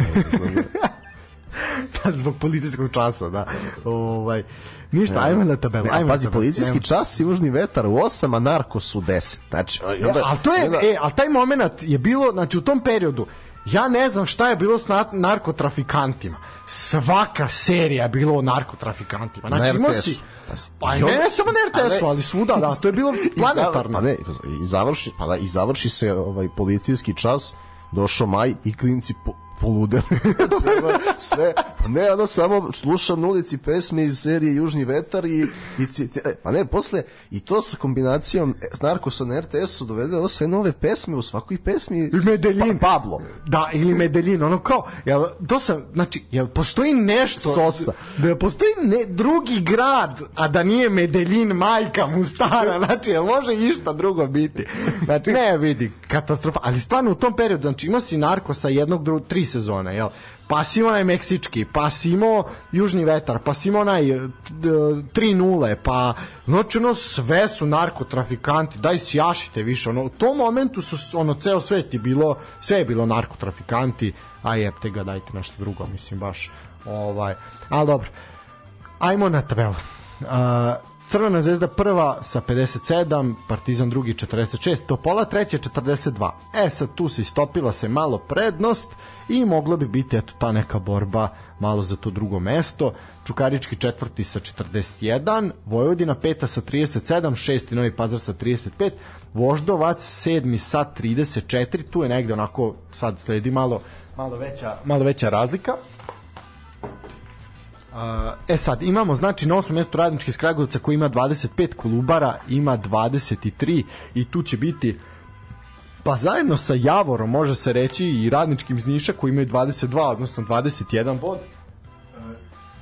da, zbog policijskog časa, da. Ovaj, Ništa, ajmo na tabelu. Ajmo pazi, na policijski ajmo. čas, južni vetar u 8, a narkos u 10. Znači, onda, a to je, onda... e, al taj moment je bilo, znači u tom periodu, ja ne znam šta je bilo s narkotrafikantima. Svaka serija je bilo o narkotrafikantima. Znači, imao si... Pa ne, ne samo na RTS-u, ali svuda, da, to je bilo planetarno. Pa ne, i završi, pa da, i završi se ovaj policijski čas, došao maj i klinci po, polude. sve, pa ne, ono samo slušam na ulici pesme iz serije Južni vetar i, i e, pa ne, posle i to sa kombinacijom e, Narkosa na RTS-u dovede ovo sve nove pesme u svakoj pesmi. I Medeljin. Pa, Pablo. Da, ili Medeljin, ono kao, jel, to sam, znači, jel postoji nešto, Sosa. da postoji ne, drugi grad, a da nije Medeljin majka mu stara, znači, jel može išta drugo biti? Znači, ne vidi, katastrofa, ali stvarno u tom periodu, znači, imao si Narkosa jednog, drugog, tri sezone, jel? Pa si imao meksički, pa si imao južni vetar, pa si imao onaj 3-0, pa znači ono sve su narkotrafikanti, daj sjašite više, ono, u tom momentu su, ono, ceo svet je bilo, sve je bilo narkotrafikanti, a jebte ga, dajte nešto drugo, mislim, baš, ovaj, ali dobro, ajmo na tabelu. Uh, Crvena zvezda prva sa 57, Partizan drugi 46, Topola treća 42. E sad tu se istopila se malo prednost i mogla bi biti eto ta neka borba malo za to drugo mesto. Čukarički četvrti sa 41, Vojvodina peta sa 37, šesti Novi Pazar sa 35, Voždovac sedmi sa 34, tu je negde onako sad sledi malo malo veća, malo veća razlika e sad, imamo znači na osmom mjestu radnički iz koji ima 25 Kolubara, ima 23 i tu će biti pa zajedno sa Javorom može se reći i radničkim iz Niša koji imaju 22, odnosno 21 bod.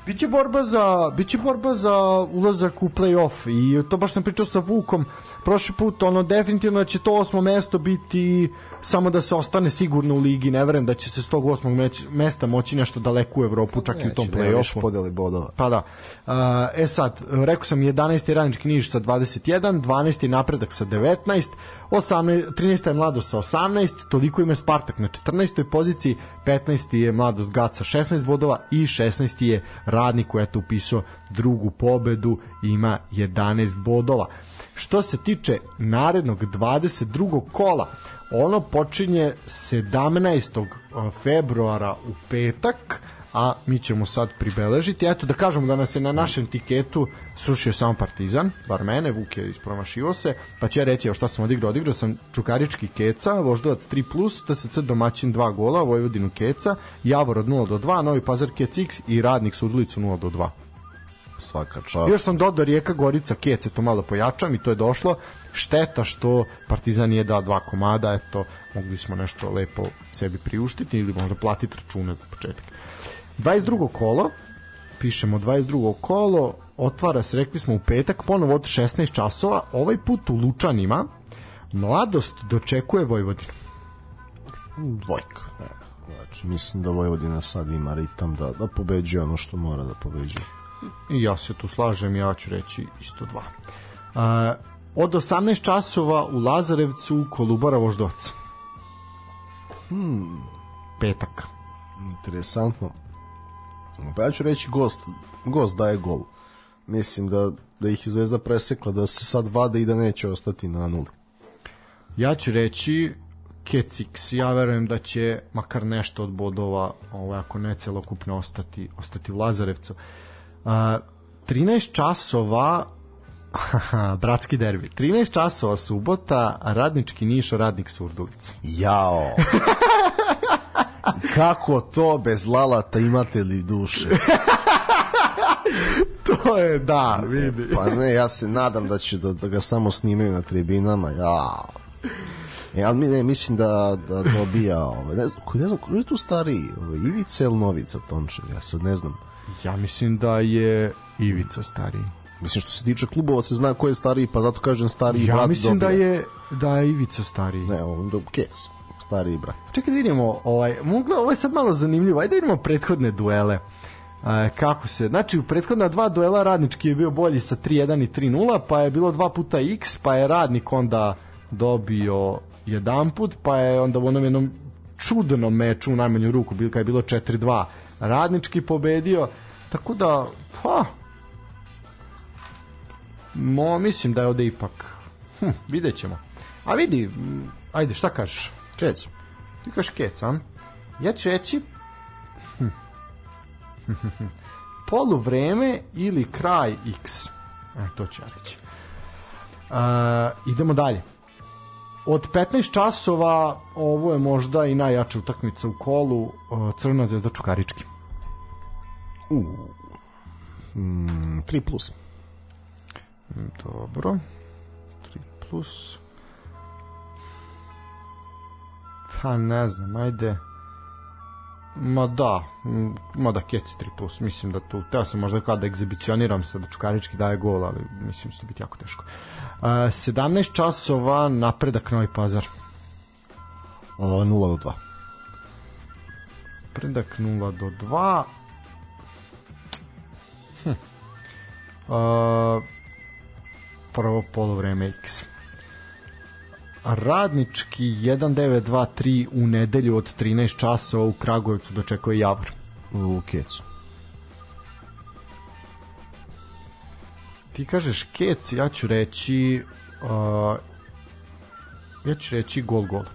Biće borba za biće borba za ulazak u play-off i to baš sam pričao sa Vukom prošli put, ono definitivno će to osmo mesto biti samo da se ostane sigurno u ligi, ne verujem da će se s tog osmog mesta moći nešto daleko u Evropu, čak Neće, i u tom play-offu. podeli bodova. Pa da. Uh, e sad, rekao sam 11. radnički niž sa 21, 12. napredak sa 19, 18, 13. je mladost sa 18, toliko ima Spartak na 14. poziciji, 15. je mladost Gat sa 16 bodova i 16. je radnik koji je to upisao drugu pobedu ima 11 bodova. Što se tiče narednog 22. kola, ono počinje 17. februara u petak, a mi ćemo sad pribeležiti. Eto da kažemo da nas je na našem tiketu srušio samo Partizan, bar mene, Vuk je ispromašivo se, pa će ja reći evo šta sam odigrao. Odigrao sam Čukarički Keca, Voždovac 3+, TSC domaćin 2 gola, Vojvodinu Keca, Javor od 0 do 2, Novi Pazar Kec X i Radnik Sudulicu 0 do 2 svaka čast. Još sam dodao Rijeka Gorica Kece, to malo pojačam i to je došlo. Šteta što Partizan je dao dva komada, eto, mogli smo nešto lepo sebi priuštiti ili možda platiti račune za početak. 22. kolo, pišemo 22. kolo, otvara se, rekli smo u petak, ponovo od 16 časova, ovaj put u Lučanima, mladost dočekuje Vojvodinu. Dvojka. Ne, znači, mislim da Vojvodina sad ima ritam da, da pobeđuje ono što mora da pobeđuje. I ja se tu slažem, ja ću reći isto dva. Uh, od 18 časova u Lazarevcu Kolubara Voždovac. Hmm. Petak. Interesantno. Pa ja ću reći gost, gost daje gol. Mislim da, da ih je Zvezda presekla, da se sad vade i da neće ostati na nuli. Ja ću reći Kecix, ja verujem da će makar nešto od bodova, ovaj, ako ne celokupno ostati, ostati u Lazarevcu. Uh, 13 časova Bratski derbi. 13 časova subota, radnički Niš, radnik Surdulica. Jao. Kako to bez lalata imate li duše? to je, da, vidi. Pa ne, ja se nadam da će da, da ga samo snimaju na tribinama. Ja. E, ali mi ne, mislim da, da dobija, ovaj, ne znam, ko, ne znam, ko je tu stariji, ovaj, Ivica ili Novica Tončev, ja sad ne znam. Ja mislim da je Ivica stariji. Mislim što se tiče klubova se zna ko je stariji, pa zato kažem stariji ja brat Ja mislim dobija. da je da je Ivica stariji. Ne, on do Kec, stariji brat. Čekaj da vidimo, ovaj, mogla, ovo je sad malo zanimljivo. Ajde da vidimo prethodne duele. E, kako se, znači u prethodna dva duela radnički je bio bolji sa 3-1 i 3-0, pa je bilo dva puta X, pa je radnik onda dobio jedan put, pa je onda u onom jednom čudnom meču u najmanju ruku, bil, kad je bilo 4-2, radnički pobedio, tako da, pa, mo, mislim da je ovde ipak, hm, vidjet ćemo. A vidi, ajde, šta kažeš? Kec. Ti kažeš kec, a? Ja ću reći hm. polu vreme ili kraj x. E, to ću ja reći. Uh, idemo dalje. Od 15 časova ovo je možda i najjača utakmica u kolu uh, Crna zvezda Čukarički. U. Mm, 3 plus. Dobro. 3 plus. Pa ne znam, ajde. Ma da, ma da kec 3 plus, mislim da tu, teo sam možda kao da egzibicioniram se da Čukarički daje gol, ali mislim da će biti jako teško. Uh, 17 časova napredak Novi Pazar. Uh, 0 do 2. Napredak 0 do 2. Hm. Uh, prvo polovreme X. Radnički 1923 u nedelju od 13 časova u Kragujevcu dočekuje Javor. U Kecu. Ti kažeš Kec, ja ću reći uh, ja ću reći gol gol. Uh,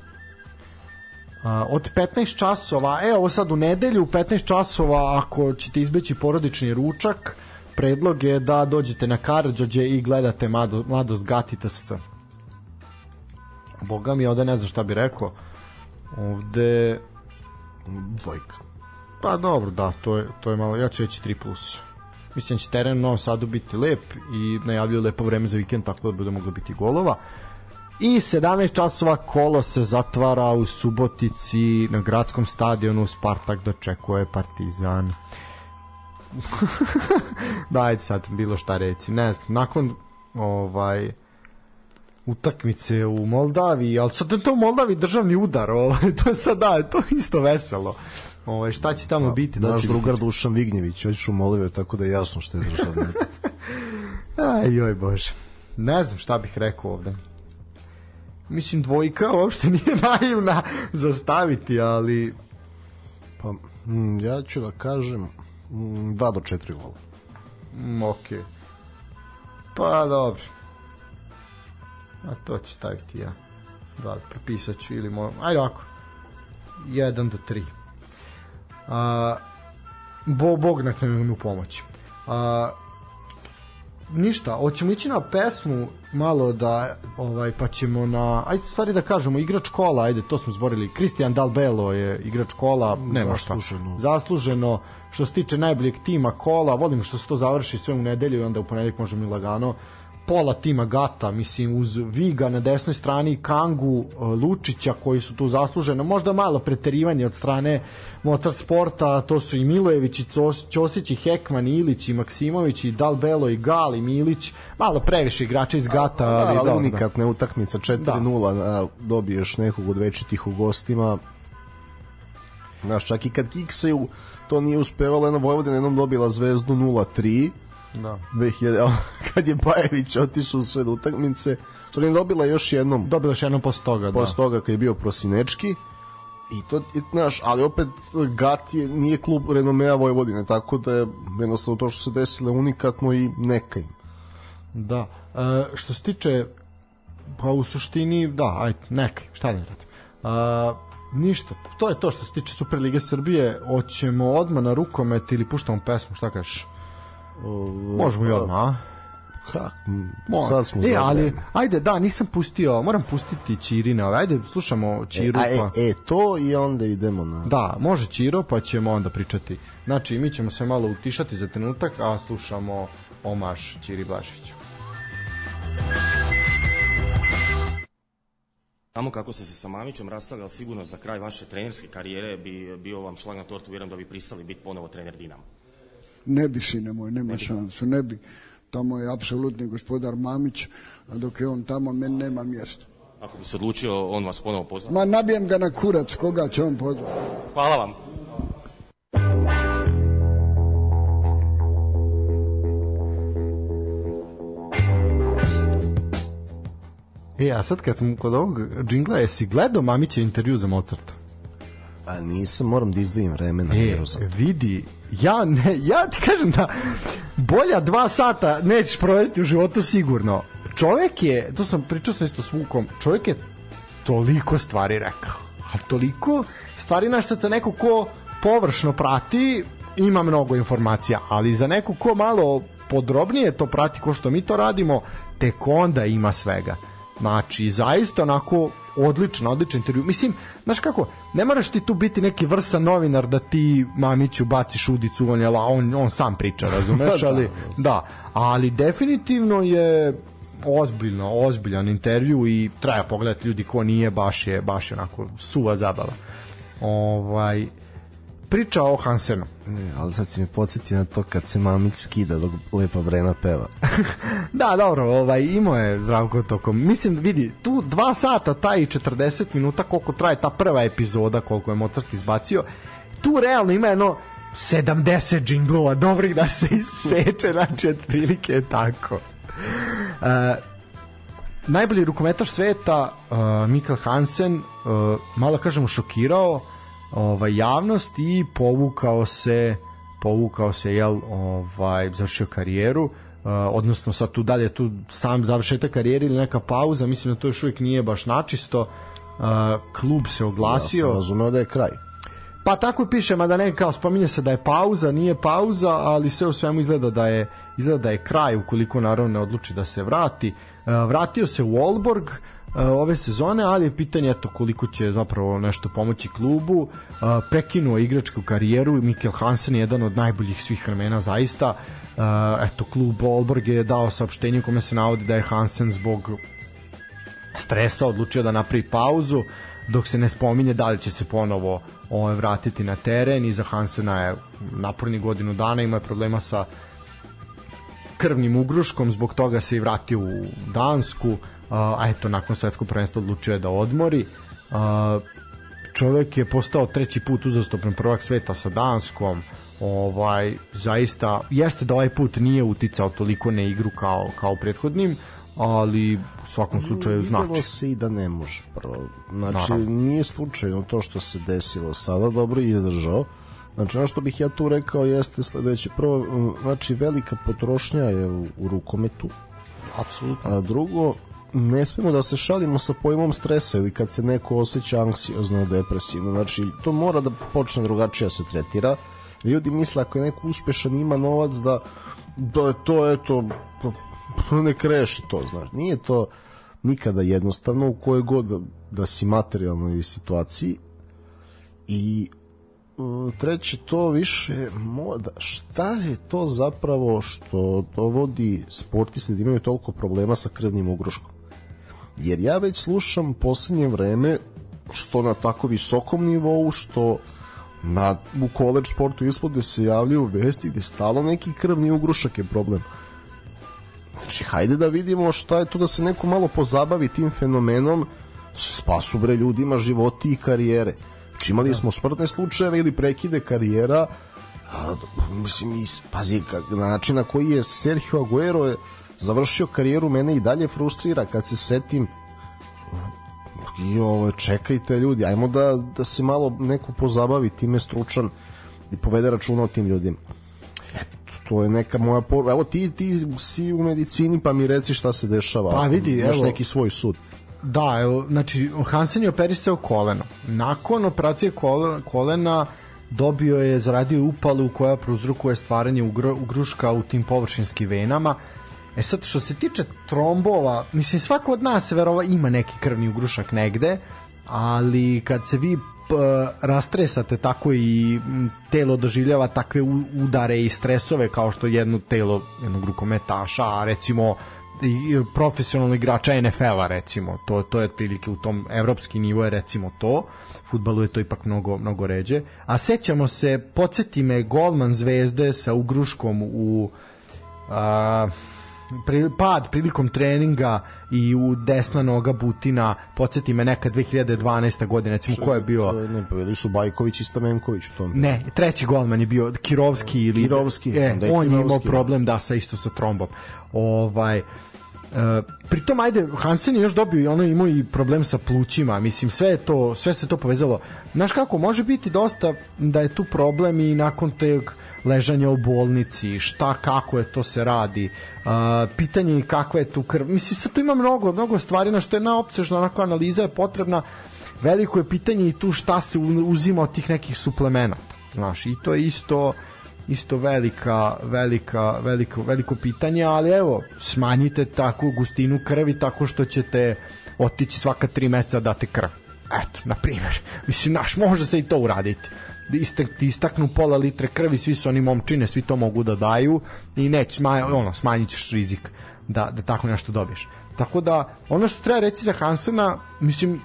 od 15 časova, e ovo sad u nedelju, u 15 časova ako ćete izbeći porodični ručak, predlog je da dođete na Karadžođe i gledate Mlado, Mladost Gatita SC. Boga mi, ovde ne znam šta bi rekao. Ovde... Dvojka. Pa dobro, da, to je, to je malo, ja ću reći 3+. Plus. Mislim da će teren u Novom Sadu biti lep i najavljuju lepo vreme za vikend, tako da bude moglo biti golova. I 17 časova kolo se zatvara u Subotici na gradskom stadionu Spartak dočekuje Partizan. da, ajde sad bilo šta reci. Ne znam, nakon ovaj utakmice u Moldaviji, ali sad je to u Moldaviji državni udar, ovaj, to je sad, da, to je isto veselo. Ovaj, šta će tamo biti? Da Naš drugar Dušan Vignjević, hoćeš u Moliviju, tako da je jasno što je državni. Aj, joj bože. Ne znam šta bih rekao ovde. Mislim, dvojka uopšte nije naivna za staviti, ali pa, mm, ja ću da kažem 2 do 4 gola. mm, ok. Pa, dobro. A to ću staviti ja. Da, prepisat ću ili mo... Ajde ovako. 1 do 3. A, bo, Bog nek nam u pomoći. A, ništa, hoćemo ići na pesmu malo da ovaj pa ćemo na ajde stvari da kažemo igrač kola, ajde to smo zborili. Cristian Dalbelo je igrač kola, nema šta. Zasluženo. Zasluženo što se tiče najboljeg tima kola, volim što se to završi sve u nedelju i onda u ponedeljak možemo i lagano pola tima Gata, mislim uz Viga na desnoj strani Kangu, Lučića koji su tu zasluženo, možda malo preterivanje od strane Motorsporta, to su i Milojević i Ćosić i Hekman i Ilić i Maksimović i Dalbelo i Gal i Milić, malo previše igrača iz Gata, Da, ali, ali da, unikatna utakmica 4-0, da. dobiješ nekog od večitih u gostima. Znaš, čak i kad kiksaju, to nije uspevalo, jedna Vojvodina jednom dobila zvezdu 0-3, da. 2000, kad je Bajević otišao u sve utakmice, to nije dobila još jednom. Dobila još jednom posle toga, da. Posle toga kad je bio Prosinečki. I to, znaš, ali opet Gat je, nije klub renomea Vojvodine, tako da je jednostavno to što se desilo unikatno i neka im. Da. E, što se tiče pa u suštini, da, ajde, nekaj, šta da radim. E, ništa, to je to što se tiče Superlige Srbije, hoćemo odmah na rukomet ili puštamo pesmu, šta kažeš? Možemo i odmah, a? Kak? Sad smo e, ali, ajde, da, nisam pustio, moram pustiti Čirina, ajde, slušamo Čiru. A, e, pa... e, to i onda idemo na... Da, može Čiro, pa ćemo onda pričati. Znači, mi ćemo se malo utišati za trenutak, a slušamo Omaš Čiri Blažiću. Znamo kako ste se sa Mamićem rastavljali sigurno za kraj vaše trenerske karijere bi bio vam šlag na tortu, vjerujem da bi pristali biti ponovo trener Dinama. Ne bi, sine moj, nema šansu, ne bi. Tamo je apsolutni gospodar Mamić, a dok je on tamo, meni nema mjesta. Ako bi se odlučio, on vas ponovo pozvati. Ma nabijem ga na kurac, koga će on pozvati. Hvala vam. E, a sad kad sam kod ovog džingla, jesi gledao Mamićev intervju za Mozarta? Pa nisam, moram da izdvojim vreme na E, vidi, ja, ne, ja ti kažem da bolja dva sata nećeš provesti u životu sigurno. Čovjek je, to sam pričao sam isto s Vukom, čovjek je toliko stvari rekao. A toliko stvari na što te neko ko površno prati ima mnogo informacija, ali za neko ko malo podrobnije to prati ko što mi to radimo, tek onda ima svega. Znači, zaista onako odlično, odličan intervju. Mislim, znaš kako, ne moraš ti tu biti neki vrsan novinar da ti Mamiću baciš udicu, on, je, on, on sam priča, razumeš, Da, ali, da, ali definitivno je ozbiljno, ozbiljan intervju i treba pogledati ljudi ko nije, baš je, baš je onako suva zabava. Ovaj, priča o Hansenu. Ne, ali sad si me podsjetio na to kad se mamić skida dok Lepa Brena peva. Da, dobro, ovaj, imao je Zdravko tokom. Mislim, vidi, tu dva sata, taj i 40 minuta koliko traje ta prva epizoda, koliko je Mozart izbacio, tu realno ima jedno 70 džinglova dobrih da se iseče, znači otprilike je tako. Uh, najbolji rukometaš sveta uh, Mikael Hansen uh, malo kažemo šokirao ovaj javnost i povukao se povukao se jel ovaj završio karijeru uh, odnosno sad tu dalje tu sam završetak karijere ili neka pauza mislim da to još uvijek nije baš načisto uh, klub se Ja oglasio sam razumeo da je kraj. Pa tako piše, mada ne kao spominje se da je pauza, nije pauza, ali sve u svemu izgleda da je izgleda da je kraj ukoliko naravno ne odluči da se vrati. E, vratio se u Olborg e, ove sezone, ali je pitanje eto koliko će zapravo nešto pomoći klubu. E, prekinuo igračku karijeru, Mikel Hansen je jedan od najboljih svih vremena zaista. E, eto klub Olborg je dao saopštenje u kome se navodi da je Hansen zbog stresa odlučio da napravi pauzu dok se ne spominje da li će se ponovo ovaj, vratiti na teren i za Hansena je naporni godinu dana ima problema sa krvnim ugruškom zbog toga se i vratio u Dansku a, eto nakon svetskog prvenstva odlučio je da odmori a, čovek je postao treći put uzastopni prvak sveta sa Danskom ovaj zaista jeste da ovaj put nije uticao toliko na igru kao kao prethodnim ali u svakom slučaju znači Videlo se i da ne može prvo. Znači, Naravno. nije slučajno to što se desilo sada, dobro je držao. Znači, ono što bih ja tu rekao jeste sledeće. Prvo, znači, velika potrošnja je u, u rukometu, apsolutno a drugo, ne smemo da se šalimo sa pojmom stresa ili kad se neko osjeća anksiozno, depresivno. Znači, to mora da počne drugačije da se tretira. Ljudi misle ako je neko uspešan ima novac da da je to eto ne kreši to, znaš. Nije to nikada jednostavno u kojoj god da, da si materijalnoj situaciji i e, treće to više moda šta je to zapravo što dovodi sportiste da imaju toliko problema sa krvnim ugruškom jer ja već slušam poslednje vreme što na tako visokom nivou što na, u koleđ sportu ispod se javljaju vesti gde stalo neki krvni ugrušak je problem Znači, hajde da vidimo šta je to da se neko malo pozabavi tim fenomenom, da se spasu bre ljudima životi i karijere. Znači, imali smo smrtne slučajeve ili prekide karijera, a, mislim, pazi, na način na koji je Sergio Aguero je završio karijeru, mene i dalje frustrira kad se setim i ovo, čekajte ljudi, ajmo da, da se malo neko pozabavi time stručan i povede računa o tim ljudima to je neka moja poruka. Evo ti, ti si u medicini pa mi reci šta se dešava. Pa vidi, Imaš evo- neki svoj sud. Da, evo, znači Hansen je operisao koleno. Nakon operacije kolena, kolena dobio je, zaradio upalu koja prouzrukuje stvaranje ugr, ugruška u tim površinskim venama E sad, što se tiče trombova, mislim, svako od nas verova ima neki krvni ugrušak negde, ali kad se vi rastresate tako i telo doživljava takve udare i stresove kao što jedno telo jednog rukometaša, a recimo profesionalnog igrača NFL-a recimo, to, to je otprilike u tom evropski nivo je recimo to, futbalu je to ipak mnogo, mnogo ređe, a sećamo se, podsjeti me golman zvezde sa ugruškom u a, pri, pad prilikom treninga i u desna noga Butina podsjeti me neka 2012. godina recimo ko je bio ne bili su Bajković i Stamenković u tom ne treći golman je bio Kirovski ili Kirovski e, on je imao problem da sa isto sa trombom ovaj Uh, pritom ajde Hansen je još dobio i ono imao i problem sa plućima mislim sve je to sve se to povezalo. Znaš kako može biti dosta da je tu problem i nakon teg ležanja u bolnici šta kako je to se radi uh, pitanje je kakva je tu krv. Mislim sad tu ima mnogo mnogo stvari na što je na opsežna onako analiza je potrebna. Veliko je pitanje i tu šta se uzima od tih nekih suplemenata znaš i to je isto isto velika, velika, veliko, veliko pitanje, ali evo, smanjite takvu gustinu krvi tako što ćete otići svaka tri meseca da date krv. Eto, na primjer. Mislim, naš, može se i to uraditi. Ti istaknu pola litre krvi, svi su oni momčine, svi to mogu da daju i neće, smanj, ono, smanjit ćeš rizik da, da tako nešto dobiješ. Tako da, ono što treba reći za Hansena, mislim,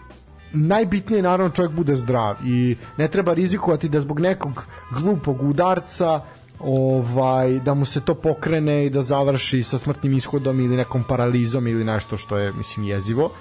najbitnije je naravno čovjek bude zdrav i ne treba rizikovati da zbog nekog glupog udarca ovaj da mu se to pokrene i da završi sa smrtnim ishodom ili nekom paralizom ili nešto što je mislim jezivo.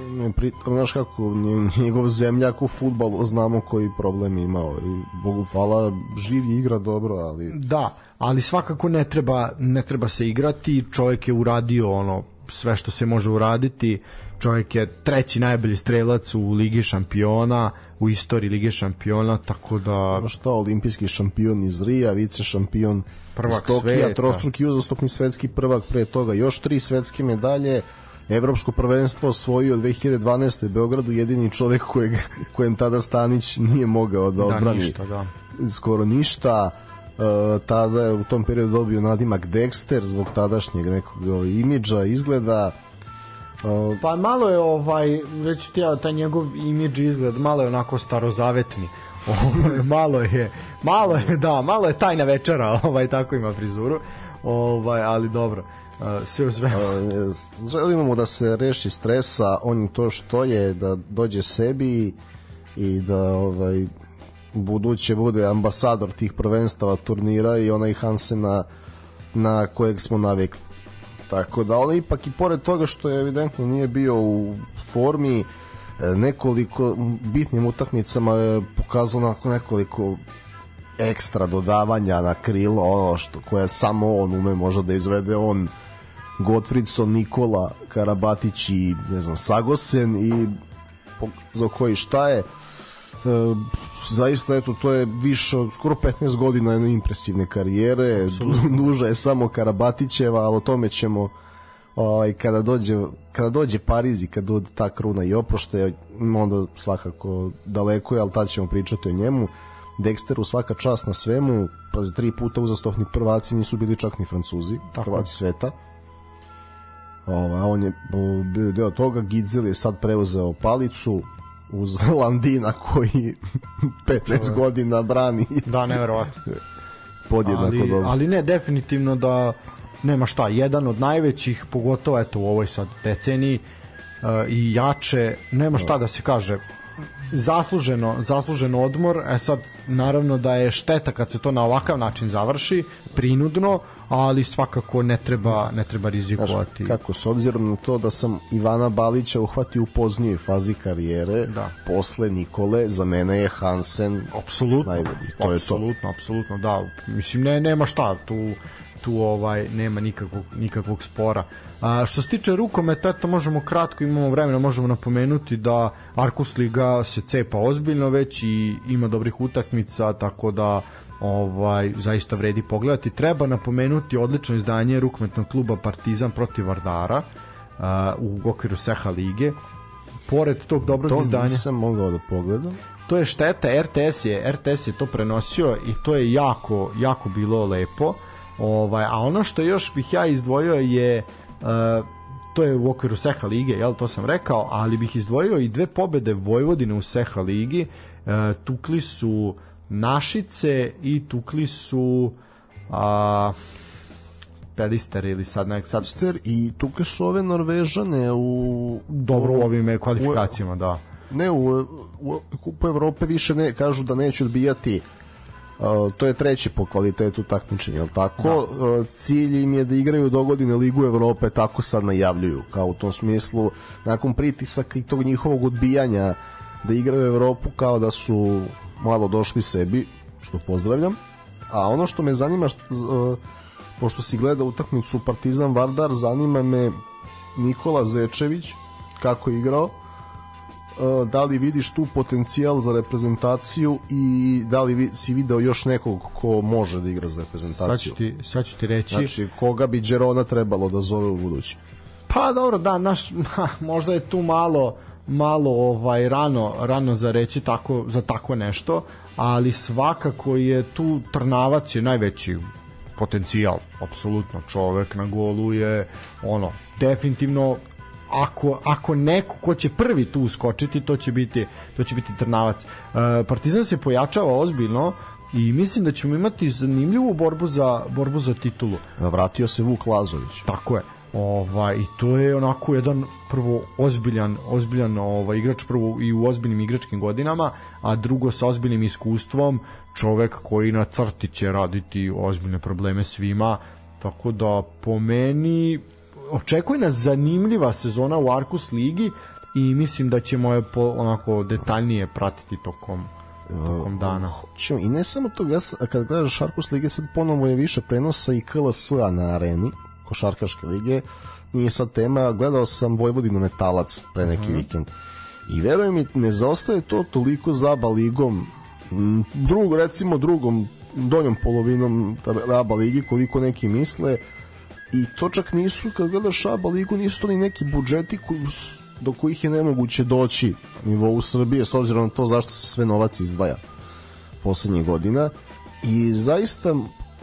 Ne, pri, znaš kako, njegov zemljak u futbolu znamo koji problem imao i Bogu hvala živ igra dobro, ali... Da, ali svakako ne treba, ne treba se igrati, čovjek je uradio ono sve što se može uraditi, čovjek je treći najbolji strelac u Ligi šampiona, u istoriji Lige šampiona, tako da... No šta, olimpijski šampion iz Rija, vice šampion prvak iz Tokija, sveta. trostruki uzastopni svetski prvak pre toga, još tri svetske medalje, Evropsko prvenstvo osvojio 2012. u Beogradu jedini čovjek kojeg, kojem tada Stanić nije mogao da, da odbrani da, ništa, da. skoro ništa uh, tada je u tom periodu dobio nadimak Dexter zbog tadašnjeg nekog imidža, izgleda Uh, pa malo je ovaj reći ti ja taj njegov imidž izgled malo je onako starozavetni. Malo je malo je da malo je tajna večera ovaj tako ima frizuru. Ovaj ali dobro uh, sve u sve. Uh, želimo da se reši stresa on to što je da dođe sebi i da ovaj buduće bude ambasador tih prvenstava turnira i onaj Hansena na kojeg smo navikli Tako da on ipak i pored toga što je evidentno nije bio u formi e, nekoliko bitnim utakmicama je pokazao nakon nekoliko ekstra dodavanja na krilo ono što koje samo on ume možda da izvede on Gottfriedson, Nikola Karabatić i ne znam Sagosen i za koji šta je e, zaista eto to je više od skoro 15 godina jedne impresivne karijere. Absolutno. duža je samo Karabatićeva ali o tome ćemo ovaj, kada dođe kada dođe Pariz i kada dođe ta kruna i oprošte onda svakako daleko je ali tad ćemo pričati o njemu. Dexteru svaka čast na svemu. Pa za tri puta uzastopni prvaci nisu bili čak ni Francuzi Tako. prvaci sveta. Ova, on je bio deo toga, Gidzel je sad preuzeo palicu, uz Landina koji 15 godina brani. Da, neverovatno. Podjednako ali, dobro. Ali ne, definitivno da nema šta, jedan od najvećih, pogotovo eto u ovoj sad deceniji uh, i jače, nema šta da se kaže, zasluženo, zasluženo odmor, e sad naravno da je šteta kad se to na ovakav način završi, prinudno, ali svakako ne treba ne treba rizikovati. Znaš, kako s obzirom na to da sam Ivana Balića uhvatio u poznijoj fazi karijere, da. posle Nikole za mene je Hansen apsolutno najbolji. To apsolutno, apsolutno, da. Mislim ne nema šta tu tu ovaj nema nikakvog nikakvog spora. A što se tiče rukometa, to možemo kratko, imamo vremena, možemo napomenuti da Arkus Liga se cepa ozbiljno već i ima dobrih utakmica, tako da ovaj zaista vredi pogledati. Treba napomenuti odlično izdanje rukometnog kluba Partizan protiv Vardara uh, u okviru Seha lige. Pored tog dobrog to izdanja... To nisam mogao da pogledam. To je šteta, RTS je, RTS je to prenosio i to je jako, jako bilo lepo. Ovaj, a ono što još bih ja izdvojio je uh, to je u okviru Seha lige, jel, to sam rekao, ali bih izdvojio i dve pobede Vojvodine u Seha ligi. Uh, tukli su Našice i tukli su a, Pelister ili sad nek sad Pelister i tukli su ove Norvežane u dobro u ovim kvalifikacijama, u, da. Ne u, u Kupu Evrope više ne kažu da neće odbijati Uh, to je treći po kvalitetu takmičenja, al tako? Da. Uh, cilj im je da igraju do godine Ligu Evrope, tako sad najavljuju, kao u tom smislu, nakon pritisaka i tog njihovog odbijanja da igraju Evropu kao da su malo došli sebi, što pozdravljam. A ono što me zanima, što, uh, pošto si gleda utakmicu Partizan Vardar, zanima me Nikola Zečević, kako je igrao, uh, da li vidiš tu potencijal za reprezentaciju i da li si video još nekog ko može da igra za reprezentaciju? Sad ću ti, sad ću ti reći. Znači, koga bi Đerona trebalo da zove u budući? Pa dobro, da, naš, možda je tu malo malo ovaj rano rano za reći tako za tako nešto, ali svakako je tu Trnavac je najveći potencijal, apsolutno čovek na golu je ono definitivno ako, ako neko ko će prvi tu uskočiti, to će biti to će biti Trnavac. E, Partizan se pojačava ozbiljno i mislim da ćemo imati zanimljivu borbu za borbu za titulu. Vratio se Vuk Lazović. Tako je. Ovaj i to je onako jedan prvo ozbiljan ozbiljan ovaj igrač prvo i u ozbiljnim igračkim godinama, a drugo sa ozbiljnim iskustvom, čovek koji na crti će raditi ozbiljne probleme svima. Tako da po meni očekuje nas zanimljiva sezona u Arkus ligi i mislim da ćemo je po, onako detaljnije pratiti tokom tokom dana. Hoćemo, I ne samo to, ja, kad gledaš Arkus lige, sad ponovo je više prenosa i KLS-a na areni, košarkaške lige, nije sad tema, gledao sam Vojvodinu Metalac pre neki mm -hmm. vikend. I verujem mi, ne zaostaje to toliko za ligom, drug, recimo drugom, donjom polovinom Aba ligi, koliko neki misle, i to čak nisu, kad gledaš ABA ligu, nisu to ni neki budžeti koji, do kojih je nemoguće doći na nivou Srbije, s obzirom na to zašto se sve novac izdvaja poslednjih godina. I zaista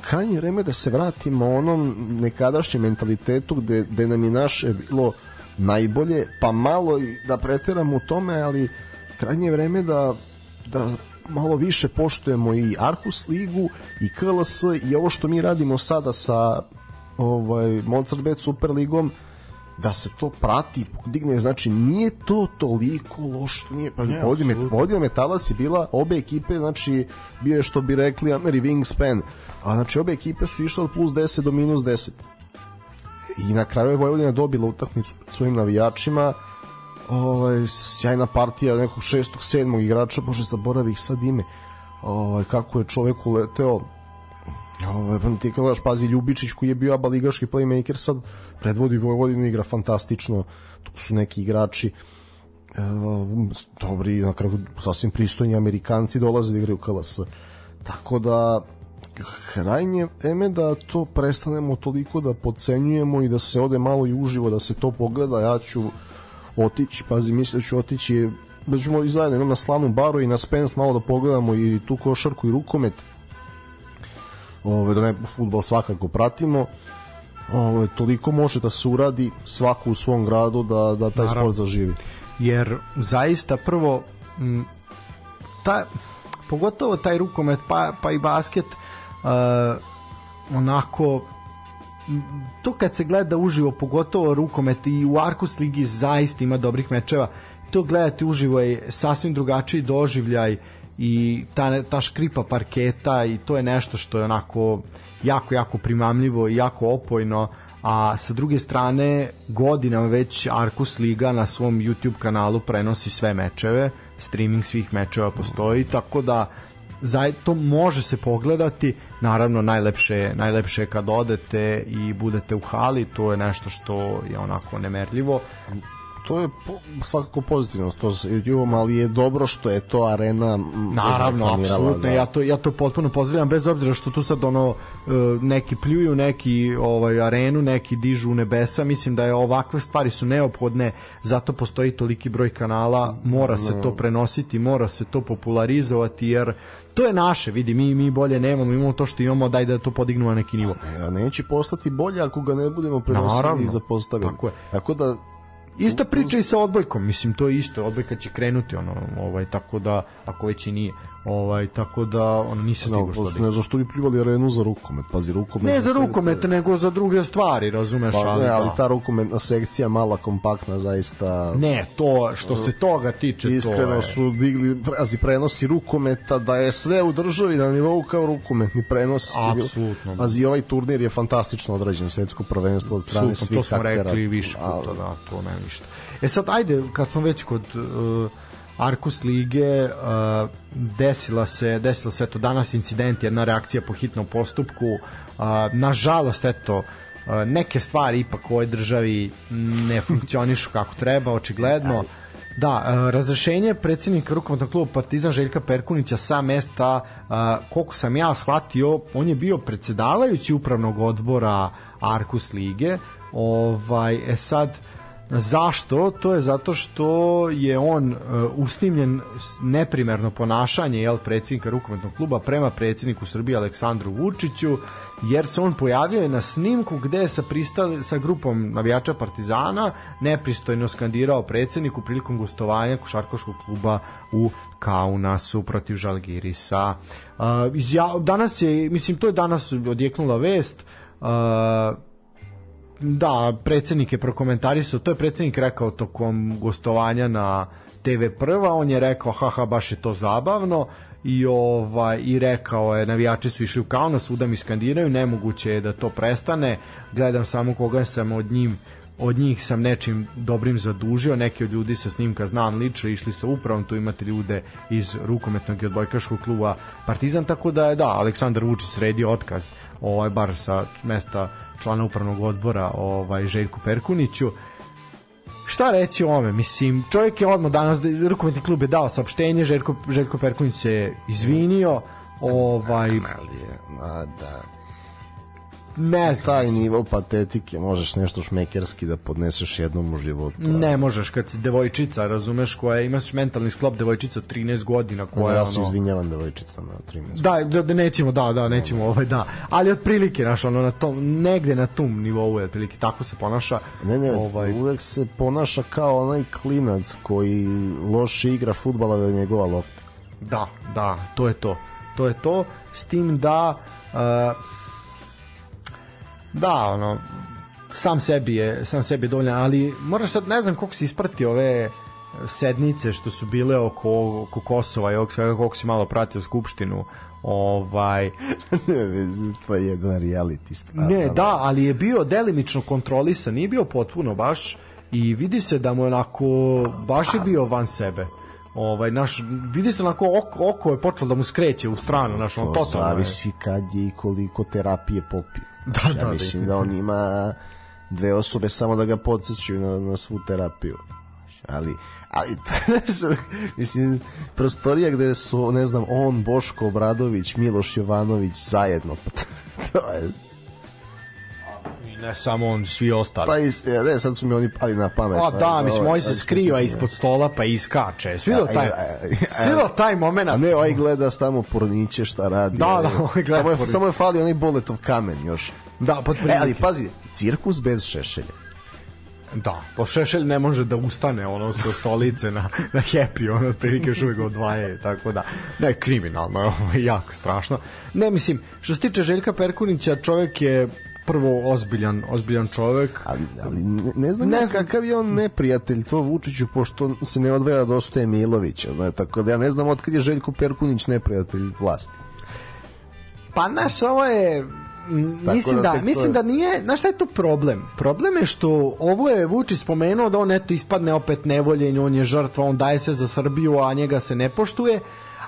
krajnje vreme da se vratimo onom nekadašnjem mentalitetu gde, gde nam je naše bilo najbolje, pa malo i da preteramo u tome, ali krajnje vreme da, da malo više poštujemo i Arhus ligu i KLS i ovo što mi radimo sada sa ovaj Mozart Bet Super ligom da se to prati digne znači nije to toliko loše nije pa ne, podijel metalac je bila obe ekipe znači bio je što bi rekli Ameri Wingspan a znači obe ekipe su išle od plus 10 do minus 10 i na kraju je Vojvodina dobila utakmicu svojim navijačima ovaj, sjajna partija nekog šestog, sedmog igrača, bože zaboravih sad ime. Ovaj, kako je čovek uleteo Ovaj pa ti gledaš pazi Ljubičić koji je bio abaligaški playmaker sad predvodi Vojvodinu igra fantastično. Tu su neki igrači e, dobri, na kraju sasvim pristojni Amerikanci dolaze da igraju KLS. Tako da krajnje vreme da to prestanemo toliko da podcenjujemo i da se ode malo i uživo da se to pogleda. Ja ću otići, pazi, mislim da ću otići da ćemo i zajedno na slanu baru i na Spence malo da pogledamo i tu košarku i rukomet ove, da ne futbol svakako pratimo ove, toliko može da se uradi svako u svom gradu da, da taj Naravno. sport zaživi jer zaista prvo m, ta, pogotovo taj rukomet pa, pa i basket uh, onako to kad se gleda uživo pogotovo rukomet i u Arkus ligi zaista ima dobrih mečeva to gledati uživo je sasvim drugačiji doživljaj i ta, ta škripa parketa i to je nešto što je onako jako, jako primamljivo i jako opojno a sa druge strane godinama već Arkus Liga na svom YouTube kanalu prenosi sve mečeve streaming svih mečeva postoji tako da za to može se pogledati. Naravno najlepše najlepše kad odete i budete u hali to je nešto što je onako nemerljivo to je po, svakako pozitivno to se ali je dobro što je to arena naravno apsolutno da. ja to ja to potpuno pozdravljam bez obzira što tu sad ono e, neki pljuju neki ovaj arenu neki dižu u nebesa mislim da je ovakve stvari su neophodne zato postoji toliki broj kanala mora se to prenositi mora se to popularizovati jer to je naše, vidi, mi mi bolje nemamo, imamo to što imamo, daj da to podignemo na neki nivo. Ja, neće postati bolje ako ga ne budemo prenosili i zapostavili. Tako je. Tako da Ista priča i sa odbojkom, mislim to je isto, odbojka će krenuti ono, ovaj tako da ako već i nije. Ovaj tako da on nisam stigao što. Ne znam što bi pljuvali arenu za rukomet, pazi rukomet. Ne za rukomet, se... nego za druge stvari, razumeš, pa, ali, ne, ali da. ta rukometna sekcija mala kompaktna zaista. Ne, to što se toga tiče iskreno to je... su digli pazi prenosi rukometa da je sve u državi na nivou kao rukometni prenos. Apsolutno. Pazi ovaj turnir je fantastično odrađen, svetsko prvenstvo od strane Super, svih to smo aktera. rekli više puta, da, to nema ništa. E sad ajde kad smo već kod uh, Arkus lige uh, desila se desila se eto danas incident jedna reakcija po hitnom postupku uh, nažalost eto uh, neke stvari ipak u ovoj državi ne funkcionišu kako treba očigledno Da, uh, razrešenje predsednika rukometnog kluba Partizan Željka Perkunića sa mesta, uh, koliko sam ja shvatio, on je bio predsedavajući upravnog odbora Arkus lige. Ovaj, e sad, Zašto? To je zato što je on uh, usnimljen neprimerno ponašanje jel predsjednika rukometnog kluba prema predsjedniku Srbije Aleksandru Vučiću jer se on pojavio na snimku gde je sa, pristali, sa grupom navijača Partizana nepristojno skandirao predsjedniku prilikom gostovanja košarkaškog kluba u Kaunasu protiv Žalgirisa. Uh, danas je, mislim, to je danas odjeknula vest, uh, Da, predsednik je prokomentarisao, to je predsednik rekao tokom gostovanja na TV prva, on je rekao haha baš je to zabavno. I ovaj i rekao je navijači su išli u kauna svuda mi skandiraju nemoguće je da to prestane. Gledam samo koga sam od njim od njih sam nečim dobrim zadužio, neki od ljudi sa snimka znam lično, išli sa upravom, tu imate ljude iz rukometnog i odbojkaškog kluba Partizan, tako da je da, Aleksandar Vučić sredio otkaz, ovaj, bar sa mesta člana upravnog odbora ovaj Željku Perkuniću šta reći o ome? Mislim, čovjek je odmah danas, rukometni klub je dao saopštenje, Željko, Željko Perkunić se izvinio, ovaj... Je, da ne znam. Taj nivo patetike možeš nešto šmekerski da podneseš jednom u životu. Ne možeš kad si devojčica, razumeš, koja imaš mentalni sklop devojčica od 13 godina koja ja se ono... izvinjavam devojčicama od 13. Da, da, da nećemo, da, da, nećemo, ovaj da. Ali otprilike, naš, ono na tom negde na tom nivou je otprilike tako se ponaša. Ne, ne, ovaj uvek se ponaša kao onaj klinac koji loše igra fudbala da je njegova lopta. Da, da, to je to. To je to s tim da uh, Da, ono, sam sebi je, sam sebi je dovoljan, ali moraš sad, ne znam koliko si isprati ove sednice što su bile oko, oko Kosova i ovog svega, koliko si malo pratio Skupštinu, ovaj pa je jedan reality stvar. Ne, da, ali je bio delimično kontrolisan, nije bio potpuno baš i vidi se da mu je onako baš je bio van sebe. Ovaj naš vidi se onako oko, oko je počelo da mu skreće u stranu naš on to zavisi kad je i koliko terapije popio Da, ja da, mislim da, da on ima dve osobe samo da ga podsjećaju na, na svu terapiju. Ali, ali mislim, prostorija gde su, ne znam, on, Boško Obradović, Miloš Jovanović zajedno, pa to je ne samo on, svi ostali. Pa is, ne, sad su mi oni pali na pamet. A da, mislim, ovaj se skriva ispod stola pa iskače. Svidio taj, svidio taj moment. A ne, ovaj gleda tamo porniće šta radi. Da, da, ovaj gleda samo je, samo je fali onaj boletov kamen još. Da, pod e, ali pazi, cirkus bez šešelja. Da, po Šešelj ne može da ustane ono sa stolice na, na happy, ono prilike još uvijek odvaje, tako da, ne, kriminalno, ovo je jako strašno. Ne, mislim, što se tiče Željka Perkunića, čovjek je prvo ozbiljan, ozbiljan čovek. Ali, ali ne znam ne znam kakav je on neprijatelj to Vučiću, pošto se ne odvaja dosta Emilovića. No, tako da ja ne znam otkad je Željko Perkunić neprijatelj vlasti. Pa naš, ovo je mislim da, da mislim da nije, znaš šta je to problem? Problem je što ovo je Vučić spomenuo da on eto ispadne opet nevoljen, on je žrtva, on daje sve za Srbiju, a njega se ne poštuje,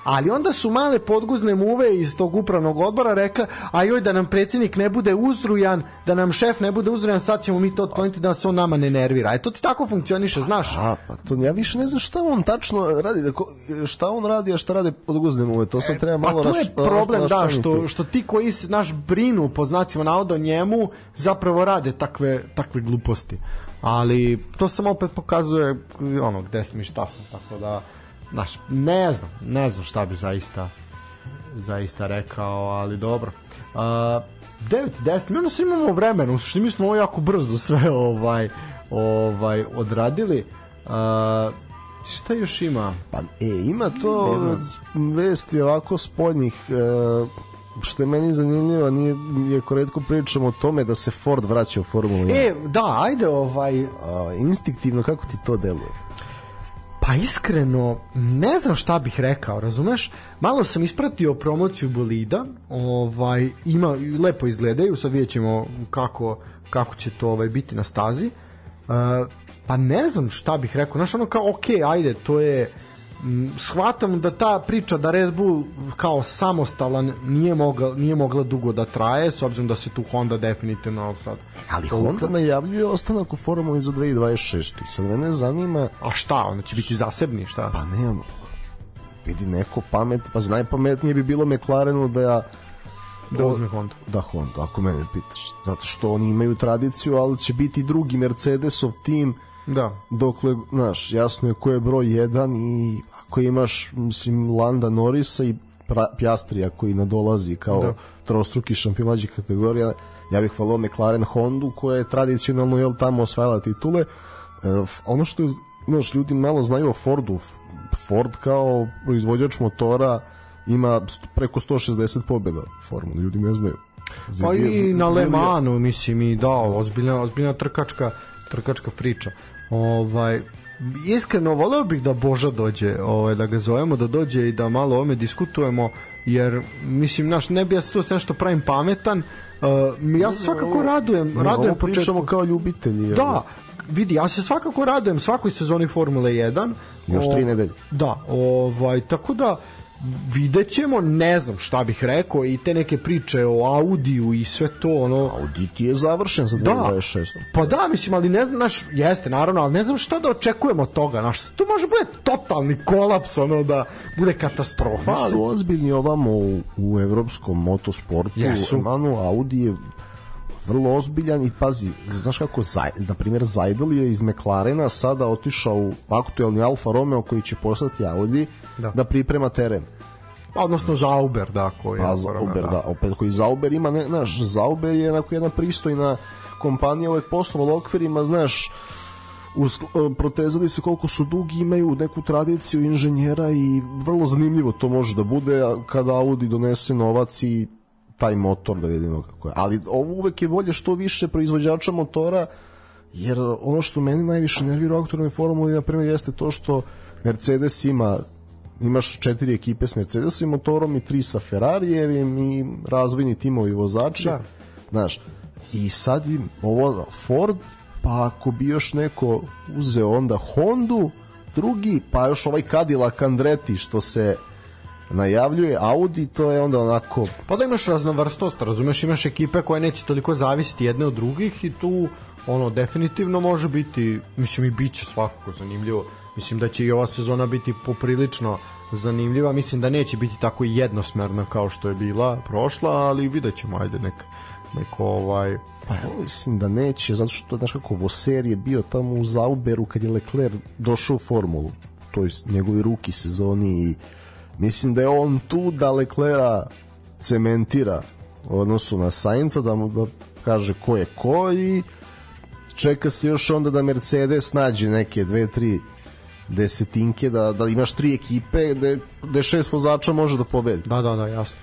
ali onda su male podguzne muve iz tog upravnog odbora rekla, a joj da nam predsjednik ne bude uzrujan, da nam šef ne bude uzrujan, sad ćemo mi to otkloniti da se on nama ne nervira. E to ti tako funkcioniše, znaš. A, pa to ja više ne znam šta on tačno radi, da ko, šta on radi, a šta rade podguzne muve, to sad treba E, malo Pa to je raš- problem, da, raščlaniti. što, što ti koji se, naš brinu, po znacima navoda o njemu, zapravo rade takve, takve gluposti. Ali to samo opet pokazuje ono, gde smo i šta smo, tako da, znaš, ne znam, ne znam šta bi zaista zaista rekao, ali dobro. Uh, 9 i 10, mi ono imamo vremena, u suštini mi smo ovo jako brzo sve ovaj, ovaj odradili. Uh, šta još ima? Pa, e, ima to vesti ovako spoljnih, e, što je meni zanimljivo, nije, iako redko pričamo o tome da se Ford vraća u Formulu 1. E, da, ajde ovaj, A, instinktivno, kako ti to deluje? Pa iskreno, ne znam šta bih rekao, razumeš? Malo sam ispratio promociju bolida, ovaj, ima, lepo izgledaju, sad vidjet ćemo kako, kako će to ovaj, biti na stazi. Uh, pa ne znam šta bih rekao, znaš ono kao, ok, ajde, to je, shvatam da ta priča da Red Bull kao samostalan nije mogla, nije mogla dugo da traje, s obzirom da se tu Honda definitivno ali sad Ali Honda najavljuje ostanak u Formuli za 2026. I sad mene zanima, A šta, onda će biti zasebni, šta? pa nemam, vidi neko pamet, pa najpametnije bi bilo McLarenu da ja da uzme Honda. Da, Honda, ako mene pitaš. Zato što oni imaju tradiciju, ali će biti drugi Mercedesov tim Da. dokle, znaš, jasno je ko je broj 1 i ako imaš, mislim, Landa Norisa i pra, Pjastrija koji nadolazi kao Da. trostruki šampion mlađih kategorija, ja bih hvalio McLaren Hondu koja je tradicionalno jel, tamo osvajala titule. E, ono što je, znaš, ljudi malo znaju o Fordu. Ford kao proizvođač motora ima preko 160 pobjeda u formuli, ljudi ne znaju. Pa i na Le Manu, mislim, i da, ozbiljna, ozbiljna trkačka, trkačka priča. Ovaj, iskreno voleo bih da Boža dođe, ovaj, da ga zovemo, da dođe i da malo o ovome diskutujemo, jer, mislim, naš, ne bi ja sve nešto pravim pametan, uh, ja se svakako radujem, Mi radujem ovo pričamo kao ljubitelji. jel? Da, vidi, ja se svakako radujem svakoj sezoni Formule 1. Još tri nedelje. Da, ovaj, tako da vidjet ćemo, ne znam šta bih rekao i te neke priče o Audiju i sve to, ono, Audi ti je završen za da, 2026. pa da, mislim, ali ne znam, naš, jeste, naravno, ali ne znam šta da očekujemo od toga, naš, to može bude totalni kolaps, ono, da bude katastrofa, ali, su ozbiljni ovamo u, u evropskom motosportu. Jesu. Manu, Audi je vrlo ozbiljan i pazi, znaš kako, Zaj, na primjer, Zajdel je iz McLarena sada otišao u aktuelni Alfa Romeo koji će postati Audi Da. da, da priprema teren. odnosno Zauber, da, koji je A otvoren, Zauber, da, opet koji Zauber ima, ne, znaš, Zauber je onako jedna pristojna kompanija uvek poslovala okvirima, znaš, uskl- protezali se koliko su dugi, imaju neku tradiciju inženjera i vrlo zanimljivo to može da bude kada Audi donese novac i taj motor da vidimo kako je. Ali ovo uvek je bolje što više proizvođača motora jer ono što meni najviše nervira u aktualnoj formuli na primjer jeste to što Mercedes ima imaš četiri ekipe s Mercedesovim motorom i tri sa Ferrarijevim i razvojni timovi vozači Da. znaš i sad im ovo Ford pa ako bi još neko uzeo onda Hondu drugi pa još ovaj Cadillac Andretti što se najavljuje Audi to je onda onako Pa da imaš raznovrstost, razumeš, imaš ekipe koje neće toliko zavisiti jedne od drugih i tu ono definitivno može biti, mislim i biće svakako zanimljivo. Mislim da će i ova sezona biti poprilično zanimljiva, mislim da neće biti tako jednosmerna kao što je bila prošla, ali vidjet ćemo, ajde nek, neko ovaj Pa ja mislim da neće, zato što, znaš kako, Voser je bio tamo u Zauberu kad je Leclerc došao u formulu, to je njegovi ruki sezoni i mislim da je on tu da Leclerca cementira u odnosu na Sainca, da mu da kaže ko je ko i čeka se još onda da Mercedes nađe neke dve, tri desetinke, da, da imaš tri ekipe gde, gde šest vozača može da pobedi. Da, da, da, jasno.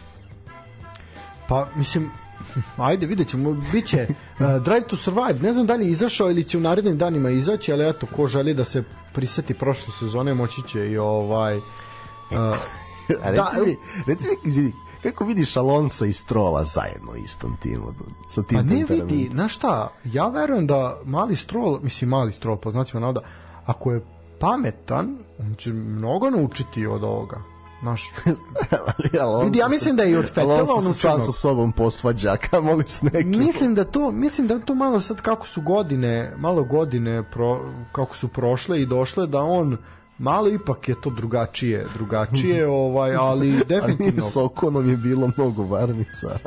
Pa, mislim, ajde, vidjet ćemo, bit će uh, Drive to Survive, ne znam da li je izašao ili će u narednim danima izaći, ali eto, ko želi da se priseti prošle sezone, moći će i ovaj... Uh, A Da, reci mi, reci mi, izvini, kako vidiš Alonso i Strola zajedno u istom timu sa tim pa ne vidi, znaš šta, ja verujem da mali strol, mislim mali strol, po znacima navoda, ako je pametan, on će mnogo naučiti od ovoga. Naš. ali Vidi, ja mislim da je i od Fetela ono se sam sa sobom posvađa, kamoli s nekim. Mislim da to, mislim da to malo sad kako su godine, malo godine pro, kako su prošle i došle da on malo ipak je to drugačije, drugačije, ovaj, ali Ali definitivno. s Okonom je bilo mnogo varnica.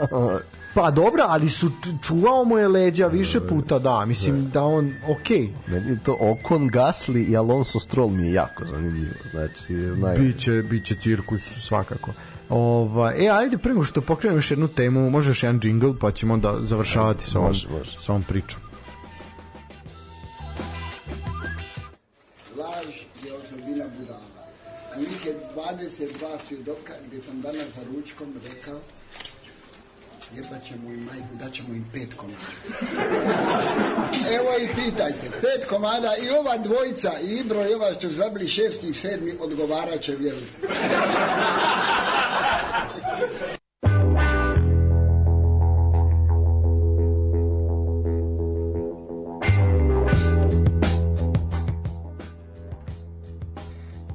Pa dobra, ali su čuvao mu je leđa više puta, da, mislim da on okej. Meni je to Okon, Gasly i Alonso Stroll mi je jako zanimljivo. Znači, naj... Biće, biće cirkus svakako. Ova, e, ajde, prema što pokrenemo još jednu temu, može još jedan džingl, pa ćemo onda završavati sa ovom, može, može. sa ovom pričom. Je 22 svjedoka gdje sam danas za ručkom rekao jebat ćemo im majku, dat ćemo im pet komada. Evo i pitajte, pet komada i ova dvojica, i Ibro i ova što zabili šesti i sedmi, odgovarat će, vjerujte.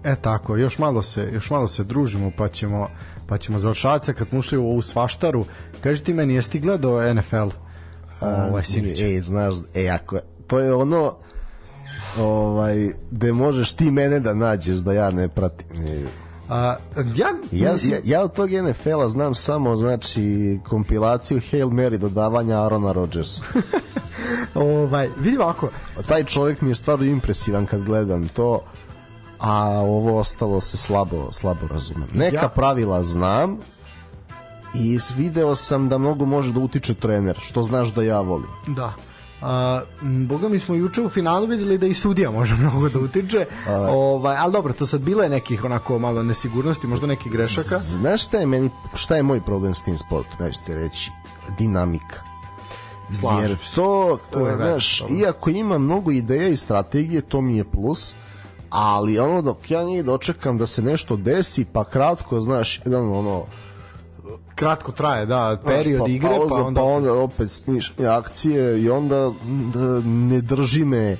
E tako, još malo se, još malo se družimo, pa ćemo pa ćemo završavati se kad smo ušli u ovu svaštaru. Kaži ti meni, jesi ti gledao NFL? Ovaj sinoć. E, znaš, e, ako, to je ono ovaj, gde možeš ti mene da nađeš da ja ne pratim. E, A, ja, Ja, ja, ja od tog NFL-a znam samo znači kompilaciju Hail Mary dodavanja Arona Rodgersa. ovaj, vidi ovako, Taj čovjek mi je stvarno impresivan kad gledam to, a ovo ostalo se slabo, slabo razumem. Neka Ja- pravila znam i video sam da mnogo može da utiče trener, što znaš da ja volim. Da. A, boga mi smo juče u finalu videli da i sudija može mnogo da utiče. ovaj, ali dobro, to sad bilo je nekih onako malo nesigurnosti, možda nekih grešaka. Znaš šta je meni, šta je moj problem s tim sportom? Ja ću ti reći, dinamika. Slažem Jer to, To je znaš, iako ima mnogo ideja i strategije, to mi je plus, ali ono dok ja njih dočekam da se nešto desi, pa kratko, znaš, jedan ono, Kratko traje, da, znaš, period pa igre, pauza, pa onda... pa onda opet smišljanje akcije i onda da ne drži me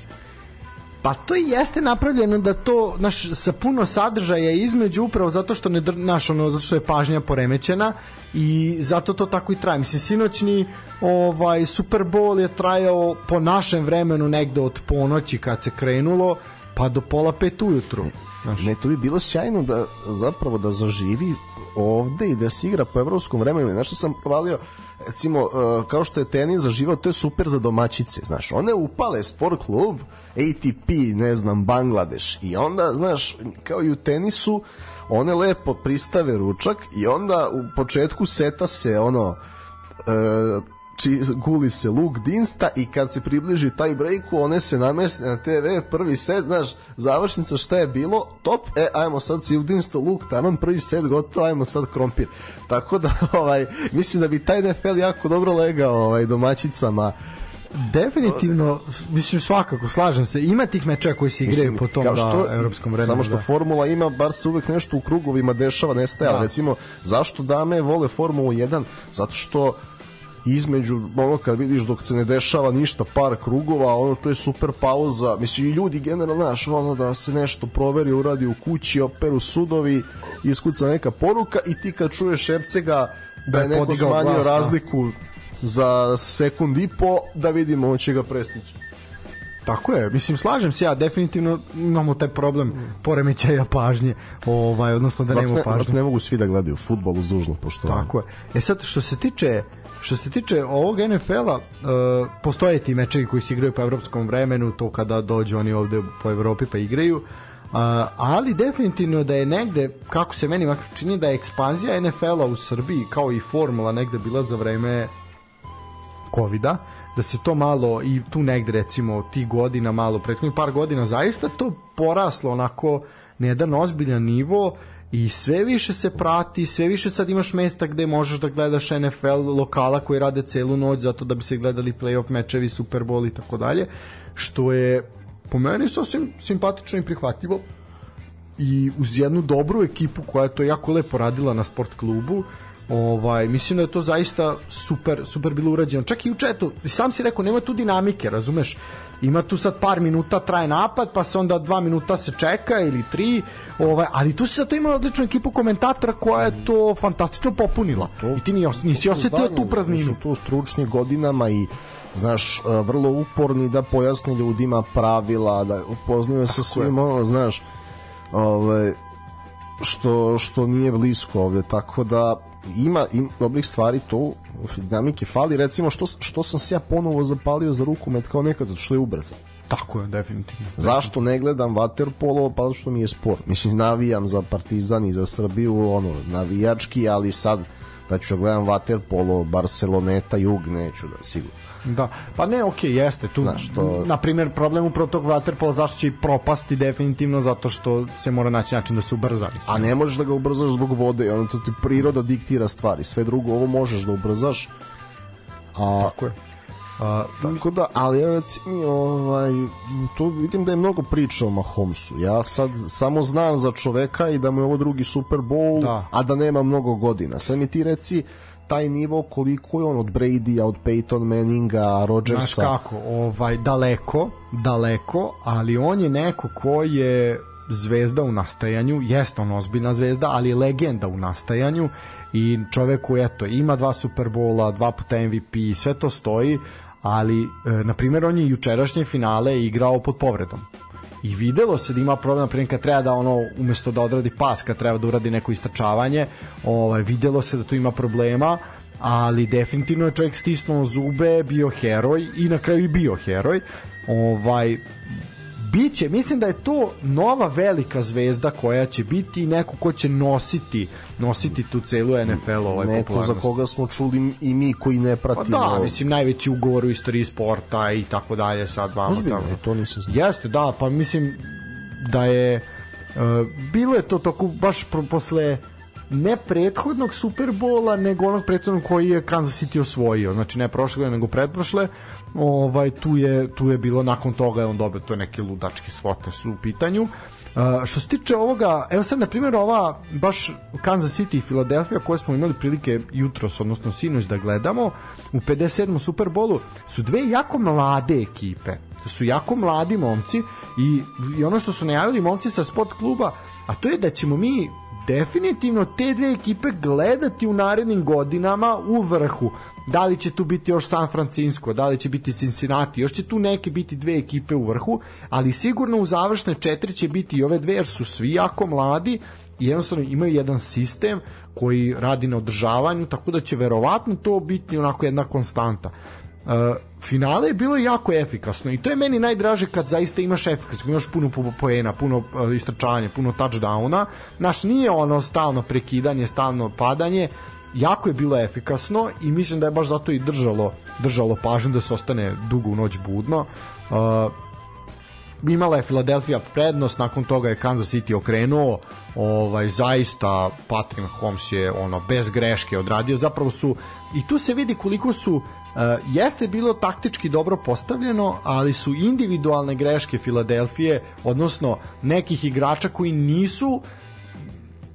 Pa to i jeste napravljeno da to naš sa puno sadržaja između upravo zato što ne naš ono zato što je pažnja poremećena i zato to tako i traje. Mislim sinoćni ovaj Super Bowl je trajao po našem vremenu negde od ponoći kad se krenulo pa do pola pet ujutru. Znaš, Ne, to bi bilo sjajno da zapravo da zaživi ovde i da se igra po evropskom vremenu. Znaš što sam provalio, recimo, uh, kao što je tenis zaživao, to je super za domaćice, znaš. One upale sport klub, ATP, ne znam, Bangladeš i onda, znaš, kao i u tenisu, one lepo pristave ručak i onda u početku seta se ono e, či, guli se luk dinsta i kad se približi taj breaku one se nameste na TV prvi set, znaš, završnica šta je bilo, top, e, ajmo sad si u dinsto luk, taman prvi set gotovo, ajmo sad krompir. Tako da, ovaj, mislim da bi taj NFL jako dobro legao ovaj, domaćicama. definitivno mislim svakako slažem se. Ima tih mečeva koji se igraju Mislim, po tom kao da, evropskom vremenu. Samo što da. formula ima, bar se uvek nešto u krugovima dešava, nestaje, Da. recimo, zašto dame vole Formulu 1? Zato što između ono kad vidiš dok se ne dešava ništa par krugova ono to je super pauza mislim i ljudi generalno znaš ono da se nešto proveri uradi u kući operu sudovi iskuca neka poruka i ti kad čuješ Ercega da je je neko smanjio glas, da. razliku za sekund i po da vidimo on će ga prestići Tako je, mislim slažem se ja, definitivno imamo taj problem poremećaja pažnje, ovaj odnosno da zato nemamo ne, pažnje. zato ne mogu svi da gledaju futbol uz dužno poštovanje Tako je. E sad što se tiče što se tiče ovog NFL-a, uh, postoje ti mečevi koji se igraju po evropskom vremenu, to kada dođu oni ovde po Evropi pa igraju. Uh, ali definitivno da je negde, kako se meni makar čini da je ekspanzija NFL-a u Srbiji kao i formula negde bila za vreme covida, da se to malo i tu negde recimo ti godina malo, prethodnih par godina zaista to poraslo onako na jedan ozbiljan nivo i sve više se prati, sve više sad imaš mesta gde možeš da gledaš NFL lokala koji rade celu noć zato da bi se gledali playoff mečevi, Super Bowl i tako dalje, što je po meni sasvim simpatično i prihvatljivo i uz jednu dobru ekipu koja je to jako lepo radila na sport klubu Ovaj, mislim da je to zaista super, super bilo urađeno. Čak i u četu, sam si rekao, nema tu dinamike, razumeš? Ima tu sad par minuta traje napad, pa se onda dva minuta se čeka ili tri, ovaj, ali tu si sad to ima odličnu ekipu komentatora koja je to fantastično popunila. To, I ti nisi, nisi osetio tu prazninu. Su tu stručni godinama i znaš, e, vrlo uporni da pojasni ljudima pravila, da upoznaju se svim, ono, znaš, ovaj, što, što nije blisko ovde, tako da ima, ima dobrih stvari to dinamike fali recimo što, što sam se ja ponovo zapalio za rukomet kao nekad zato što je ubrzan Tako je, definitivno. Zašto ne gledam waterpolo? Pa zato što mi je sport. Mislim, navijam za Partizan i za Srbiju, ono, navijački, ali sad da ću da gledam waterpolo, Barceloneta, Jug, neću da, sigurno. Da, pa ne, okej, okay, jeste tu. Znaš, to... Na primjer, problem upravo tog waterpola zašto će i propasti definitivno zato što se mora naći način da se ubrza. Mislim. A ne možeš da ga ubrzaš zbog vode, ono to ti priroda diktira stvari. Sve drugo ovo možeš da ubrzaš. A, Tako je. A, tako da, ali recimo, ovaj, tu vidim da je mnogo priča o Mahomesu. Ja sad samo znam za čoveka i da mu je ovo drugi Super Bowl, da. a da nema mnogo godina. Sad mi ti reci, taj nivo koliko je on od Brady-a, od Peyton Manninga, Rodgersa. Znaš kako, ovaj, daleko, daleko, ali on je neko ko je zvezda u nastajanju, jeste on ozbiljna zvezda, ali je legenda u nastajanju i čovek koji eto, ima dva Superbola, dva puta MVP, sve to stoji, ali, e, na primjer, on je jučerašnje finale igrao pod povredom i videlo se da ima problem na kad treba da ono umesto da odradi pas kad treba da uradi neko istračavanje ovaj videlo se da tu ima problema ali definitivno je čovjek stisnuo zube bio heroj i na kraju i bio heroj. Ovaj biće, mislim da je to nova velika zvezda koja će biti neko ko će nositi nositi tu celu NFL ovaj neko za koga smo čuli i mi koji ne pratimo pa da, mislim najveći ugovor u istoriji sporta i tako dalje sad vamo Ozbiljno, tamo. to nisam znao jeste, da, pa mislim da je uh, bilo je to tako baš pro, posle ne prethodnog Superbola, nego onog prethodnog koji je Kansas City osvojio. Znači ne prošle, nego pretprošle ovaj tu je tu je bilo nakon toga je on dobio to neke ludačke svote su u pitanju. Uh, što se tiče ovoga, evo sad na primjer ova baš Kansas City i Philadelphia koje smo imali prilike jutros, odnosno sinoć da gledamo u 57. Superbolu su dve jako mlade ekipe. Su jako mladi momci i, i ono što su najavili momci sa sport kluba, a to je da ćemo mi definitivno te dve ekipe gledati u narednim godinama u vrhu da li će tu biti još San Francisco, da li će biti Cincinnati, još će tu neke biti dve ekipe u vrhu, ali sigurno u završne četiri će biti i ove dve, jer su svi jako mladi i jednostavno imaju jedan sistem koji radi na održavanju, tako da će verovatno to biti onako jedna konstanta. Uh, finale je bilo jako efikasno i to je meni najdraže kad zaista imaš efikasno, imaš puno poena, puno uh, istračavanja, puno touchdowna. Naš nije ono stalno prekidanje, stalno padanje, jako je bilo efikasno i mislim da je baš zato i držalo držalo pažnju da se ostane dugo u noć budno. Uh, imala je Philadelphia prednost, nakon toga je Kansas City okrenuo, ovaj zaista Patrick Holmes je ono bez greške odradio, zapravo su i tu se vidi koliko su jeste bilo taktički dobro postavljeno, ali su individualne greške Filadelfije, odnosno nekih igrača koji nisu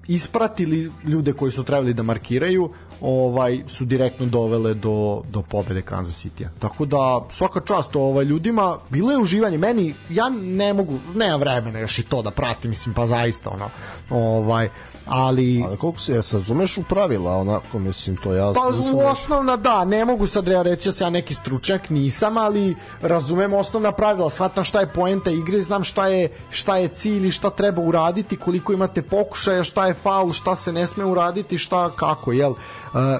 ispratili ljude koji su trebali da markiraju, ovaj su direktno dovele do do pobede Kansas City. Tako da svaka čast ovaj ljudima, bilo je uživanje meni, ja ne mogu, nemam vremena još i to da pratim, mislim pa zaista ono. Ovaj ali ali koliko se ja razumeš u pravila onako mislim to ja pa nisam osnovna da ne mogu sad ja reći da se ja neki stručnjak nisam ali razumem osnovna pravila shvatam šta je poenta igre znam šta je šta je cilj i šta treba uraditi koliko imate pokušaja šta je faul šta se ne sme uraditi šta kako jel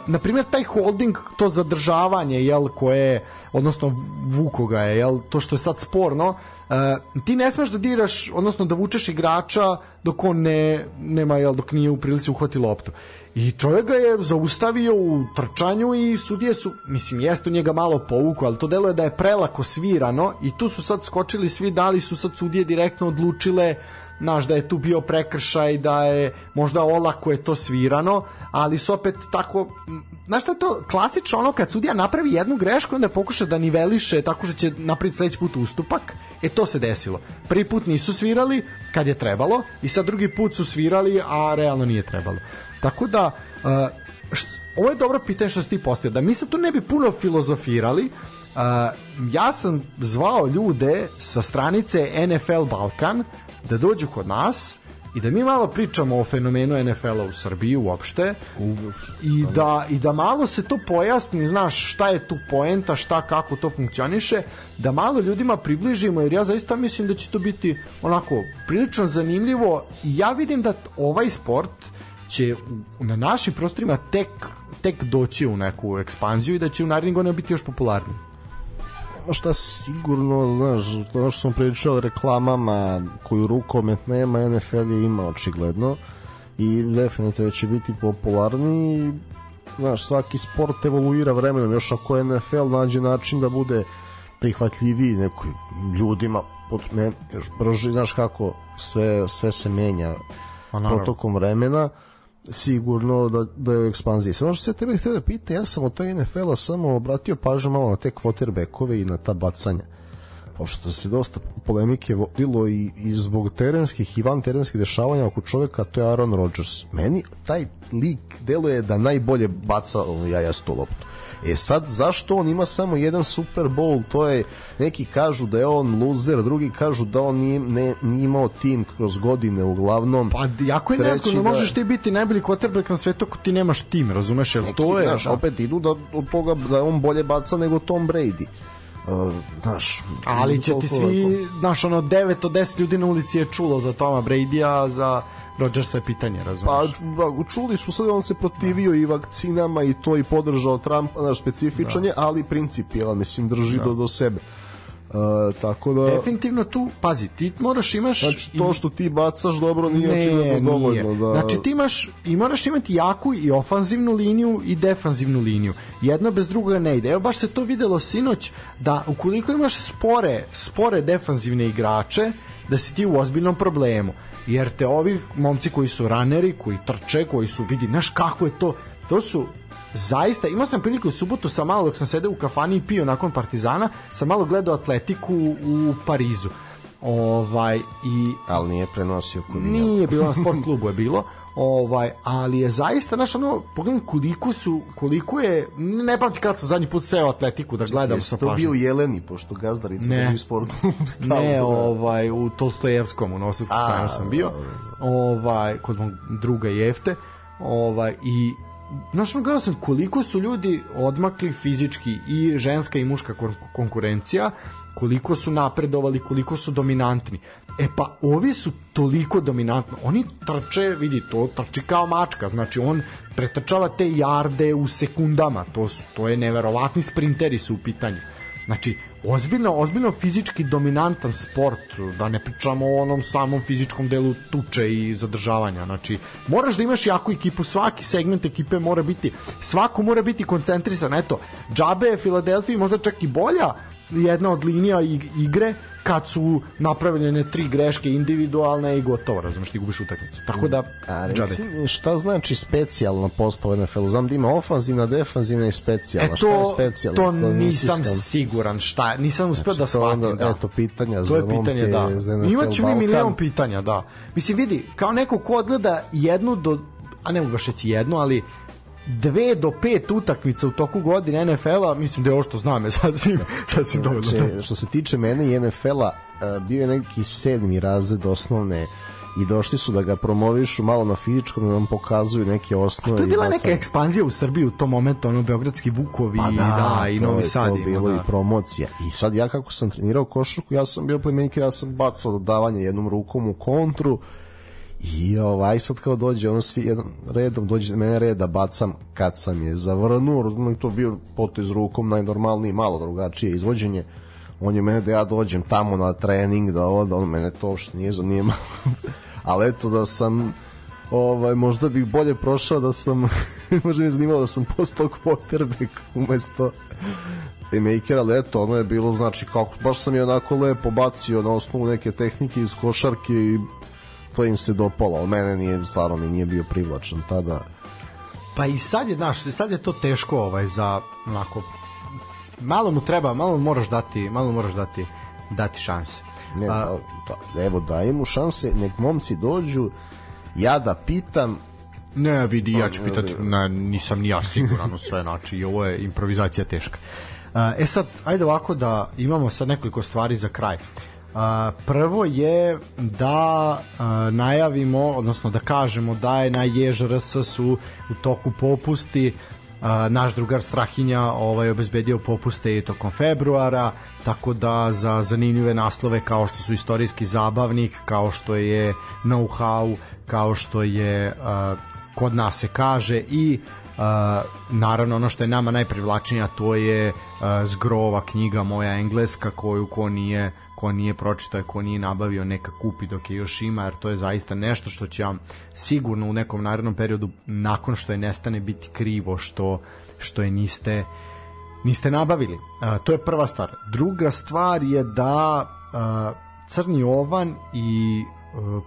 na primjer taj holding to zadržavanje jel koje odnosno Vukoga je jel to što je sad sporno Uh, ti ne smeš da diraš, odnosno da vučeš igrača dok on ne, nema, jel, dok nije u prilici uhvati loptu. I čovjek ga je zaustavio u trčanju i sudije su, mislim, jeste njega malo povuku, ali to deluje da je prelako svirano i tu su sad skočili svi, dali su sad sudije direktno odlučile naš da je tu bio prekršaj, da je možda olako je to svirano, ali su opet tako znaš šta je to klasično ono kad sudija napravi jednu grešku onda pokuša da niveliše tako što će napraviti sledeći put ustupak e to se desilo. Prvi put nisu svirali kad je trebalo i sad drugi put su svirali a realno nije trebalo. Tako da uh, ovo je dobro pitanje što si ti postavio, da mi sad tu ne bi puno filozofirali, uh, ja sam zvao ljude sa stranice NFL Balkan da dođu kod nas i da mi malo pričamo o fenomenu NFL-a u Srbiji uopšte. I da, i da malo se to pojasni, znaš šta je tu poenta, šta kako to funkcioniše, da malo ljudima približimo jer ja zaista mislim da će to biti onako prilično zanimljivo i ja vidim da ovaj sport će na našim prostorima tek, tek doći u neku ekspanziju i da će u narednih godina biti još popularniji šta sigurno, znaš, to što sam pričao o reklamama koju rukomet nema, NFL je ima očigledno i definitivno će biti popularni znaš, svaki sport evoluira vremenom, još ako NFL nađe način da bude prihvatljiviji nekoj ljudima pod men, još brže, znaš kako sve, sve se menja protokom vremena sigurno da, da je u ekspanziji. Samo što se tebe htio da pita, ja sam od tog NFL-a samo obratio pažnju malo na te quarterbackove i na ta bacanja. Pošto se dosta polemike vodilo i, i zbog terenskih i van terenskih dešavanja oko čoveka, to je Aaron Rodgers. Meni taj lik deluje da najbolje baca jaja loptu E sad, zašto on ima samo jedan Super Bowl, to je, neki kažu da je on loser, drugi kažu da on nije, ne, nije imao tim kroz godine uglavnom. Pa jako je nezgodno, da... možeš ti biti najbolji quarterback na svetu ako ti nemaš tim, razumeš, jer to je... Znaš, da. opet idu da, od toga da on bolje baca nego Tom Brady. Uh, znaš, ali će ti svi, znaš, ono 9 od 10 ljudi na ulici je čulo za Toma Brady-a, za Rodgersa je pitanje, razumiješ? Pa, čuli su sad, on se protivio da. i vakcinama i to i podržao Trump, naš specifičan da. je, ali principijalan, mislim, drži da. do, do sebe. Uh, tako da definitivno tu pazi ti moraš imaš znači to što ti bacaš dobro nije ne, očigledno dovoljno da znači ti imaš i moraš imati jaku i ofanzivnu liniju i defanzivnu liniju jedno bez drugoga ne ide evo baš se to videlo sinoć da ukoliko imaš spore spore defanzivne igrače da si ti u ozbiljnom problemu. Jer te ovi momci koji su raneri, koji trče, koji su, vidi, znaš kako je to, to su zaista, imao sam priliku u subotu sa malo dok sam sedeo u kafani i pio nakon Partizana, sam malo gledao atletiku u Parizu. Ovaj i ali nije prenosio kod Nije bilo na sport klubu je bilo ovaj ali je zaista naš ono pogledaj koliko su koliko je ne pamtim kad sam zadnji put seo atletiku da gledam sa pažnjom. to bio Jeleni pošto gazdarica ne, u sportu ne da. ovaj u Tolstojevskom u Novosadskom sajmu sam bio ovaj kod mog druga Jefte ovaj i Znaš, gledao sam koliko su ljudi odmakli fizički i ženska i muška konkurencija, koliko su napredovali, koliko su dominantni. E pa ovi su toliko dominantni. Oni trče, vidi, to trči kao mačka. Znači on pretrčava te jarde u sekundama. To, su, to je neverovatni sprinteri su u pitanju. Znači, ozbiljno, ozbiljno fizički dominantan sport, da ne pričamo o onom samom fizičkom delu tuče i zadržavanja. Znači, moraš da imaš jaku ekipu, svaki segment ekipe mora biti, svako mora biti koncentrisan. Eto, džabe je Filadelfiji možda čak i bolja jedna od linija igre kad su napravljene tri greške individualne i gotovo, razumeš, ti gubiš utakmicu. Tako da, A reci šta znači specijalna postava NFL? Znam da ima ofanzivna, defanzivna i specijalna. E to, šta je specijalna? To, to nisam sistem. siguran šta, nisam uspeo znači, da shvatim. Onda, da. Eto, pitanja to za je pitanje, da. za NFL Imaću mi milion pitanja, da. Mislim, vidi, kao neko ko odgleda jednu do, a ne mogu baš reći jednu, ali dve do pet utakmica u toku godine NFL-a, mislim da je ovo što znam je sasvim, sasvim dovoljno. Znači, što se tiče mene i NFL-a, e, bio je neki sedmi razred osnovne i došli su da ga promovišu malo na fizičkom da nam pokazuju neke osnove. A to je bila neka ekspanzija u Srbiji u tom momentu, ono Beogradski Vukovi pa da, da, i Novi Sad. To je bilo da. i promocija. I sad ja kako sam trenirao košarku, ja sam bio playmaker, ja sam bacao dodavanje jednom rukom u kontru, I ovaj sad kao dođe ono svi jedan redom dođe mene reda bacam kad sam je zavrnuo, razumem to bio potez rukom najnormalniji, malo drugačije izvođenje. On je mene da ja dođem tamo na trening da ovo, da on mene to uopšte nije zanimalo. Ali eto da sam ovaj, možda bih bolje prošao da sam možda mi zanimalo da sam postao quarterback umesto maker, ali eto, ono je bilo, znači, kako, baš sam je onako lepo bacio na osnovu neke tehnike iz košarke i to im se dopalo, ali mene nije, stvarno mi nije bio privlačan tada. Pa i sad je, znaš, sad je to teško ovaj, za, onako, malo mu treba, malo mu moraš dati, malo moraš dati, dati šanse. Ne, A, da, evo daj mu šanse, nek momci dođu, ja da pitam, Ne, vidi, ja ću pitati, ne, nisam ni ja siguran u sve, znači, ovo je improvizacija teška. E sad, ajde ovako da imamo sad nekoliko stvari za kraj. Prvo je da najavimo, odnosno da kažemo da je na JŽRS su u toku popusti. Naš drugar Strahinja ovaj obezbedio popuste i tokom februara, tako da za zanimljive naslove kao što su istorijski zabavnik, kao što je know-how, kao što je uh, kod nas se kaže i Uh, naravno ono što je nama najprivlačnije to je uh, zgrova knjiga moja engleska koju ko nije ko nije pročitao, ko nije nabavio neka kupi dok je još ima, jer to je zaista nešto što će vam sigurno u nekom narednom periodu nakon što je nestane biti krivo što, što je niste niste nabavili. A, to je prva stvar. Druga stvar je da a, Crni Ovan i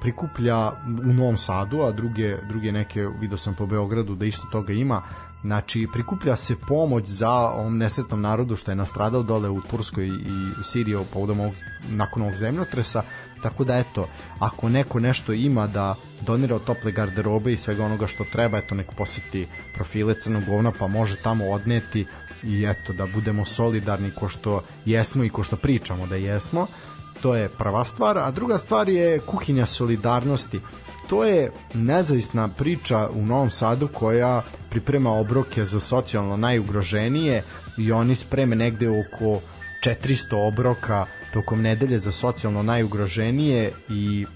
prikuplja u Novom Sadu, a druge, druge neke, vidio sam po Beogradu da isto toga ima, Znači, prikuplja se pomoć za ovom nesretnom narodu što je nastradao dole u Turskoj i Siriji povodom ovog, nakon ovog zemljotresa, tako da eto, ako neko nešto ima da donira od tople garderobe i svega onoga što treba, eto nek poseti profile Crnog govna pa može tamo odneti i eto da budemo solidarni ko što jesmo i ko što pričamo da jesmo to je prva stvar, a druga stvar je kuhinja solidarnosti. To je nezavisna priča u Novom Sadu koja priprema obroke za socijalno najugroženije i oni spreme negde oko 400 obroka tokom nedelje za socijalno najugroženije i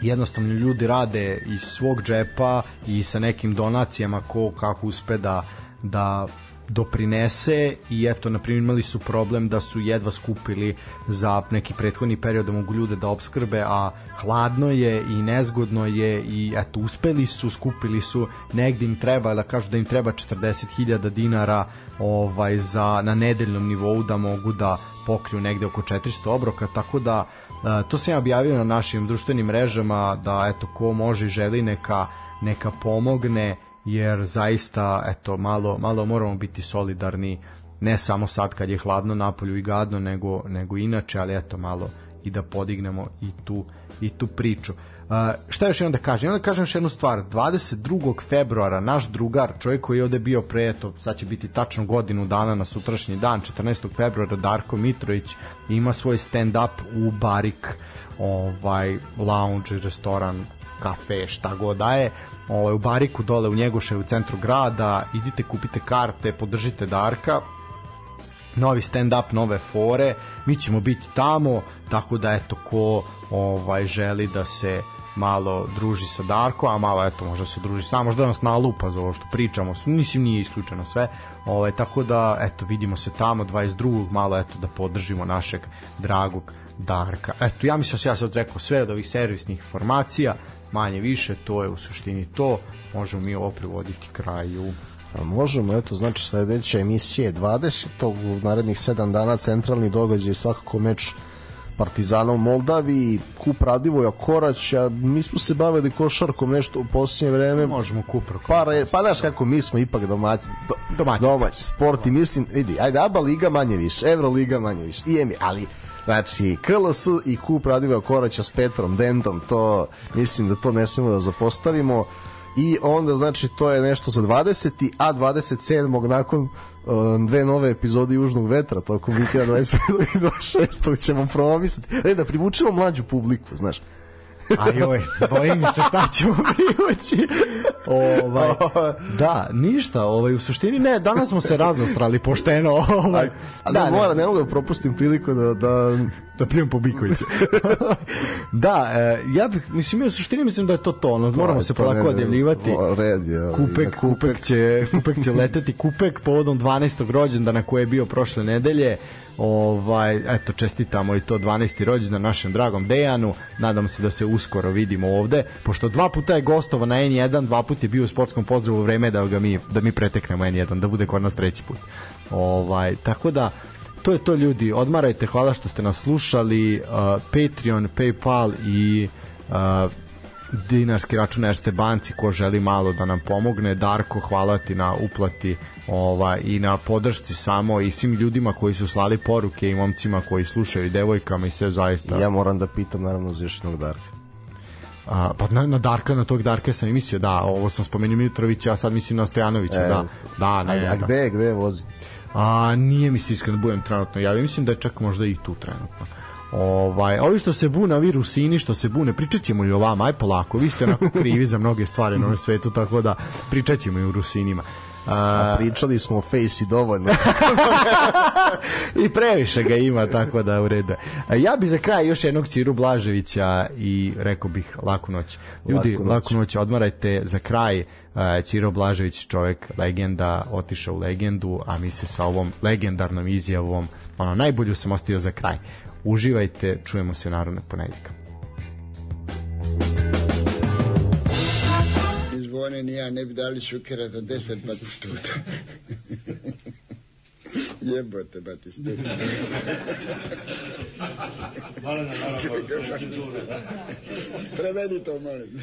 jednostavno ljudi rade iz svog džepa i sa nekim donacijama ko kako uspe da, da doprinese i eto, na primjer, imali su problem da su jedva skupili za neki prethodni period da mogu ljude da obskrbe, a hladno je i nezgodno je i eto, uspeli su, skupili su, negde im treba, da kažu da im treba 40.000 dinara ovaj za na nedeljnom nivou da mogu da pokriju negde oko 400 obroka, tako da to sam ja objavio na našim društvenim mrežama da eto ko može i želi neka neka pomogne jer zaista eto malo malo moramo biti solidarni ne samo sad kad je hladno napolju i gadno nego nego inače ali eto malo i da podignemo i tu i tu priču. Uh, šta još jednom da kažem? Onda kažem još jednu stvar. 22. februara naš drugar, čovjek koji je ovde bio pre, eto, sad će biti tačno godinu dana na sutrašnji dan, 14. februara, Darko Mitrović ima svoj stand-up u Barik, ovaj, lounge, restoran, kafe, šta god da je ovaj, u Bariku dole u Njegoše u centru grada, idite kupite karte, podržite Darka, novi stand up, nove fore, mi ćemo biti tamo, tako da eto ko ovaj želi da se malo druži sa Darko, a malo eto možda se druži sa možda nas nalupa za ovo što pričamo, mislim nije isključeno sve. Ovaj tako da eto vidimo se tamo 22. malo eto da podržimo našeg dragog Darka. Eto ja mislim da ja sad rekao sve od ovih servisnih informacija manje više, to je u suštini to. Možemo mi ovo privoditi kraju. A možemo, eto, znači sledeća emisija je 20. u narednih 7 dana centralni događaj svakako meč Partizana u Moldaviji, kup Radivoja Koraća, mi smo se bavili košarkom nešto u posljednje vreme. Možemo kup Pa, pa znaš kako mi smo ipak domaći, do, domaći, domaći sport i mislim, vidi, ajde, ABA liga manje više, Euro liga manje više, i EMI, ali Znači, KLS i kup Radiva Koraća s Petrom Dentom, to mislim da to ne smemo da zapostavimo i onda znači to je nešto za 20. a 27. nakon uh, dve nove epizode Južnog vetra tokom vikenda 25. i 26. ćemo promisliti e, da privučemo mlađu publiku, znaš Ajoj, bojim se šta ćemo privući. Ovaj, da, ništa, ovaj, u suštini ne, danas smo se razostrali pošteno. Ovaj, a, da, da, mora, ne mogu da propustim priliku da, da da primim po Bikoviću. da, e, ja bih, mislim, u suštini mislim da je to to, ono, moramo se polako odjavljivati. Red je. Kupek, kupek, kupek, će, kupek će leteti, kupek povodom 12. rođendana koje je bio prošle nedelje, ovaj, eto, čestitamo i to 12. rođendan našem dragom Dejanu, nadamo se da se uskoro vidimo ovde, pošto dva puta je gostovo na N1, dva put je bio u sportskom pozdravu vreme da ga mi, da mi preteknemo N1, da bude kod nas treći put. Ovaj, tako da, to je to ljudi, odmarajte, hvala što ste nas slušali, uh, Patreon, Paypal i uh, dinarski račun Erste banci ko želi malo da nam pomogne Darko hvala ti na uplati ovaj, i na podršci samo i svim ljudima koji su slali poruke i momcima koji slušaju i devojkama i sve zaista ja moram da pitam naravno za još jednog Darka A, pa na, na Darka, na tog Darka sam i mislio, da, ovo sam spomenuo Mitrovića, a sad mislim na Stojanovića, e, da. Da, ne, a, a gde, gde vozi? A, nije mi se iskreno da budem trenutno ja mislim da je čak možda i tu trenutno. Ovaj, ovi što se bune, ovi Rusini što se bune, pričat ćemo i o vama, aj polako, vi ste onako krivi za mnoge stvari na ovom svetu, tako da pričat ćemo i o Rusinima. A, pričali smo o Face i dovoljno. I previše ga ima, tako da u redu. Ja bih za kraj još jednog Ciru Blaževića i rekao bih laku noć. Ljudi, laku noć, laku noć odmarajte za kraj. Ciro Blažević, čovjek legenda, otišao u legendu, a mi se sa ovom legendarnom izjavom, ono, najbolju sam ostavio za kraj. Uživajte, čujemo se narodnog ponedjeljka. Zvone ni ja ne bi dali šukera za deset batistuta. Jebote batistuta. Prevedi to, molim.